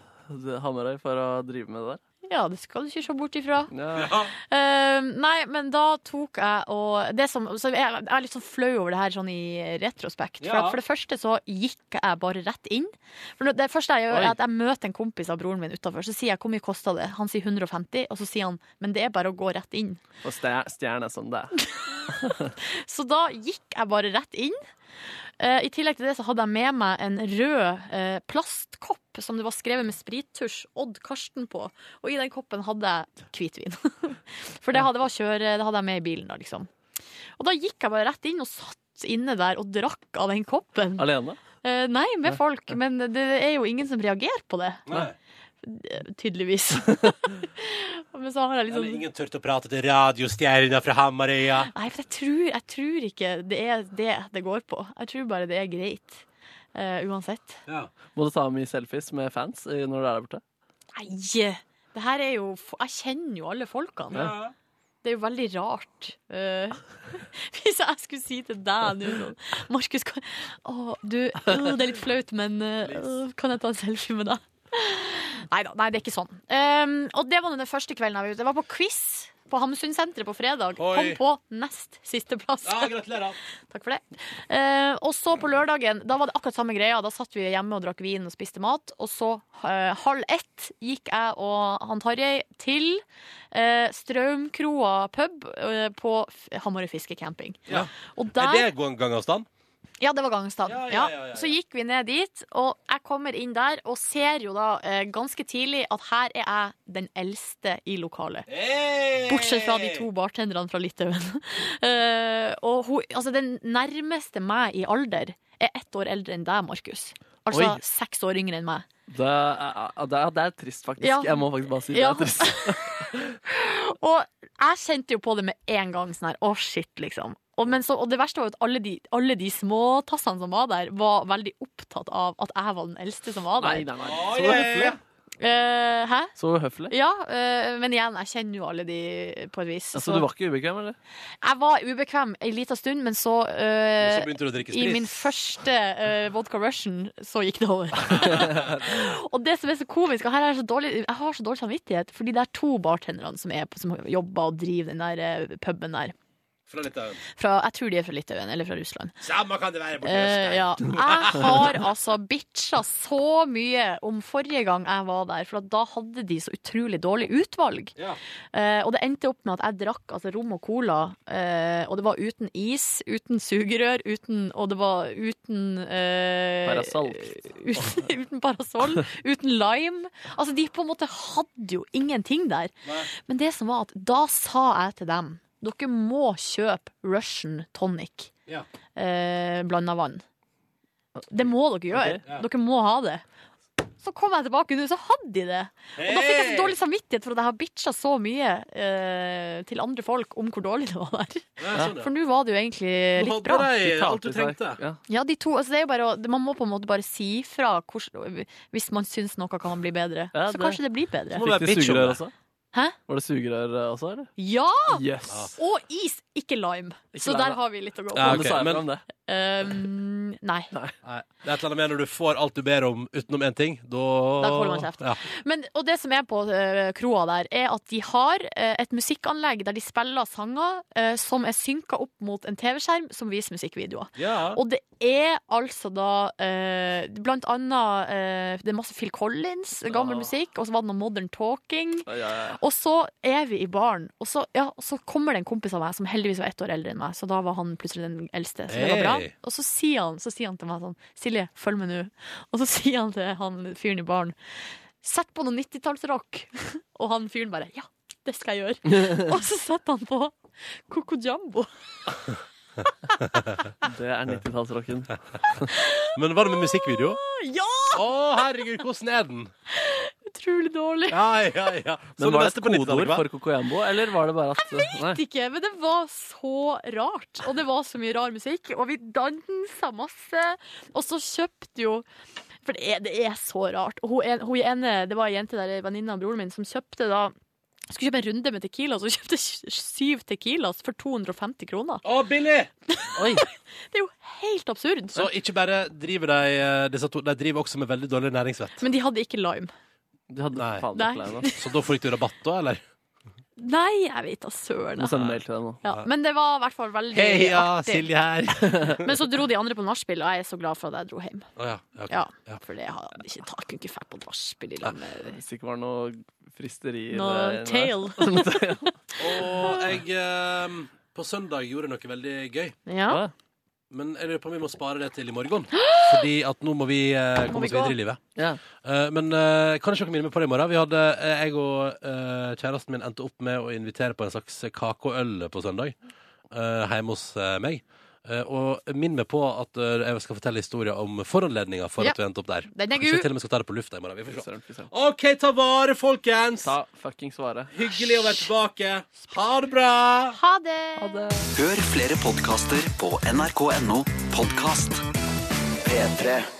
Hamarøy for å drive med det der. Ja, det skal du ikke se bort ifra. Ja. Uh, nei, men da tok jeg og det som, så jeg, jeg er litt sånn flau over det her sånn i retrospekt. For, Ja. at for det første så gikk jeg bare rett inn. For det første jeg gjør, Oi. er at jeg møter en kompis av broren min utafor. Så sier jeg hvor mye kosta det? Han sier 150, og så sier han men det er bare å gå rett inn. Og stjerne som det. Så da gikk jeg bare rett inn. Eh, I tillegg til det så hadde jeg med meg en rød eh, plastkopp som det var skrevet med sprittusj Odd Karsten på. Og i den koppen hadde jeg hvitvin. For det hadde, var kjøre, det hadde jeg med i bilen da, liksom. Og da gikk jeg bare rett inn og satt inne der og drakk av den koppen. Alene? Eh, nei, med folk. Men det er jo ingen som reagerer på det. Nei. Tydeligvis. Men så har jeg liksom Eller ingen turte å prate til radiostjerna fra Hamarøya. Nei, for jeg tror, jeg tror ikke det er det det går på. Jeg tror bare det er greit. Uh, uansett. Ja. Må du ta mye selfies med fans eh, når du er der borte? Nei! Det her er jo Jeg kjenner jo alle folkene. Det er jo veldig rart. Uh, hvis jeg skulle si til deg nå sånn Markus, kan, å, du, å, det er litt flaut, men uh, kan jeg ta en selfie med deg? Neida, nei, det er ikke sånn. Um, og det var den første kvelden jeg var ute. Jeg var på quiz på Hamsunsenteret på fredag. Oi. Kom på nest siste plass. Ja, gratulerer. Takk for det. Uh, og så på lørdagen, da var det akkurat samme greia. Da satt vi hjemme og drakk vin og spiste mat. Og så uh, halv ett gikk jeg og han Tarjei til uh, Straumkroa pub eh, på Hamarøy fiskecamping. Ja. Og Er der, det gang- gangavstand? Ja, det var gangstad. Ja, Ja, ja, ja, ja, ja. Så gikk vi ned dit, og jeg kommer inn der og ser jo da eh, ganske tidlig at her er jeg den eldste i lokalet. Hey! Bortsett fra de to bartenderne fra Litauen. uh, og hun, altså den nærmeste meg i alder er ett år eldre enn deg, Markus. Altså Oi. seks år yngre enn meg. Det er, det er, det er trist, faktisk. Ja. Jeg må faktisk bare si Ja. det er trist. Og jeg kjente jo på det med en gang. Sånn her, å shit, liksom. Og, men så, og det verste var jo at alle de, alle de småtassene som var der, var veldig opptatt av at jeg var den eldste som var der. nei, nei. nei. Så det høflig. Eh, hæ? Så uhøflig? Ja, uh, men igjen, jeg kjenner jo alle de på et vis. Altså, du var ikke ubekvem, eller? Jeg var ubekvem en liten stund, men så, uh, men så begynte du å drikke I min første vodka russian så gikk det over. og det som er så komisk, og her er jeg, så dårlig, jeg har så dårlig samvittighet, fordi det er to bartenderne som, er som jobber og driver den der puben der. Fra Litauen. Fra, jeg tror de er fra Litauen, eller fra Russland. Samme kan det være borti Eh, ja. Jeg har altså bitcha så mye om forrige gang jeg var der, for at da hadde de så utrolig dårlig utvalg. Ja. Uh, og det endte opp med at jeg drakk altså, rom og cola, uh, og det var uten is, uten sugerør, uten, og det var uten eh, Parasoll. Uten, uten parasoll, uten lime. Altså, de på en måte hadde jo ingenting der. Men det som var at da sa jeg til dem dere må kjøpe Russian tonic Ja. eh, blanda vann. Det må dere gjøre. Okay, ja. Dere må ha det. Så kom jeg tilbake nå, så hadde de det. Og da fikk jeg så dårlig samvittighet for at jeg har bitcha så mye eh, til andre folk om hvor dårlig det var der. Ja. For nå var det jo egentlig Du litt hadde bra. deg alt du trengte. Ja. De to, altså det er jo bare, å- Man må på en måte bare si fra hvor, hvis man syns noe kan bli bedre. Ja, så kanskje det blir bedre. Så Må være bitch om det det. Hæ? Var det sugerør eh, også, eller? Ja! Yes. Og is, ikke lime. Ikke så lime, der har vi litt å gå på. Ja, okay. ok, men- om det. Um, nei. Nei, det er et eller annet med når du får alt du ber om utenom én ting, da Da holder man kjeft. Ja. Men, og det som er på uh, kroa der, er at de har uh, et musikkanlegg der de spiller sanger uh, som er synka opp mot en TV-skjerm som viser musikkvideoer. Ja. Og det er altså da eh, blant annet eh, Det er masse Phil Collins, gammel ja. musikk, og så var det noe Modern Talking. Ja, ja. Og så er vi i baren, og så, ja, så kommer det en kompis av meg som heldigvis var ett år eldre enn meg, så da var han plutselig den eldste. Så det var bra. Og så sier, han, så sier han til meg sånn Silje, følg med nå. Og så sier han til han fyren i baren Sett på noe 90-tallsrock. Og han fyren bare Ja, det skal jeg gjøre. og så setter han på Coco Jumbo. Det er 90-tallsrocken. Men var det med musikkvideo? Ja! Å, herregud, hvordan er den? Utrolig dårlig. Ja, ja, ja. Men var det et på 90-tallet, kodeord for Cocoyambo, eller var det bare at Jeg vet ikke, men det var så rart. Og det var så mye rar musikk, og vi dansa masse. Og så kjøpte jo For det er, det er så rart. Og hun, hun ene, det var ei jente der, en venninne av broren min, som kjøpte da skulle kjøpe en runde med Tequila, så kjøpte syv Tequilas for 250 kroner. Å, billig! Oi! Det er jo helt absurd. Så ikke bare driver de eh, disse to, de driver også med veldig dårlig næringsvett. Men de hadde ikke lime. De hadde Nei. faen Nei. ikke lime. Så da får ikke du rabatt, da, eller? Nei, jeg vet da søren. Må sende mail til deg nå. Ja, men det var i hvert fall veldig Heia, artig. Silje her. Men så dro de andre på nachspiel, og jeg er så glad for at jeg dro hjem. Oh, ja, Okay. Ja, Ja. for det hadde ikke jeg kunne ikke vært på nachspiel i lag med Hvis det ikke var noe fristeri noe tail. Og jeg eh, på søndag gjorde noe veldig gøy. Ja. Men jeg lurer på om vi må spare det til i morgen. Fordi at nå må vi eh, komme oss videre i livet. Ja. Eh, men uh, kan ikke dere minne meg på det i morgen? Vi hadde, eh, jeg og eh, kjæresten min endte opp med å invitere på en slags kake og øl på søndag. eh, hjemme hos eh, meg. Eh, og minn meg på at eh, jeg skal fortelle historier om foranledninga for Ja. at vi endte opp der. Den er Kanskje jeg til og med skal ta det på lufta i morgen. Vi får se. OK, ta vare, folkens! Ta fuckings vare. Hyggelig å være tilbake. Ha det bra! Ha det! Ha det. Hør flere podkaster på nrk.no podkast. P3.